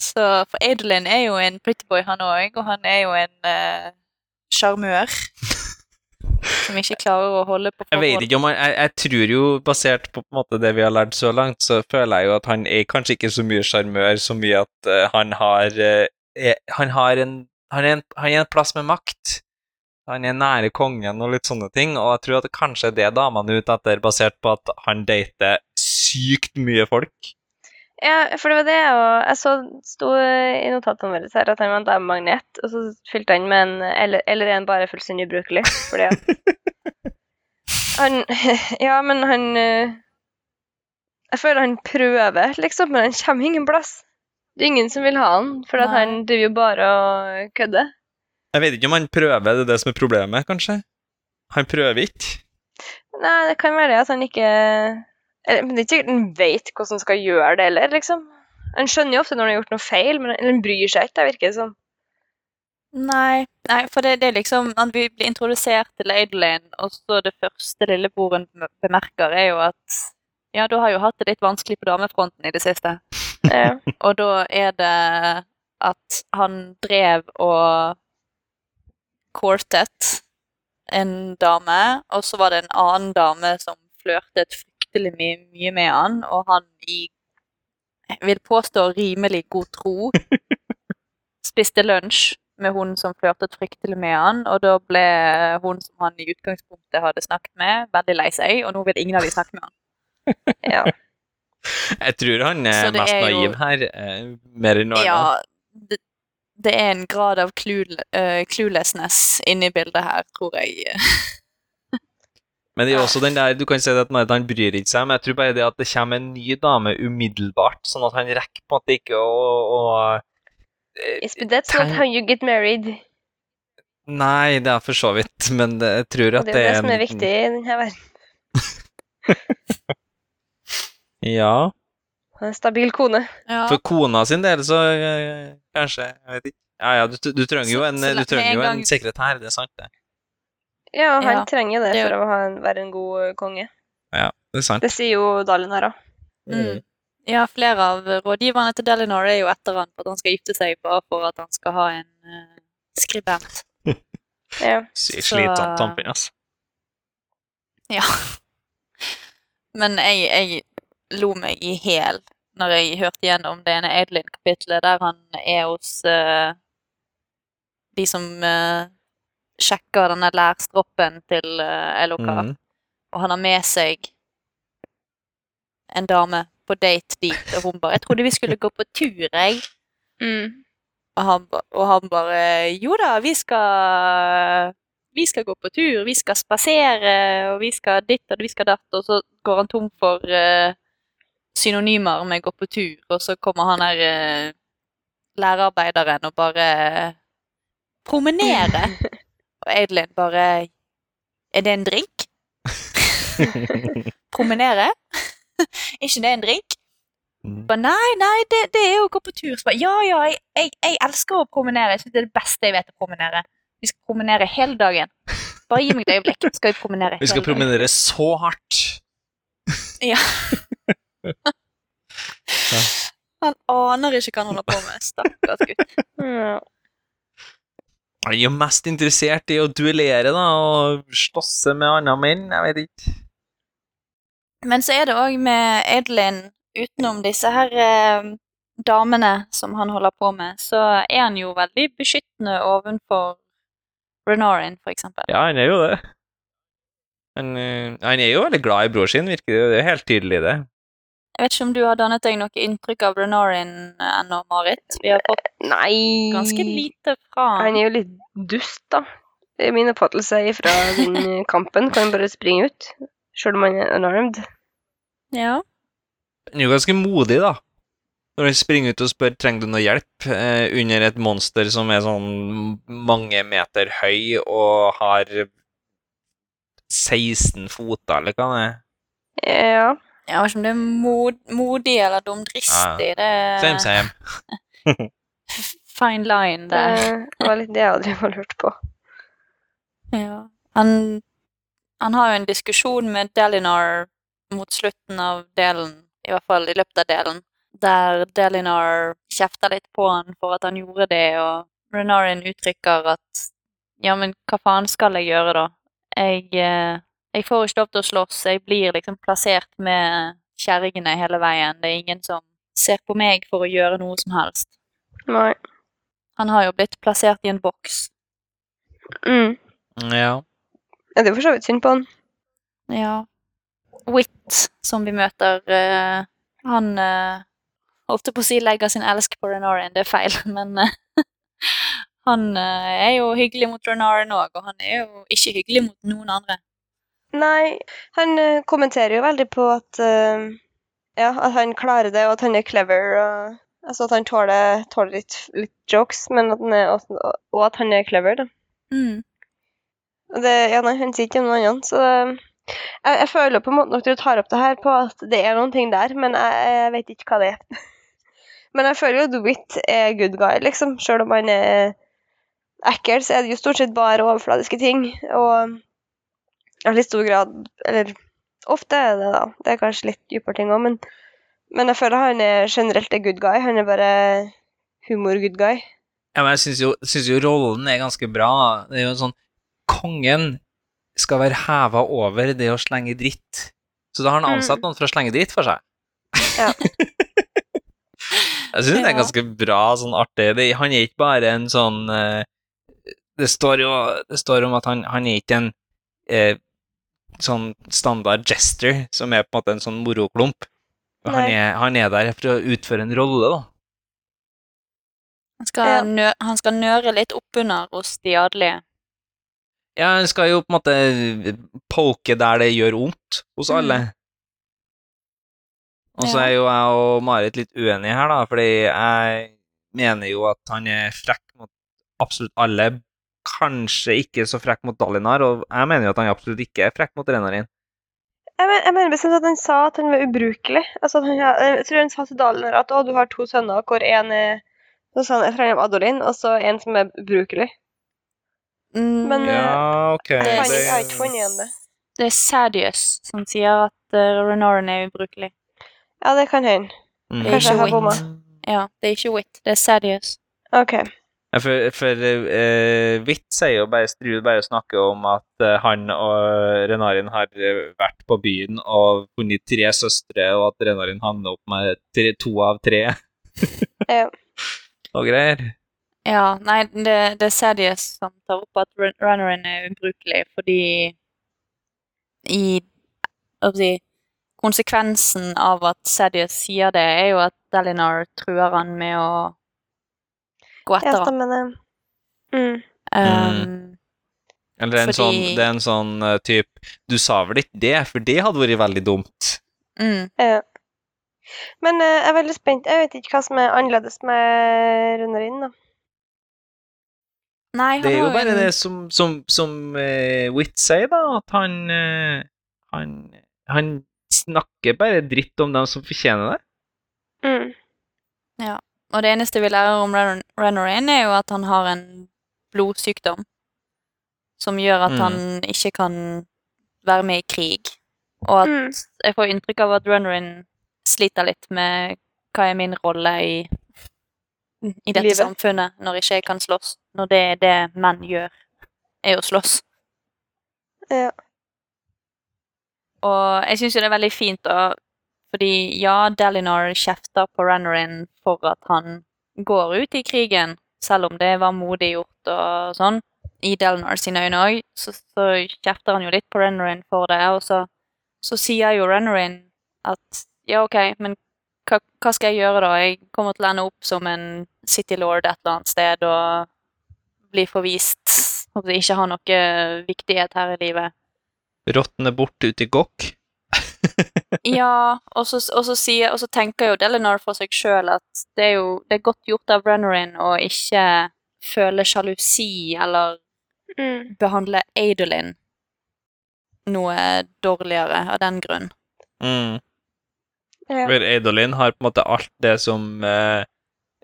Så for Adolin er jo en pretty boy, han òg, og han er jo en sjarmør. sjarmør. Som ikke klarer å holde på Jeg vet ikke om han jeg, jeg tror jo, basert på, på måte det vi har lært så langt, så føler jeg jo at han er kanskje ikke så mye sjarmør, så mye at uh, han har uh, er, Han har en han er en, han er en plass med makt. Han er nære kongen og litt sånne ting, og jeg tror at det er det damene ute etter, basert på at han dater sykt mye folk. Ja, for det var det og Jeg så sto i notatene våre her at han var en magnet, og så fylte han med en Eller, eller en bare fullstendig ubrukelig, fordi at Han Ja, men han eh, Jeg føler han prøver, liksom, men han kommer ingen plass. Det er ingen som vil ha han, for at han driver jo bare og kødder. Jeg vet ikke om han prøver, det er det som er problemet, kanskje. Han prøver ikke. Nei, det kan være det at han ikke Men det er ikke sikkert en vet hvordan en skal gjøre det heller, liksom. En skjønner jo ofte når en har gjort noe feil, men en bryr seg ikke, det virker det Sånn. Nei, nei for det, det er liksom Han blir blir introdusert til Adolin, og så det første lillebroren be- bemerker, er jo at ja, du har jo hatt det litt vanskelig på damefronten i det siste. Ja. Og da er det at han drev og courtet en dame, og så var det en annen dame som flørtet fryktelig mye, mye med han, og han i jeg vil påstå rimelig god tro spiste lunsj med hun som flørtet fryktelig med han, og da ble hun som han i utgangspunktet hadde snakket med, veldig lei seg, og nå vil ingen av de snakke med han. Ja. Jeg tror han er, mest er jo- naiv her, eh, mer enn noe annet. Ja, det, det er en grad av eh, cluelessness inni bildet her, tror jeg. Men det er også den der, du kan si at han bryr ikke seg, men jeg tror bare det at det kommer en ny dame umiddelbart, sånn at han rekker på en måte ikke å, å eh, Yes, but that's not how you get married. Nei, det er for så vidt, men jeg tror at det er Det er det som er viktig i denne verden. Ja, En stabil kone. Ja. for kona sin del så eh, kanskje, jeg vet ikke. Ja, ja, du, du trenger jo en, trenger en jo en sekretær, det er sant det. Ja, han Ja, trenger det det for å ha en, være en god eh, konge. Ja, det er sant. Det sier jo Dalin her òg. Mm. Ja, flere av rådgiverne til Delinor er jo etter han for at han skal gifte seg, bare for at han skal ha en uh, skribent. Ja. Slitsomt samfunn, ass. Ja. Men jeg, jeg lo meg i hæl når jeg hørte gjennom det ene Adelin-kapitlet der han er hos uh, de som uh, sjekker denne lærstroppen til uh, LOK, Mhm. og han har med seg en dame på date dit, og hun bare 'Jeg trodde vi skulle gå på tur, jeg'. Mm. Og han, ba- og han bare Jo da, vi skal Vi skal gå på tur, vi skal spasere, og vi skal ditt og vi skal datt. Og så går han tom for uh, synonymer med 'gå på tur', og så kommer han her uh, lærerarbeideren og bare promenere. og Adelin bare Er det en drink? Promenere? er ikke det en drink? Mm. Bare, nei, nei, det, det er jo å gå på tur. Bare, ja, ja, jeg, jeg, jeg elsker å promenere. Jeg synes det er det beste jeg vet å promenere. Vi skal promenere hele dagen. Bare gi meg et øyeblikk, så skal vi promenere Vi skal promenere dagen. så hardt. Ja. Han aner ikke hva han holder på med. Stakkars gutt. Ja. Han er jo mest interessert i å duellere da, og slåsse med andre menn, jeg vet ikke. Men så er det òg med Adeline, utenom disse her eh, damene som han holder på med, så er han jo veldig beskyttende ovenfor Renorin, for eksempel. Ja, han er jo det. Han, eh, han er jo veldig glad i bror sin, virker det. Det er helt tydelig, det. Jeg vet ikke om du har dannet deg noe inntrykk av Renarin ennå, Marit? Vi har fått Nei ganske lite fra Han er jo litt dust, da. Det er Min oppfattelse fra den eh, kampen kan bare springe ut, sjøl om han er unarmed. Ja. Han er jo ganske modig, da. Når han springer ut og spør trenger du noe hjelp eh, under et monster som er sånn mange meter høy og har 16 foter, eller hva det er. Ja. Jeg vet ikke om det er mod, modig eller dumdristig. Det Same, er same. fine line Det der. var litt det jeg hadde var lurt på. Ja. Han, han har jo en diskusjon med Delinar mot slutten av delen, i hvert fall i løpet av delen, der Delinar kjefter litt på han for at han gjorde det, og Renarin uttrykker at ja, men hva faen skal jeg gjøre, da? Jeg, eh, jeg får ikke lov til å slåss, jeg blir liksom plassert med kjerringene hele veien. Det er ingen som ser på meg for å gjøre noe som helst. Nei. Han har jo blitt plassert i en boks. Mm. Ja. Ja, det er for så vidt synd på han. Ja. Witt, som vi møter, uh, han uh, holdt på å si legger sin elsk på Renarin, det er feil, men uh, han er jo hyggelig mot Renarin òg, og han er jo ikke hyggelig mot noen andre. Nei, han eh, kommenterer jo veldig på at uh, Ja, at han klarer det, og at han er clever. Og, altså at han tåler, tåler litt, litt jokes, men at han er, og at han er clever, da. Mm. Og det, ja, nei, han sier ikke noe annet, så det, jeg, jeg føler på en måte nok du tar opp det her, på at det er noen ting der, men jeg, jeg vet ikke hva det er. men jeg føler jo at Witt er good guy, liksom. Selv om han er ekkel, så er det jo stort sett bare overfladiske ting. Og i stor grad Eller ofte er det da. Det er kanskje litt dypere ting òg, men, men jeg føler han er generelt er good guy. Han er bare humor-good guy. Ja, men jeg syns jo, synes jo rollen er ganske bra. Det er jo sånn Kongen skal være heva over det å slenge dritt. Så da har han ansatt Mm. noen for å slenge dritt for seg. Ja. jeg syns det er ganske bra, sånn artig. Det, han er ikke bare en sånn eh, Det står jo det står om at han, han er ikke en eh, sånn standard jester som er på en måte en sånn moroklump. Han er, han er der for å utføre en rolle, da. Han skal, Ja. nø han skal nøre litt oppunder hos de adelige. Ja, han skal jo på en måte poke der det gjør vondt hos Mm. alle. Og så Ja. er jo jeg og Marit litt uenige her, da, fordi jeg mener jo at han er frekk mot absolutt alle. Kanskje ikke så frekk mot Dalinar, og jeg mener jo at han absolutt ikke er frekk mot Renarin. Jeg, men, jeg mener bestemt at han sa at han var ubrukelig. Altså, at han, jeg tror han sa til Dalinar at å, du har to sønner hvor en er så sa han fra Adolin, og så en som er ubrukelig. Mm, Men, eh, Ja, ok. Jeg jeg har ikke funnet igjen det. det er Sadius som sier at uh, Renarin er ubrukelig. Ja, det kan hende. Mm. Det er Kanskje jeg ikke har bomma. Ja, det er ikke Wit, det er Sadius. OK. Ja, For, for uh, Hvitt sier jo bare Strud bare snakker om at uh, han og Renarin har eh, vært på byen og funnet tre søstre, og at Renarin havner opp med tre, to av tre Ja. og greier. Ja, nei, det, det er Sadius som tar opp at Renarin er ubrukelig fordi i hva skal jeg si, Konsekvensen av at Sadius sier det, er jo at Delinar truer han med å gå etter Ja, stemmer det. Mm. Um, Eller en Fordi- sånn, det er en sånn uh, type Du sa vel ikke det, for det hadde vært veldig dumt. mm, Ja. Men uh, jeg er veldig spent. Jeg vet ikke hva som er annerledes med Runarin, da. nei, Det er jo bare en- det som, som, som uh, Whit sier, da, at han, uh, han Han snakker bare dritt om dem som fortjener det. Mm. Og det eneste vi lærer om Ren- er jo at han har en blodsykdom som gjør at Mm. han ikke kan være med i krig. Og at Mm. jeg får inntrykk av at Renarin sliter litt med hva er min rolle i, i dette Livet. samfunnet når ikke jeg kan slåss. Når det er det menn gjør, er å slåss. Ja. Og jeg syns jo det er veldig fint, da, fordi ja, Delinor kjefter på Renarin for at han går ut i krigen, selv om det var modig gjort og sånn, i Delinor sine øyne òg, så, så kjefter han jo litt på Renarin for det, og så, så sier jo Renarin at ja, OK, men hva, hva skal jeg gjøre da? Jeg kommer til å ende opp som en city lord et eller annet sted og bli forvist, og ikke ha noe viktighet her i livet. Råtne bort ut i gokk. Ja, og så, og så, sier, og så tenker jo Delinor for seg sjøl at det er jo det er godt gjort av Renarin å ikke føle sjalusi eller Mm. behandle Adolin noe dårligere av den grunn. Mm. Ja. For Eidolin har på en måte alt det som eh,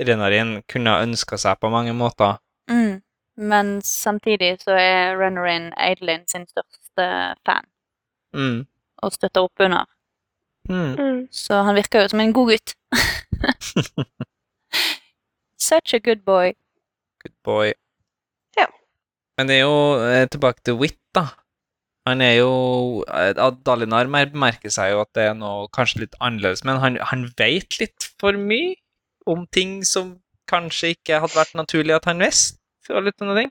Renarin kunne ha ønska seg på mange måter. Mm. Men samtidig så er Renarin Adolin sin største fan Mm. og støtter opp under. Mm. Mm. Så han virker jo som en god gutt. Such a good boy. Good boy. Ja. Men det er jo eh, tilbake til Whit, da. Han er jo eh, Dalinar merker seg jo at det er noe kanskje litt annerledes, men han, han vet litt for mye om ting som kanskje ikke hadde vært naturlig at han visste. Litt sånne ting.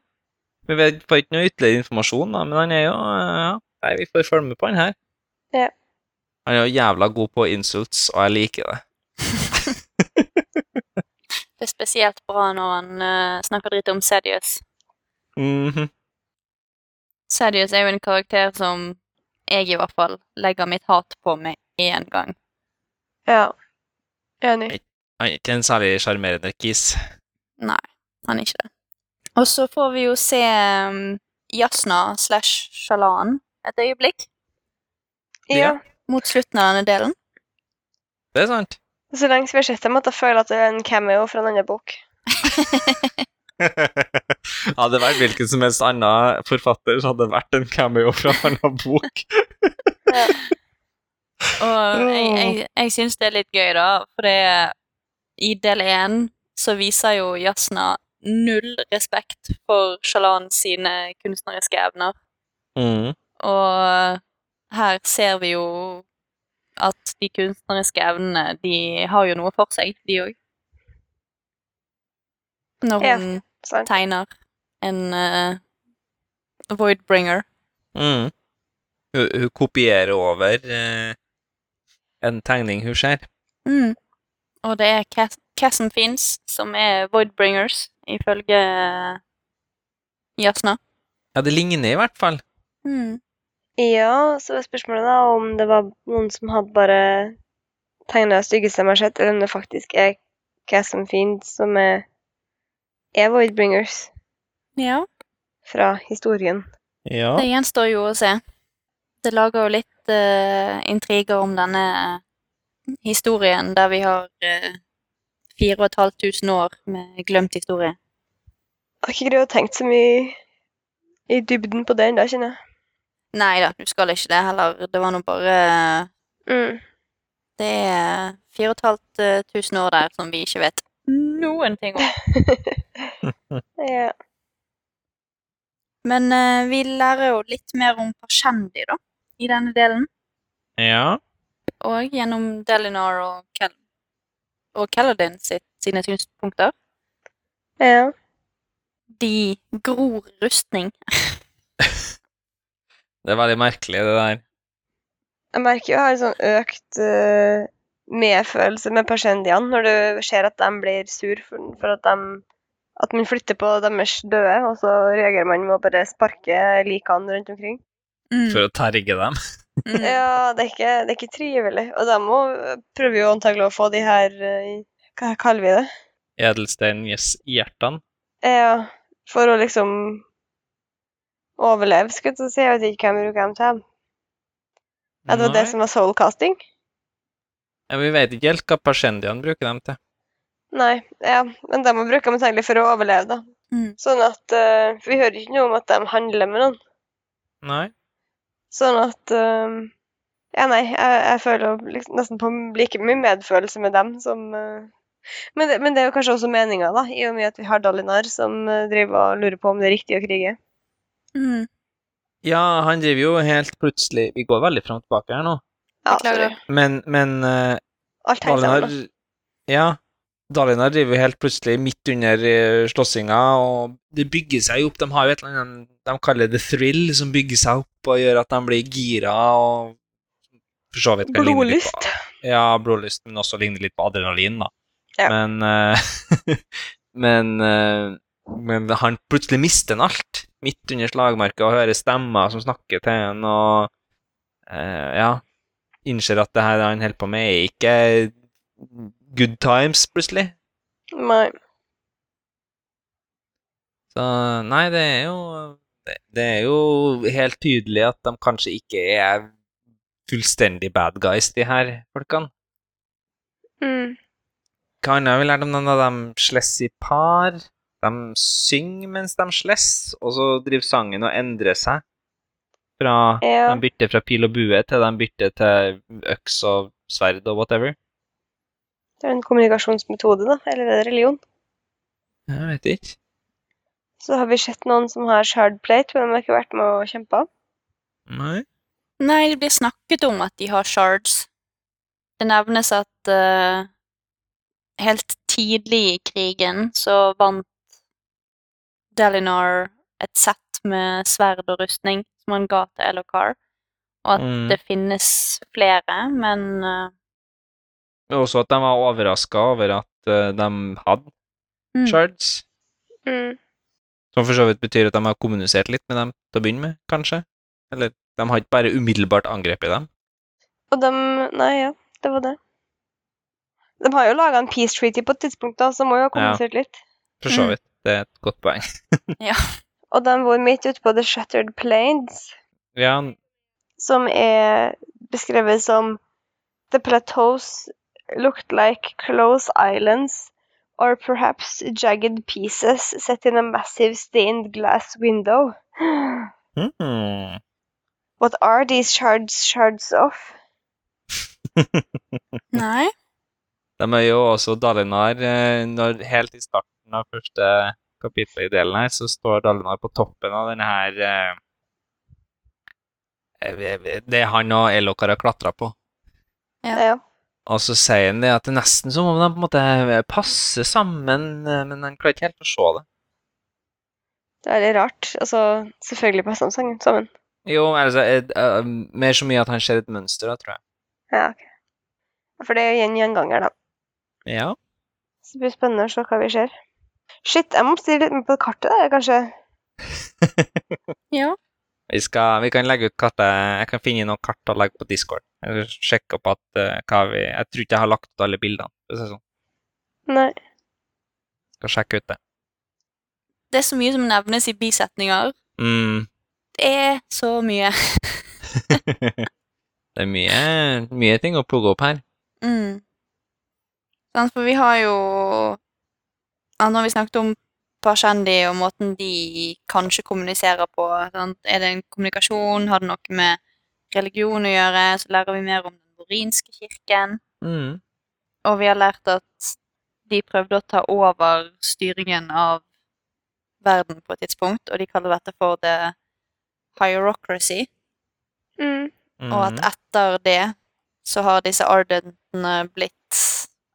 Vi får ikke noe ytterligere informasjon, da, men han er jo eh, ja, Nei, vi får følge med på han her. Ja. Han er jo jævla god på insults, og jeg liker det. Det er spesielt bra når han uh, snakker dritt om Sedius. Mhm. Sedius er jo en karakter som jeg i hvert fall legger mitt hat på med én gang. ja. Enig. Han er ikke en særlig sjarmerende kis. Nei, han er ikke det. Og så får vi jo se um, Jasna slash Shalan et øyeblikk Ja. Ja. mot slutten av denne delen. Det er sant. Så lenge vi har sett dem, at jeg føler at det er en cameo fra en annen bok. hadde det vært hvilken som helst annen forfatter, så hadde det vært en cameo fra en annen bok. Og jeg, jeg, jeg syns det er litt gøy, da, for det I del én så viser jo Jasna null respekt for Shalan sine kunstneriske evner. Mm. Og her ser vi jo at de kunstneriske evnene, de har jo noe for seg, de òg. Når hun ja, tegner en uh, Voidbringer. Mm. Hun, hun kopierer over uh, en tegning hun ser. Mm. Og det er Cass Casson Fiends som er Voidbringers, ifølge uh, Jasna. Ja, det ligner i hvert fall. Mm. Ja, så var spørsmålet da om det var noen som hadde bare tegna styggeste de har sett, eller om det faktisk er Cassom Fiend som er, er Voidbringers Ja, fra historien. Ja. det gjenstår jo å se. Det lager jo litt uh, intriger om denne historien der vi har uh, halvt tusen år med glemt historie. Jeg har ikke greid å tenke så mye i dybden på den, da, kjenner jeg. Nei da, du skal ikke det heller. Det var nå bare Mm. Det er fire og et halvt eh, tusen år der som vi ikke vet noen ting om. Ja. Men uh, vi lærer jo litt mer om Pashendi, da, i denne delen. ja. Og gjennom Delinar og, Kel og Kaladin sitt, sine synspunkter. ja. De gror rustning. Det er veldig merkelig, det der. Jeg merker jo jeg har en sånn økt uh, medfølelse med persendiene når du ser at de blir sur for, for at de at man flytter på deres døde, og så reagerer man med å bare sparke likene rundt omkring. Mm. For å terge dem. Mm. Ja, det er ikke, det er ikke trivelig. Og de må prøver jo antagelig å få de her uh, Hva kaller vi det? Edelsteinhjertene. Ja, for å liksom overleve, skulle jeg si. Jeg vet ikke hvem bruker dem til. Det det Nei. som var soulcasting? Ja, vi vet ikke helt hva persendiene bruker dem til. Nei, ja, men de må bruke dem antagelig for å overleve, da. Mm. Sånn at uh, vi hører ikke noe om at de handler med noen. Nei. Sånn at uh, Ja, nei, jeg, jeg føler liksom nesten på like mye medfølelse med dem som uh, men, det, men det er jo kanskje også meninga, da, i og med at vi har Dalinar som driver og lurer på om det er riktig å krige. Mm. Ja, han driver jo helt plutselig Vi går veldig fram og tilbake her nå. Ja, sorry. Men, men uh, Alt Dalinar Ja. Dalinar driver jo helt plutselig midt under eh, slåssinga, og det bygger seg opp. De har jo et eller annet de kaller det thrill, som bygger seg opp og gjør at de blir gira og for så vidt kan ligne litt på- Blodlyst. Ja, blodlyst, men også ligner litt på adrenalin, da. Ja. Men uh, Men uh, Men han plutselig mister han alt midt under slagmarka og hører stemmer som snakker til en, og eh, ja Innser at det her han holder på med, er ikke good times, plutselig. Nei. Så nei, det er jo det, er jo helt tydelig at de kanskje ikke er fullstendig bad guys, de her folkene. Mm. Hva annet har vi lært om dem? da? De slåss i par. De synger mens de slåss, og så driver sangen og endrer seg. Fra Ja. De bytter fra pil og bue til de bytter til øks og sverd og whatever. Det er en kommunikasjonsmetode, da. Eller er religion? Jeg vet ikke. Så har vi sett noen som har shard plate, men de har ikke vært med å kjempe. Nei. Nei, det blir snakket om at de har shards. Det nevnes at uh, helt tidlig i krigen så vant Dalinar et sett med sverd og rustning som han ga til Elokar, og at Mm. det finnes flere, men uh... Også at de var overraska over at uh, de hadde mm, shards. Mm. Som for så vidt betyr at de har kommunisert litt med dem til å begynne med, kanskje? Eller de har ikke bare umiddelbart angrepet dem? Og de Nei, ja, det var det. De har jo laga en peace treaty på et tidspunkt, da, så må jo ha kommunisert litt. For så Mm. vidt. Det er et godt poeng. Og de bor midt ute på The Shattered Plains, Ja, som er beskrevet som The plateaus looked like close islands, or perhaps jagged pieces set in a massive stained glass window. hmm. What are these shards shards of? Nei. De er jo også Dalinar eh, når, helt i starten av første kapitlet i delen her, så står Dalmar på toppen av denne her Det er Det han og Elokar har klatra på. Ja. Ja. Og så sier han det at det er nesten som om de på en måte passer sammen, eh, men han klarer ikke helt å se det. Det er litt rart. Altså, selvfølgelig passer de sammen-. Jo, altså eh, eh, Mer så mye at han ser et mønster, da, tror jeg. Ja, ok. For det er jo en gjenganger, da. Ja. Så det blir spennende å se hva vi ser. Shit, jeg må stille litt med på kartet der, kanskje. Ja. Vi, skal, vi kan legge ut kartet Jeg kan finne noen kart å legge på Discord. Jeg sjekke opp at uh, hva vi Jeg tror ikke jeg har lagt ut alle bildene. Sånn. Nei. Skal sjekke ut det. Det er så mye som nevnes i bisetninger. Mm. Det er så mye. det er mye, mye ting å plugge opp her. Mm. For vi har jo ja, har vi snakket om Parshendi og måten de kanskje kommuniserer på sant? Er det en kommunikasjon? Har det noe med religion å gjøre? Så lærer vi mer om den borinske kirken. Mm. Og vi har lært at de prøvde å ta over styringen av verden på et tidspunkt, og de kaller dette for the hierocracy. Mm. Og at etter det så har disse ardentene blitt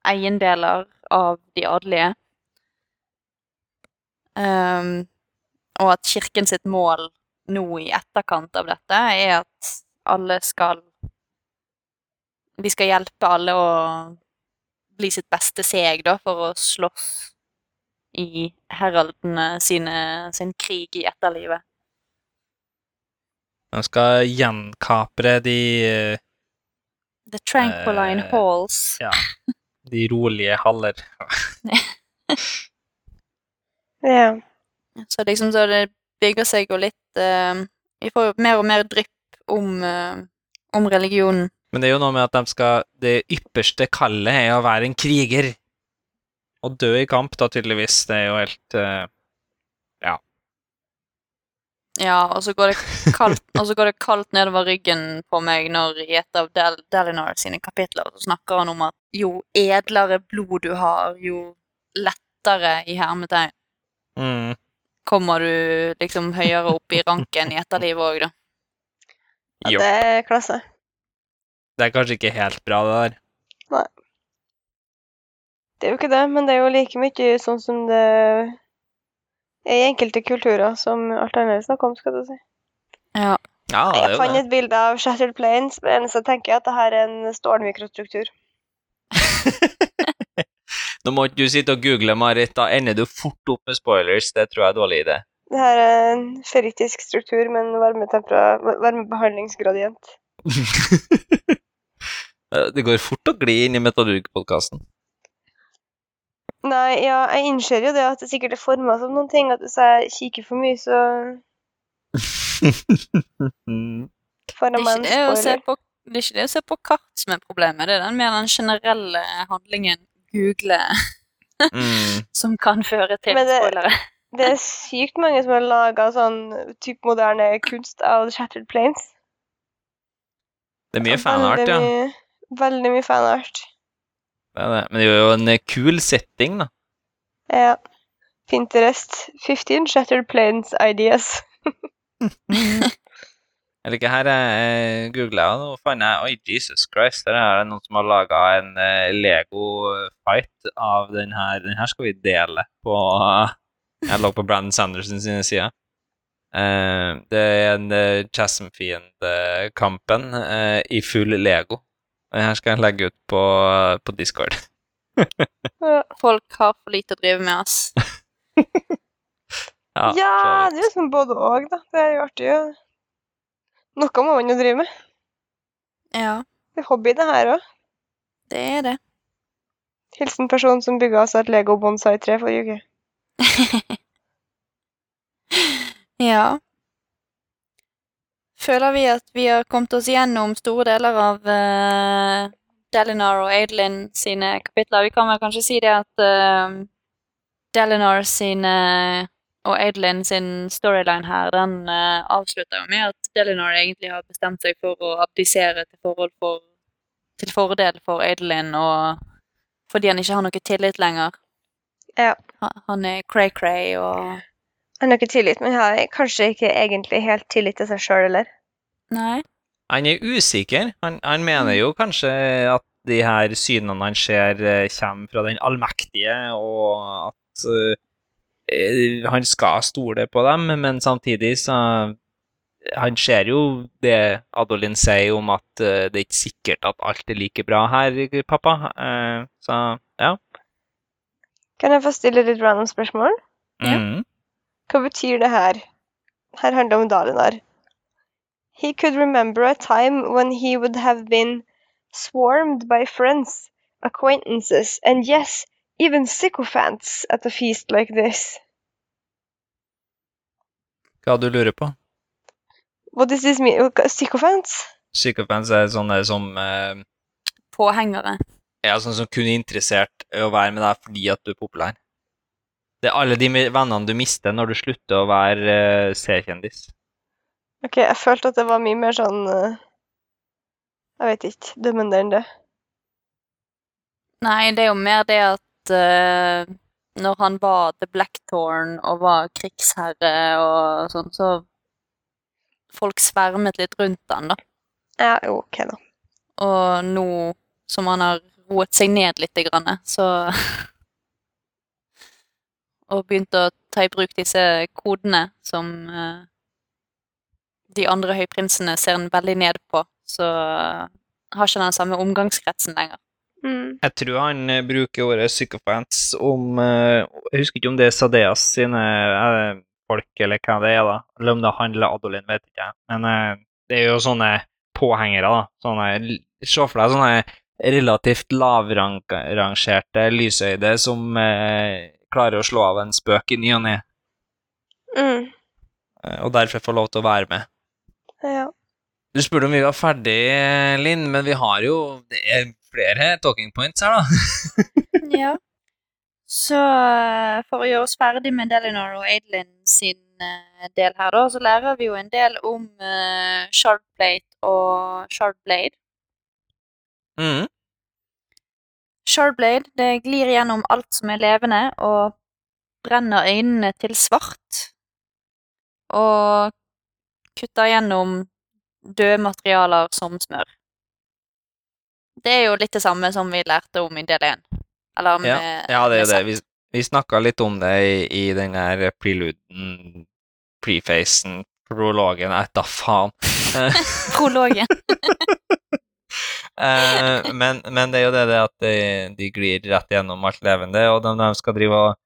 eiendeler av de adelige. Ehm, og at kirken sitt mål nå i etterkant av dette er at alle skal Vi skal hjelpe alle å bli sitt beste seg, da, for å slåss i heraldene sine, sin krig i etterlivet. Man skal gjenkapre de, The Tranquiline Eh, Halls. ja, de rolige haller. Ja. Så liksom så det bygger seg jo litt uh, Vi får jo mer og mer drypp om, uh, om religionen. Men det er jo noe med at de skal Det ypperste kallet er å være en kriger. Å dø i kamp, da, tydeligvis. Det er jo helt uh, Ja, og så går det kaldt, og så går det kaldt nedover ryggen på meg når i et av Del Dalinar sine kapitler så snakker han om at jo edlere blod du har, jo lettere i hermetegn mm, kommer du liksom høyere opp i ranken i etterlivet òg, da. ja, det er klasse. Det er kanskje ikke helt bra, det der. Det er jo ikke det, men det er jo like mye sånn som det er i enkelte kulturer, som alt annet snakker om, skal du si. Ja. Ja, det er Jeg fant et bilde av Shattered Plains, men så tenker jeg at det her er en stålmikrostruktur. Nå må ikke du sitte og google, Marit. Da ender du fort opp med spoilers. Det tror jeg er dårlig idé. Det her er en ferritisk struktur med en varmebehandlingsgradient. det går fort å gli inn i Metallurg-podkasten. Nei, ja, jeg innser jo det at det sikkert er forma som noen ting, at hvis jeg kikker for mye, så får Det jeg meg en spoiler. på, det er ikke det å se på kart som er problemet, det er den mer den generelle handlingen google mm. som kan føre til Men det- spoilere. Det er sykt mange som har laga sånn type moderne kunst av Shattered Plains. Det er mye fanart, ja. Veldig mye fanart. Det det. Men det er jo en eh, kul setting, da. Ja. Pinterest. 15 Shattered Plains ideas. Jeg liker her jeg googla, og nå fant jeg Oi, Jesus Christ, der er det noen som har laga en eh, Lego-fight av den her. Den her skal vi dele på Jeg lå på Brandon Sanderson sine sider. Eh, det er en uh, Chasm-fiende-kampen eh, i full Lego. Den her skal jeg legge ut på, på Discord. Folk har for lite å drive med, ass. Ja, ja det er jo sånn både og, da. Det er jo artig. Noe må man jo drive med. Ja, Det er hobby, det her òg. det er det. Hilsen personen som bygga seg et Lego bonsai-tre forrige uke. ja. Føler vi at vi har kommet oss gjennom store deler av uh, Delinar og Adelin sine kapitler? Vi kan vel kanskje si det at uh, Delinar sine og Adelin sin storyline her, den uh, avslutter jo med at Delinor egentlig har bestemt seg for å abdisere til, for, til fordel for Adelin, og fordi han ikke har noe tillit lenger. Ja. Han- er cray-cray og Han har ikke tillit, men har kanskje ikke egentlig helt tillit til seg sjøl heller. Nei. Han er usikker. Han, han mener jo kanskje at de her synene han ser, eh, kommer fra den allmektige, og at eh, han skal stole på dem, men samtidig så Han ser jo det Adolin sier om at eh, det er ikke sikkert at alt er like bra her, pappa. Eh, så ja. Kan jeg få stille litt random spørsmål? Mm. Hva betyr det her? Her handler det om Dalinar. He could remember a time when he would have been swarmed by friends, acquaintances, and yes, even sycophants at a feast like this. Hva du lurer på? What does this mean? Sycophants? Sycophants er sånne som eh, Påhengere. Ja, sånne som kun er interessert i å være med deg fordi at du er populær. Det er alle de vennene du mister når du slutter å være uh, C-kjendis. Ok, jeg følte at det var mye mer sånn uh, Jeg vet ikke. Dømmende enn det. Nei, det er jo mer det at eh, når han var The Blackthorn og var krigsherre og sånn, så folk svermet litt rundt han, da. Ja, ok, da. Og nå som han har roet seg ned litt, så Og begynt å ta i bruk disse kodene som uh, de andre høyprinsene ser han veldig ned på, så har ikke den samme omgangskretsen lenger. Mm. Jeg tror han eh, bruker ordet psykofans om eh, Jeg husker ikke om det er Sadeas sine eh, folk, eller hva det er, da. Eller om det handler Adolin, vet ikke jeg. Men det er jo sånne påhengere, da. Sånne, se for deg sånne relativt lavrangerte lysøyde som eh, klarer å slå av en spøk i ny og ne, Mm. og derfor får lov til å være med. Ja. Du spurte om vi var ferdig, Linn, men vi har jo det er flere talking points her, da. Ja. Så eh, for å gjøre oss ferdig med Delinor og Adelin sin eh, del her, da, så lærer vi jo en del om uh, Shardplate og Shardblade. Mm. Shardblade det glir gjennom alt som er levende, og brenner øynene til svart. Og kutter gjennom døde materialer som smør. Det er jo litt det samme som vi lærte om i del 1. Eller med, Ja, det er det. Vi, vi snakka litt om det i, i den der preluden, prefacen, prologen, jeg da faen. Prologen. Eh, men, men det er jo det, det at de, de glir rett gjennom alt levende, og de, de skal drive og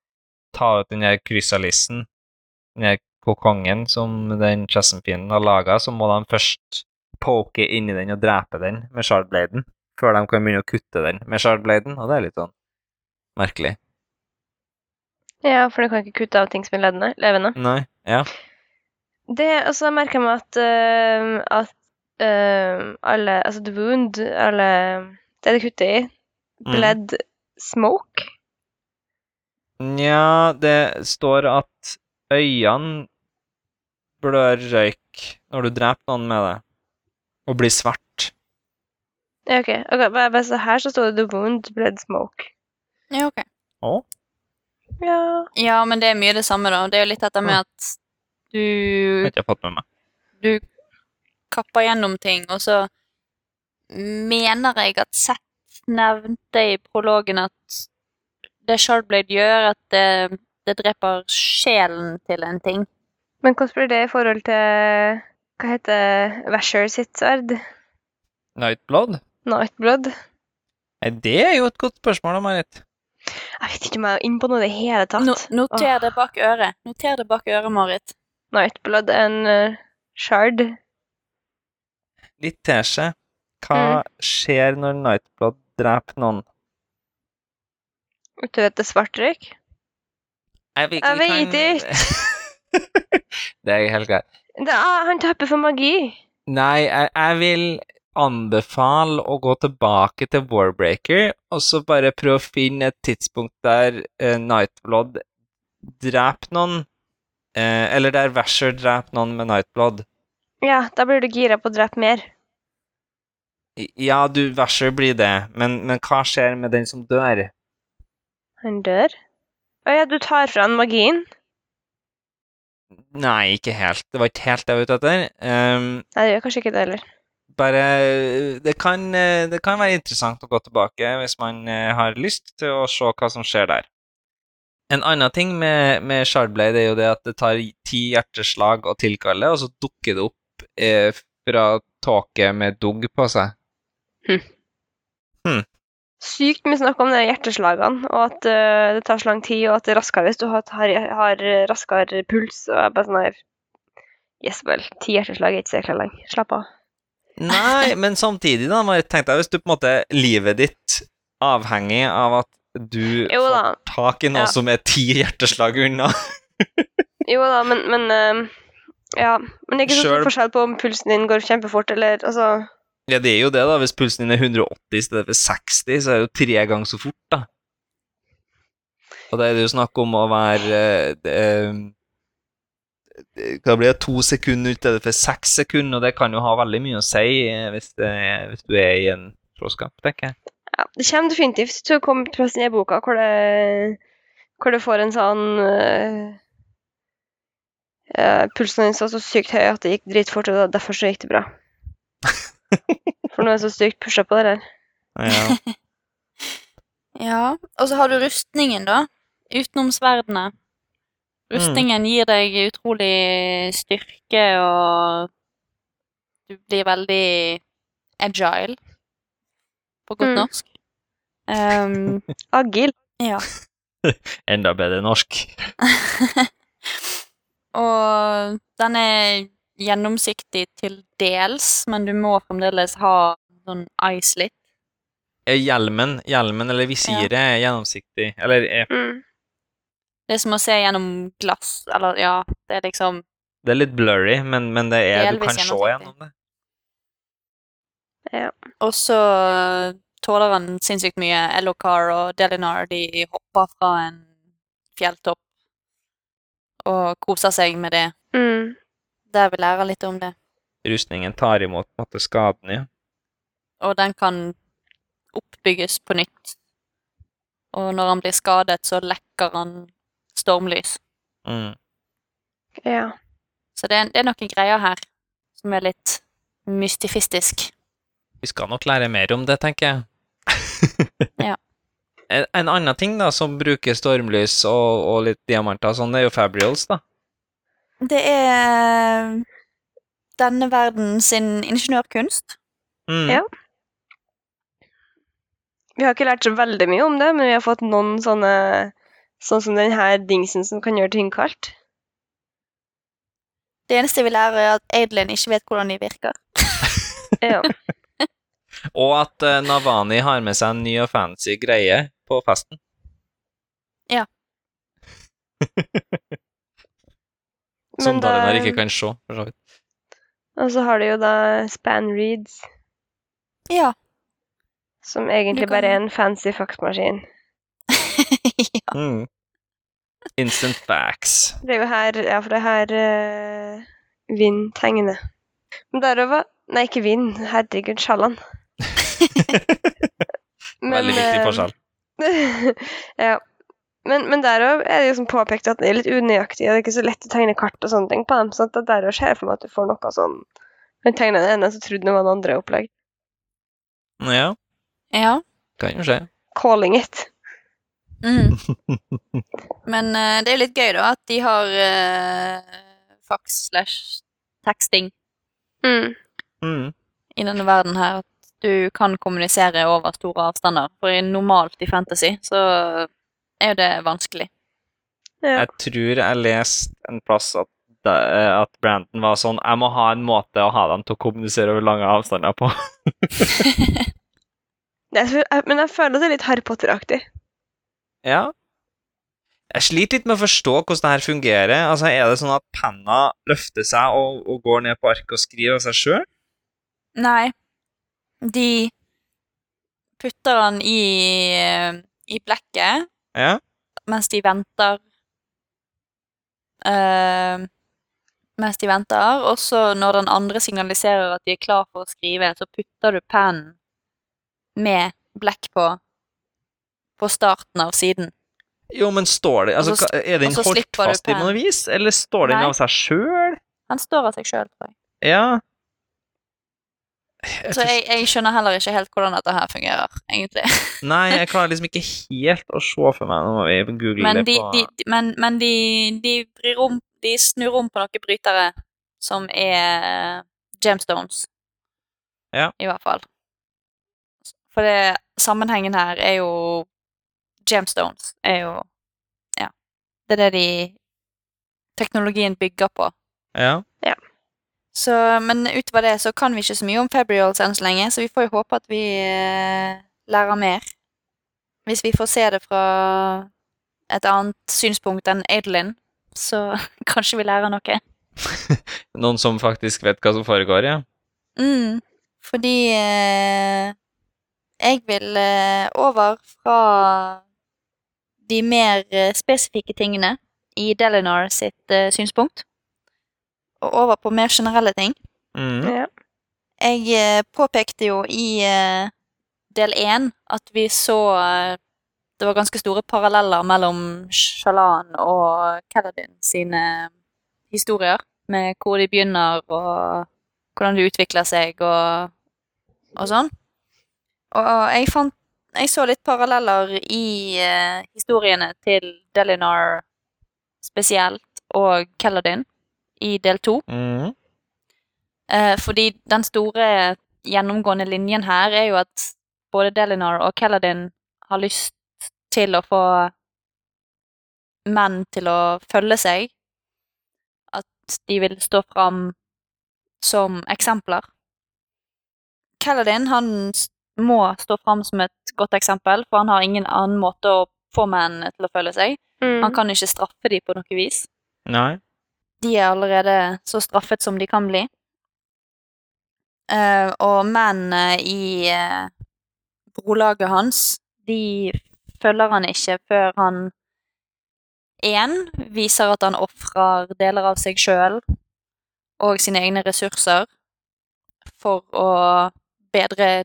ta ut den der kryssalissen, den der kokongen som den Chessenfienden har laga, så må de først poke inni den og drepe den med shardbladen, før de kan begynne å kutte den med shardbladen, og det er litt sånn merkelig. ja, for du kan ikke kutte av ting som er ledende, levende. Nei, ja. Det, altså, jeg merker meg at, uh, at uh, alle Altså, the wound, alle Det det kutter i, Mm. smoke. Nja, det står at øynene blør røyk når du dreper noen med det, og blir svart. Ja, OK. ok, bare, så her så står det the wound, bled smoke. Ja, ok. Å? Ja Ja, men det er mye det samme, da. Det er jo litt dette med at Har vet ikke jeg fått med meg. du kapper gjennom ting, og så mener jeg at Seth nevnte i prologen at det Shardblade gjør, at det, det dreper sjelen til en ting. Men hvordan blir det i forhold til Hva heter Vasher sitt sverd? Nightblood? Nightblood? Nei, det er jo et godt spørsmål, da, Marit. Jeg vet ikke om jeg er inne på noe i det hele tatt. No, noter det bak øret. Noter det bak øret, Marit. Nightblood en uh, shard. Litt teskje. Hva skjer når Nightblood dreper noen? Vet du at det er svart røyk? Vet Jeg vet ikke. det er helt greit. Er, han tapper for magi. Nei, jeg, jeg vil anbefale å gå tilbake til Warbreaker, og så bare prøve å finne et tidspunkt der uh, Nightblood dreper noen, Uh, eller der Vasher dreper noen med Nightblood. Ja, da blir du gira på å drepe mer. Ja, du, Vasher blir det, men, men hva skjer med den som dør? Han dør. Å ja, du tar fra han magien? Nei, ikke helt. Det var ikke helt det jeg var ute etter. Um, Nei, det gjør kanskje ikke det heller. bare det kan, eh, det kan være interessant å gå tilbake hvis man eh, har lyst til å se hva som skjer der. En annen ting med, med Shardblade er jo det at det tar ti hjerteslag å tilkalle, og så dukker det opp eh, fra tåke med dugg på seg. Sykt mye snakk om de hjerteslagene, og at uh, det tar så lang tid, og at det er raskere hvis du har, har, raskere puls. Og jeg bare sånn her Yes, vel. Ti hjerteslag er ikke så jækla lenge. Slapp av. Nei, men samtidig, da, må jeg deg hvis du på en måte Livet ditt avhengig av at du Jo får tak i noe Ja. som er ti hjerteslag unna. Jo da, men, men uh, Ja. Men det er ikke så stor Selv- forskjell på om pulsen din går kjempefort, eller altså Ja, det er jo det, da. Hvis pulsen din er 180 i stedet for 60, så er det jo tre ganger så fort, da. Og da er det jo snakk om å være eh, det- det- Hva blir det? To sekunder i stedet for seks sekunder, og det kan jo ha veldig mye å si eh, hvis, det, hvis du er i en slåsskamp, tenker jeg. ja, Det kommer definitivt til å komme plass i boka hvor det, hvor det får en sånn uh, eh, Pulsen din var så sykt høy at det gikk dritfort, og derfor så gikk det bra. For nå er det så sykt pusha på det der. Ja. Ja, og så har du rustningen, da. Utenom sverdene. Rustningen gir deg utrolig styrke, og du blir veldig agile, på godt Mm. norsk. Um, Agil. ja. Enda bedre norsk. og den er gjennomsiktig til dels, men du må fremdeles ha sånn ice-litt. Er Hjelmen, hjelmen eller visiret er gjennomsiktig, eller er, Mm. Det er som å se gjennom glass, eller ja, det er liksom Det er litt blurry, men, men det er, du kan se gjennom det. Ja. Og så tåler han sinnssykt mye. Elocar og Delinar de hopper fra en fjelltopp og koser seg med det. Mm. Der vi lærer litt om det. Rustningen tar imot på en måte skaden, ja. Og den kan oppbygges på nytt. Og når han blir skadet, så lekker han stormlys. Mm. ja. Så det er, det er noen greier her som er litt mystifistisk. Vi skal nok lære mer om det, tenker jeg. Ja. En, en annen ting da, som bruker stormlys og, og litt diamanter sånn, det er jo Fabrials, da. Det er denne verden sin ingeniørkunst. Mm. Ja. Vi har ikke lært så veldig mye om det, men vi har fått noen sånne Sånn som denne dingsen som kan gjøre ting kaldt. Det eneste vi lærer, er at Adelin ikke vet hvordan de virker. Ja. Og at eh, Navani har med seg en ny og fancy greie på festen. Ja. Som Men Dalinar det- ikke kan se, for så vidt. Og så har du jo da span reads, Ja. som egentlig kan- bare er en fancy faksmaskin. ja. Mm. Instant facts. Det er jo her Ja, for det er her uh, Vind tegner. Men derover Nei, ikke Vind. Herregud, Sjallan. Veldig viktig eh, forskjell. ja. Men, men der òg er det sånn påpekt at det er litt unøyaktig, og det er ikke så lett å tegne kart og sånne ting på dem. sånn at der òg ser jeg for meg at du får noe sånn Men tegna den ene, så trodde det var den andre opplegg. Ja, ja. kan jo skje. Calling it. Mm. Men uh, det er litt gøy, da, at de har uh, fax slash teksting Mm. Mm. i denne verden her. At du kan kommunisere over store avstander. For normalt i fantasy så er jo det vanskelig. Ja. Jeg tror jeg leste en plass at, at Brandon var sånn Jeg må ha en måte å ha dem til å kommunisere over lange avstander på. Jeg, men jeg føler det er litt Harry Potter-aktig. Ja. Jeg sliter litt med å forstå hvordan det her fungerer. Altså, Er det sånn at penna løfter seg og, og går ned på arket og skriver av seg sjøl? Nei. De putter den i, eh, i blekket Ja. mens de venter uh, Mens de venter, og så når den andre signaliserer at de er klar for å skrive, så putter du pennen med blekk på på starten av siden. Jo, men står det altså, så Er den holdt fast i noe vis, eller står den av seg sjøl? Den står av seg sjøl, tror jeg. Ja. Så jeg, jeg skjønner heller ikke helt hvordan dette her fungerer, egentlig. Nei, jeg klarer liksom ikke helt å se for meg Nå må vi google Men det de, på de, de- men, men de, om, de snur om på noen brytere som er gemstones. Ja. I hvert fall. For det, sammenhengen her er jo Gemstones er jo Ja. Det er det de Teknologien bygger på. Ja. Ja. Så, men utover det så kan vi ikke så mye om Fabrials enn så lenge, så vi får jo håpe at vi eh, lærer mer. Hvis vi får se det fra et annet synspunkt enn Adelin, så kanskje vi lærer noe. Noen som faktisk vet hva som foregår, ja. Mm, fordi eh, jeg vil eh, over fra de mer eh, spesifikke tingene i Delinor sitt eh, synspunkt, og over på mer generelle ting. Mm. Ja. Jeg eh, påpekte jo i eh, del én at vi så eh, Det var ganske store paralleller mellom Shalan og Kaladin sine historier, med hvor de begynner og hvordan de utvikler seg og, og sånn. Og jeg fant Jeg så litt paralleller i eh, historiene til Delinar spesielt, og Kaladin i del to. Mm. Eh, fordi den store gjennomgående linjen her er jo at både Delinar og Kaladin har lyst til å få menn til å følge seg. At de vil stå fram som eksempler. Kaladin han må stå fram som et godt eksempel, for han har ingen annen måte å få mennene til å følge seg. Mm. Han kan ikke straffe dem på noe vis Nei. De er allerede så straffet som de kan bli. Eh, og mennene i uh, brolaget hans, de følger han ikke før han én viser at han ofrer deler av seg sjøl og sine egne ressurser for å bedre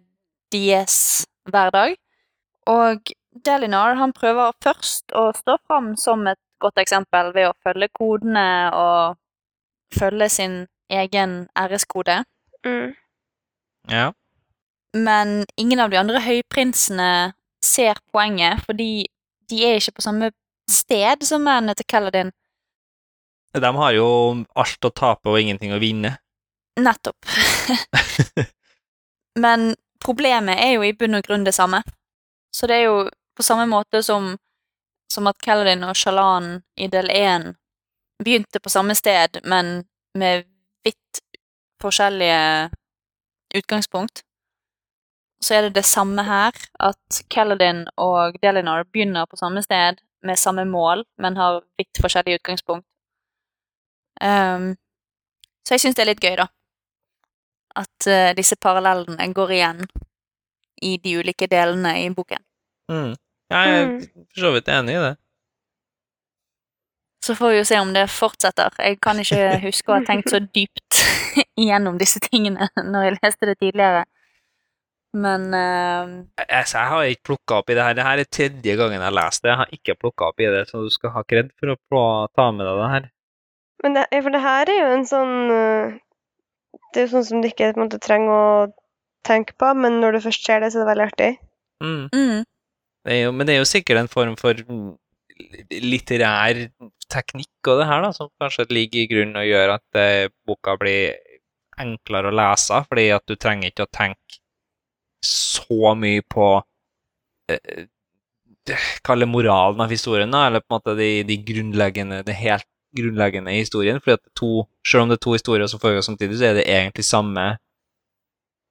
deres hverdag. Og Delinar han prøver først å stå fram som et godt eksempel ved å følge kodene og følge sin egen æreskode. Mm. Ja. Men ingen av de andre høyprinsene ser poenget, fordi de er ikke på samme sted som mennene til Kaladin. De har jo alt å tape og ingenting å vinne. Nettopp. Men problemet er jo i bunn og grunn det samme. Så det er jo på samme måte som, som at Kaladin og Shalan i del 1 begynte på samme sted, men med vidt forskjellige utgangspunkt. Så er det det samme her, at Kaladin og Delinar begynner på samme sted med samme mål, men har vidt forskjellig utgangspunkt. Um, så jeg syns det er litt gøy, da at uh, disse parallellene går igjen i de ulike delene i boken. Mm. Jeg er Mm. for så vidt enig i det. Så får vi jo se om det fortsetter. Jeg kan ikke huske å ha tenkt så dypt igjennom disse tingene når jeg leste det tidligere. Men uh, Jeg, altså, jeg har ikke plukka opp i det her. Det her er tredje gangen jeg har lest det. Jeg har ikke plukka opp i det, så du skal ha kred for å prøve ta med deg det her. Men det, for det her er jo en sånn øh, Det er jo sånn som du ikke på en måte, trenger å tenke på, men når du først ser det, så er det veldig artig. Mm. mm, Det jo, men det er jo sikkert en form for litterær teknikk og det her, da, som kanskje ligger i grunnen og gjør at eh, boka blir enklere å lese, fordi at du trenger ikke å tenke så mye på eh, Kall det moralen av historien, da, eller på en måte de, de grunnleggende, det helt grunnleggende i historien. fordi at to, Selv om det er to historier som foregår samtidig, så er det egentlig samme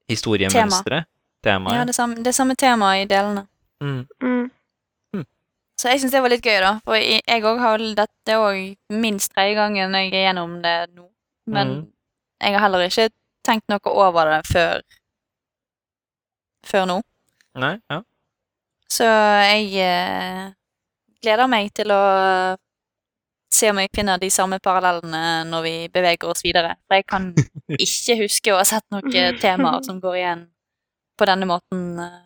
historiemønstre. Tema. ja, det samme, det samme tema i delene. Mm. Mm. Så jeg syns det var litt gøy, da. For jeg òg har dette òg minst tredje gangen jeg er gjennom det nå. Men jeg har heller ikke tenkt noe over det før før nå. Nei, ja. Så jeg eh, gleder meg til å se om jeg finner de samme parallellene når vi beveger oss videre. For jeg kan ikke huske å ha sett noen temaer som går igjen på denne måten eh,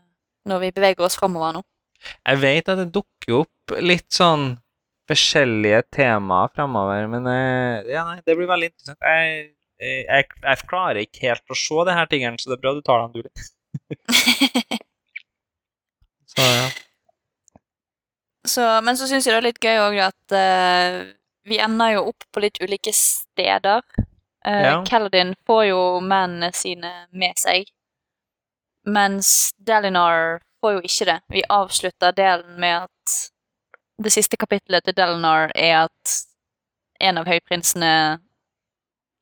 når vi beveger oss framover nå. Jeg vet at det dukker opp litt sånn forskjellige temaer framover, men eh, ja, nei, det blir veldig interessant. Jeg, jeg, jeg, klarer ikke helt å se det her tingene, så det er bra du tar dem, du. Så ja. Så, men så syns jeg det er litt gøy òg at uh, vi ender jo opp på litt ulike steder. Uh, Ja. Kaladin får jo mennene sine med seg, mens Delinar får jo ikke det. Vi avslutter delen med at det siste kapitlet til Delinar er at en av høyprinsene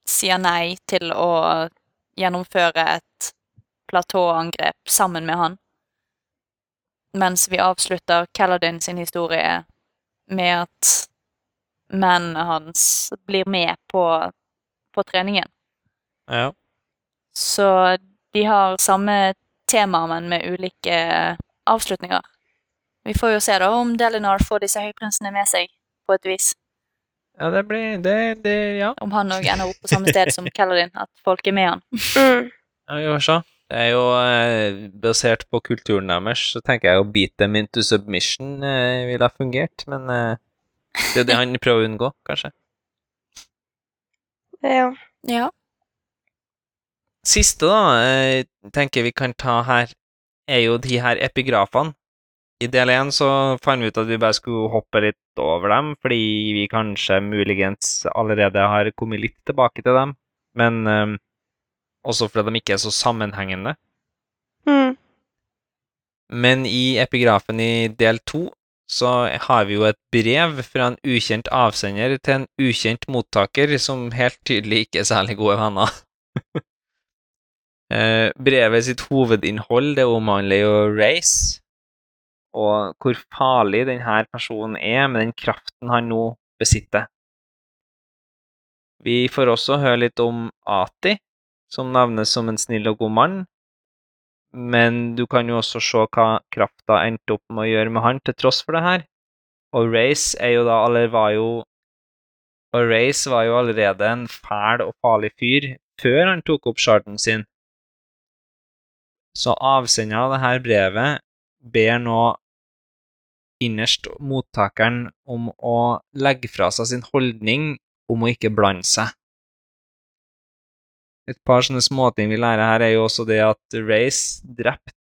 sier nei til å gjennomføre et platåangrep sammen med han mens vi avslutter Kaladin sin historie med at mennene hans blir med på, på treningen. ja. Så de har samme tema, men med ulike avslutninger. Vi får jo se da om Delinar får disse høyprinsene med seg på et vis. Ja, det blir Det, det Ja. Om han òg ender opp på samme sted som Kellerin, at folk er med han. Mm. Ja, vi får se. Det er jo eh, basert på kulturen deres, så tenker jeg å beat them into submission eh, ville ha fungert, men eh, det er det han prøver å unngå, kanskje. Ja. Ja. Siste, da, jeg tenker vi kan ta her, er jo de her epigrafene. I del én så fant vi ut at vi bare skulle hoppe litt over dem, fordi vi kanskje muligens allerede har kommet litt tilbake til dem, men um, også fordi de ikke er så sammenhengende. Mm. Men i epigrafen i del to så har vi jo et brev fra en ukjent avsender til en ukjent mottaker, som helt tydelig ikke er særlig gode venner. Eh, brevet sitt hovedinnhold det omhandler jo race, og hvor farlig denne personen er med den kraften han nå besitter. Vi får også høre litt om Ati, som navnes som en snill og god mann, men du kan jo også se hva krafta endte opp med å gjøre med han til tross for det her. Og Race er jo da, eller var jo Og Race var jo allerede en fæl og farlig fyr før han tok opp sharden sin. Så avsender av dette brevet ber nå innerst mottakeren om å legge fra seg sin holdning om å ikke blande seg. Et par sånne småting vi lærer her, er jo også det at Race drepte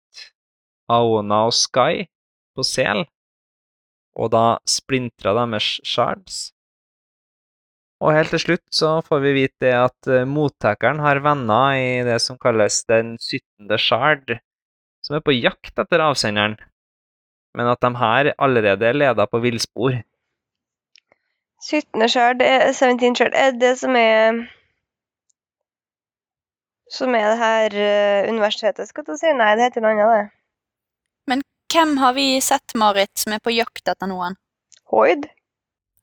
Aona og Sky på sel, og da splintra deres shards. Og helt til slutt så får vi vite det at eh, mottakeren har venner i det som kalles den syttende shard, som er på jakt etter avsenderen, men at de her allerede er leda på villspor. 17. shard, er- 17 shard, er det som er Som er det her eh, universitetet, skal du si? Nei, det heter noe annet, det. Hvem har vi sett, Marit, som er på jakt etter noen? Hoid?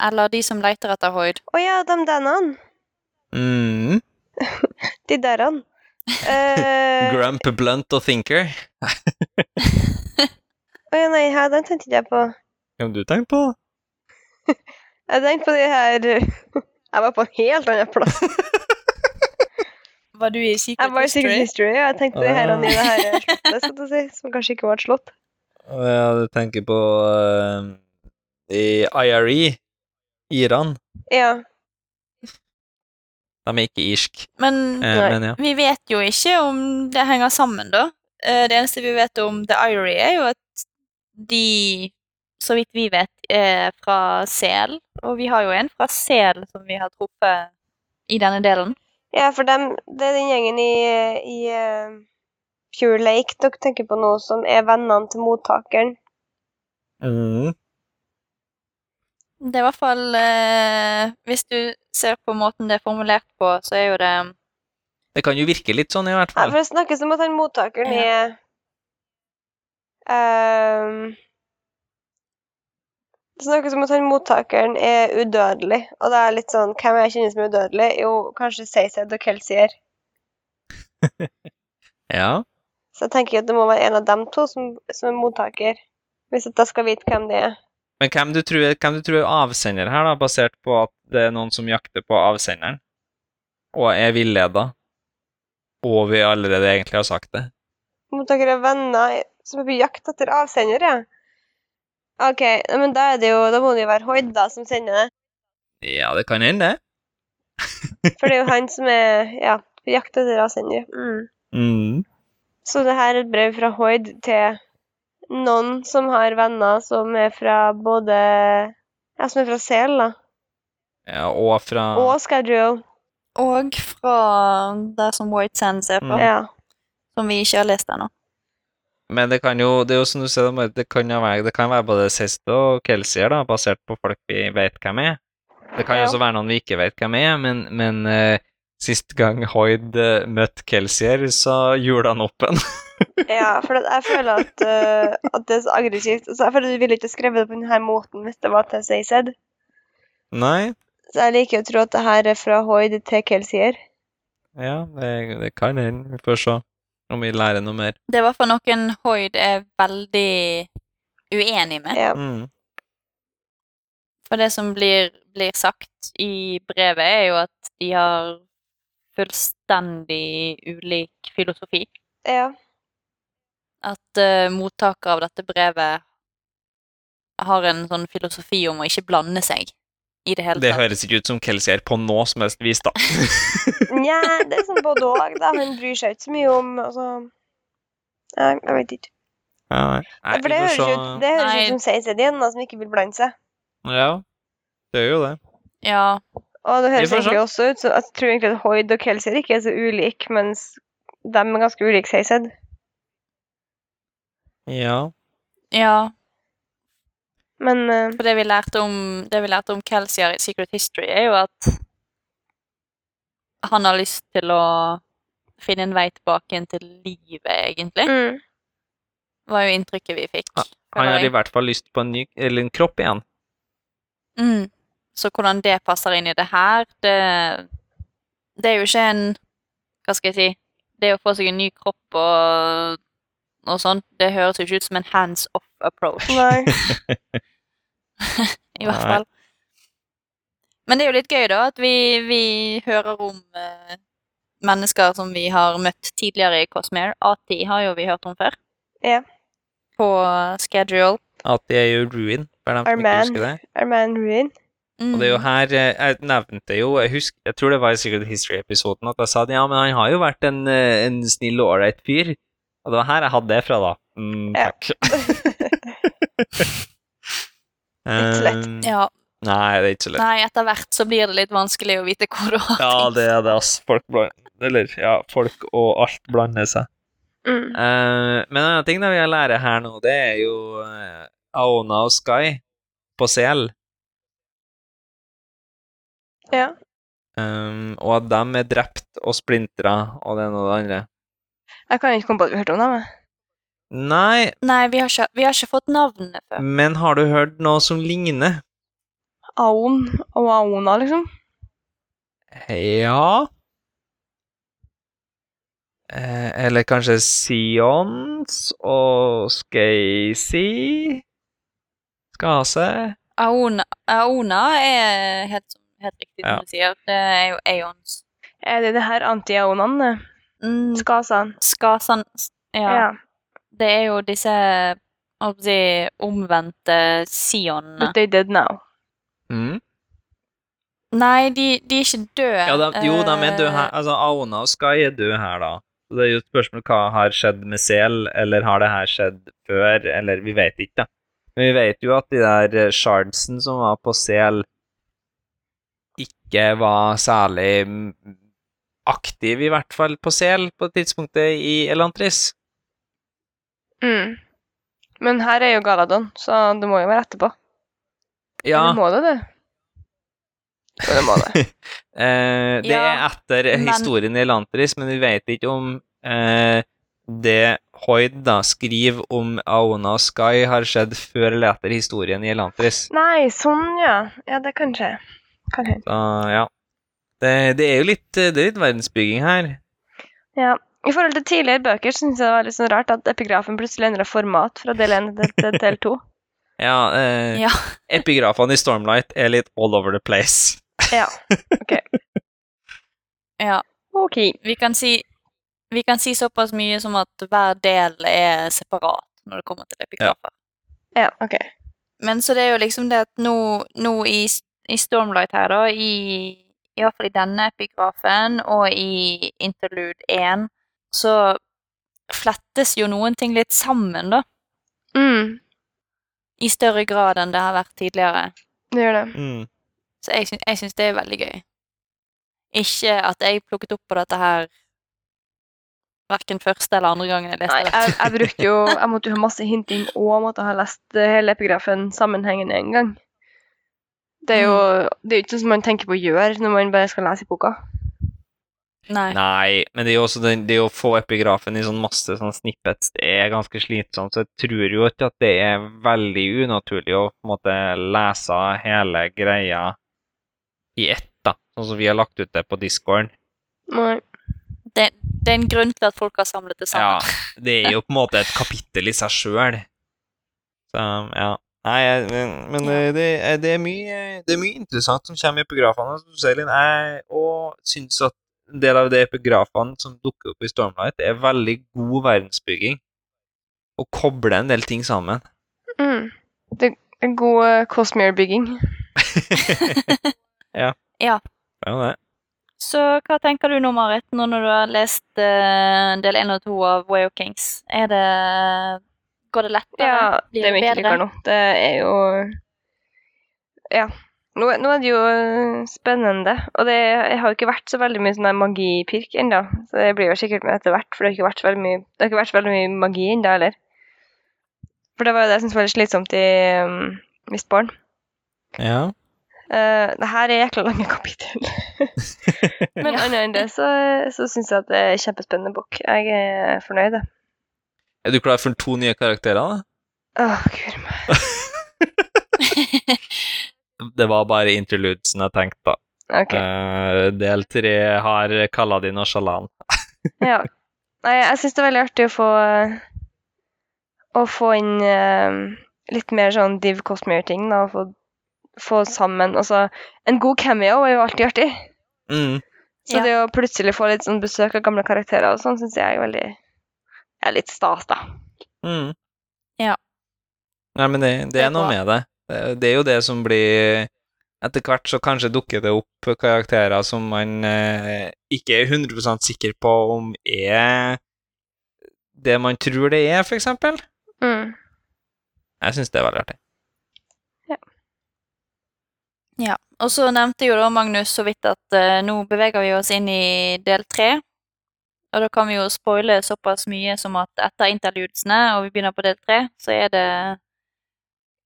Eller de som leter etter Hoid? Å ja, de dennene. Mm. De derene. Uh, Grump, Blunt og Thinker. Å ja, nei, her, den tenkte ikke jeg på. Hva har du tenkt på? Jeg tenkte på de her Jeg var på en helt annen plass. Var du i Secret Jeg var i Secret History, ja. jeg tenkte på de her Ah. her slottet, si, som kanskje ikke var et slott. Ja, du tenker på uh, i IRE, Iran. Ja. De er ikke irsk, Men eh, men ja. vi vet jo ikke om det henger sammen, da. Eh, Det eneste vi vet om The Irie, er jo at de, så vidt vi vet, er fra Sel. Og vi har jo en fra Sel som vi har truffet i denne delen. ja, for dem, det er den gjengen i, i uh, Pure Lake dere tenker på nå, som er vennene til mottakeren. Mm. Det er i hvert fall eh, Hvis du ser på måten det er formulert på, så er jo det Det kan jo virke litt sånn, i hvert fall. Ja, for det snakkes om at han mottakeren Ja. er um, Det snakkes om at han mottakeren er udødelig, og det er litt sånn Hvem jeg kjenner som er udødelig? Jo, kanskje Seysed og Kelsier. Ja. Så jeg tenker at det må være en av dem to som, som er mottaker, hvis jeg skal vite hvem det er. Men hvem du, tror, hvem du tror er avsender her, da, basert på at det er noen som jakter på avsenderen, og er villeda, og vi allerede egentlig har sagt det? Mottaker er venner som er på jakt etter avsender, ja. OK, men da er det jo Da må det jo være Hoid da som sender det. Ja, det kan hende, det. For det er jo han som er Ja, på jakt etter avsender. Mm. Mm. Så det her er et brev fra Hoid til noen som har venner som er fra både Ja, som er fra Sel, da. Ja, og fra Og Schedule. Og fra det som White Sands er fra, Mm. Ja. som vi ikke har lest ennå. Men det kan jo, det er jo som du sier, det kan, jo være, det kan være både Sesto og Kelsier, da, basert på folk vi vet hvem er. Det kan jo Ja. også være noen vi ikke vet hvem er, men, men uh, sist gang Hoid uh, møtte Kelsier, så gjorde han opp en. ja, for jeg føler at, uh, at det er så aggressivt. Altså, jeg føler at du ville ikke skrevet det på denne måten hvis det var til Seysed. Nei, Så jeg liker å tro at det her er fra Hoid til Kelsier. ja, det, det kan hende. Vi får se om vi lærer noe mer. Det er i hvert fall noen Hoid er veldig uenig med. Ja. Mm. For det som blir, blir sagt i brevet, er jo at de har fullstendig ulik filosofi. ja. At uh, mottaker av dette brevet har en sånn filosofi om å ikke blande seg i det hele tatt. Det høres ikke ut som Kelsier på noe som helst vis, da. Nja, det er sånn både òg, da. Hun bryr seg ikke så mye om altså Nei, jeg vet ikke. Ja, nei. Nei, For det høres se. ut, det høres Nei. ut som Seysed igjen, da, som ikke vil blande seg. Ja, det gjør jo det. Ja, Og det høres Vi egentlig også ut som Jeg tror egentlig at Hoid og Kelsier ikke er så ulike, mens de er ganske ulike Seysed. Ja. ja. Men eh, For det vi lærte om, det vi lærte om Kelsier i Secret History, er jo at han har lyst til å finne en vei tilbake igjen til livet, egentlig. mm, var jo inntrykket vi fikk. Han føler jeg. i hvert fall lyst på en ny Eller en kropp igjen. Mm. Så hvordan det passer inn i det her, det Det er jo ikke en Hva skal jeg si Det å få seg en ny kropp og, og sånt, det høres jo ikke ut som en hands off approach, nei. i hvert fall. Men det er jo litt gøy, da, at vi, vi hører om eh, mennesker som vi har møtt tidligere i Cosmere. ATI har jo vi hørt om før. Ja. På schedule. ATI er jo ruin, Arman. Arman Ruin. Mm. Og det er jo her eh, Jeg nevnte jo Jeg husker, jeg tror det var i Secret History-episoden at jeg sa at ja, men han har jo vært en, eh, en snill og ålreit fyr. Og det var her jeg hadde det fra, da. Mm, takk. Ja. litt lett. Eh, Ja. Nei, det er ikke så lett. Nei, etter hvert så blir det litt vanskelig å vite hvor du har Ja, det er det, ass. Folk. Eller, ja, folk og alt blander seg. Mm. Uh, men en annen ting da vi lært her nå, det er jo uh, Aona og Sky på sel. Ja. Um, og at de er drept og splintra og det ene og det andre. Jeg kan ikke komme på at vi hørte om dem. jeg. Nei, Nei, vi har, ikke, vi har ikke fått navnene før. men har du hørt noe som ligner? Aon og Aona, liksom. Ja eh, Eller kanskje Sions og Skacy? Skase? Aona, Aona er helt, helt riktig Ja. du sier. Det er jo Aeons. Er det det her anti-Aonaene? Mm, Skasan? Skasan ja, Ja. Det er jo disse si, omvendte sionene. But they did now. Mm. Nei, de, de er ikke døde. Ja, de, jo, de er døde her. Eh, Altså, Aona og Sky er døde her, da. Så det er jo et spørsmål hva har skjedd med Sel, eller har det her skjedd før, eller vi vet ikke, da. Men vi vet jo at de der eh, shardsen som var på Sel, ikke var særlig aktiv, i hvert fall på Sel, på tidspunktet i Elantris. Mm. Men her er jo Galadon, så det må jo være etterpå. Ja, Eller må det det? Jo, det må det. eh, det Ja, er etter men- historien i Elantris, men vi vet ikke om eh, det Hoid da skriver om Aona og Sky har skjedd før eller etter historien i Elantris. Nei, sånn, ja. Ja, det kan skje. Kan hende. Så ja. Det, det er jo litt, det er litt verdensbygging her. Ja. I forhold til tidligere bøker syns jeg det var litt sånn rart at epigrafen plutselig endra format fra del 1 til, del 2. Ja, eh, Ja. Epigrafene i Stormlight er litt all over the place. Ja. ok. ja. OK. Vi kan si vi kan si såpass mye som at hver del er separat når det kommer til epigrafer. Ja, OK. Men så det er jo liksom det at nå, nå i, i Stormlight her, da, i, i hvert fall i denne epigrafen og i Interlude 1, så flettes jo noen ting litt sammen, da. Mm, I større grad enn det har vært tidligere. det gjør det. Mm. Så jeg, syns- jeg syns det er veldig gøy. Ikke at jeg plukket opp på dette her verken første eller andre gangen jeg leste Nei, det. jeg, jeg brukte jo Jeg måtte jo ha masse hinting og måtte ha lest eh, hele epigrafen sammenhengende en gang. Det er jo det er ikke noe som man tenker på å gjøre når man bare skal lese i boka. Nei. Nei, men det er jo også den, det å få epigrafen i sånn masse sånn snippets, det er ganske slitsomt, så jeg tror jo ikke at det er veldig unaturlig å på en måte lese hele greia i ett, da, sånn som vi har lagt ut det på Discord. Nei. Det, det er en grunn til at folk har samlet det sammen. Ja, det er jo på en måte et kapittel i seg sjøl. Så, ja. Nei, men, men det, er- det, er mye, det er mye interessant som kommer i epigrafene. Som du sier, Linn. Jeg syns at en del av de epigrafene som dukker opp i Stormlight, er veldig god verdensbygging. Og kobler en del ting sammen. Mm. Det er god uh, Cosmere-bygging. ja. Ja. Det er jo det. Så hva tenker du nå, Marit, nå når du har lest uh, del 1 og 2 av Way of Kings? Er det Går det lettere? Ja, Blir det er mye bedre? likere nå. Det er jo Ja. Nå, nå er det jo øh, spennende. Og det jeg har jo ikke vært så veldig mye sånn der magipirk ennå. Så det blir jo sikkert med etter hvert, for det har ikke vært så veldig mye, det har ikke vært så veldig mye magi ennå heller. For det var jo det jeg syntes var litt slitsomt i um, Mistborn. Ja. Uh, det her er jækla lange kapittel. Men annet enn det så, så syns jeg at det er en kjempespennende bok. Jeg er fornøyd. jeg. Er du klar for to nye karakterer? da? Åh, gud meg. Det var bare interludesen jeg tenkte, da. Okay. Uh, del tre har Kaladin og Shalan. Ja. Nei, jeg syns det er veldig artig å få Å få inn uh, litt mer sånn Div Cosmere-ting, da. Få, få sammen Altså, en god cameo er jo alltid artig. Mm. Så Ja. det å plutselig få litt sånn besøk av gamle karakterer og sånn, syns jeg er veldig er litt stas, da. Mm. Ja. Nei, men det, det, er noe med det. det. Er jo det som blir Etter hvert så kanskje dukker det opp karakterer som man eh, ikke er 100 sikker på om er det man tror det er, for eksempel. Mm. Jeg syns det er veldig artig. Ja, og så nevnte jo da Magnus så vidt at eh, nå beveger vi oss inn i del tre. Og da kan vi jo spoile såpass mye som at etter interludesene, og vi begynner på del tre, så er det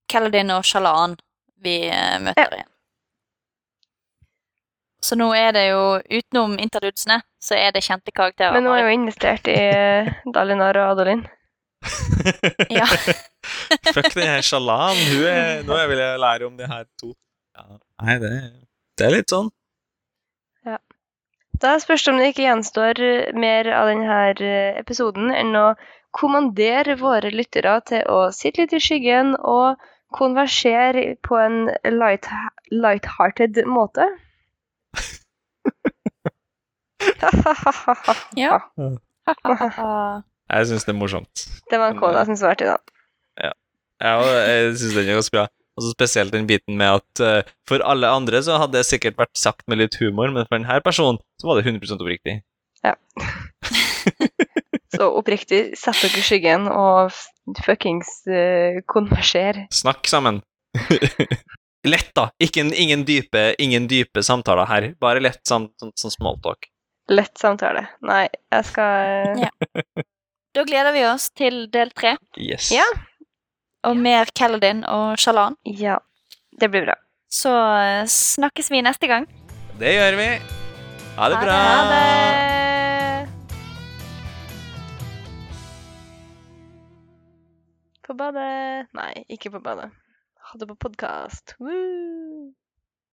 Kaladin og Shalan vi eh, møter igjen. Så nå er det jo, utenom interludesene, så er det kjente karakterer. Men nå har jeg jo investert i eh, Dalinar og Adolin. Ja. Fuck den her Shalan. Hun er, nå vil jeg lære om de her to. Ja. Nei, det, det er litt sånn. Da spørs det om det ikke gjenstår eh, mer av denne episoden enn å kommandere våre lyttere til å sitte litt i skyggen og konversere på en light, light-hearted måte. Ja. Jeg syns det er morsomt. Det var en kål jeg syns var artig, da. Ja, og jeg syns den er ganske bra. Og så spesielt den biten med at uh, for alle andre så hadde det sikkert vært sagt med litt humor, men for denne personen så var det 100 oppriktig. Ja. Så oppriktig, sett dere i skyggen og fuckings uh, konverser. Snakk sammen. lett, da. Ikke, en- ingen, dype, ingen dype samtaler her. Bare lett sånn, sånn, sånn smalltalk. Lett samtale. Nei, jeg skal Ja. Da gleder vi oss til del tre, Yes. Ja. Og mer Kaladin og Shalan. Ja, det blir bra. Så eh, snakkes vi neste gang. Det gjør vi. Ha det bra. Ha det. Ha det! På badet Nei, ikke på badet. Ha det på podkast.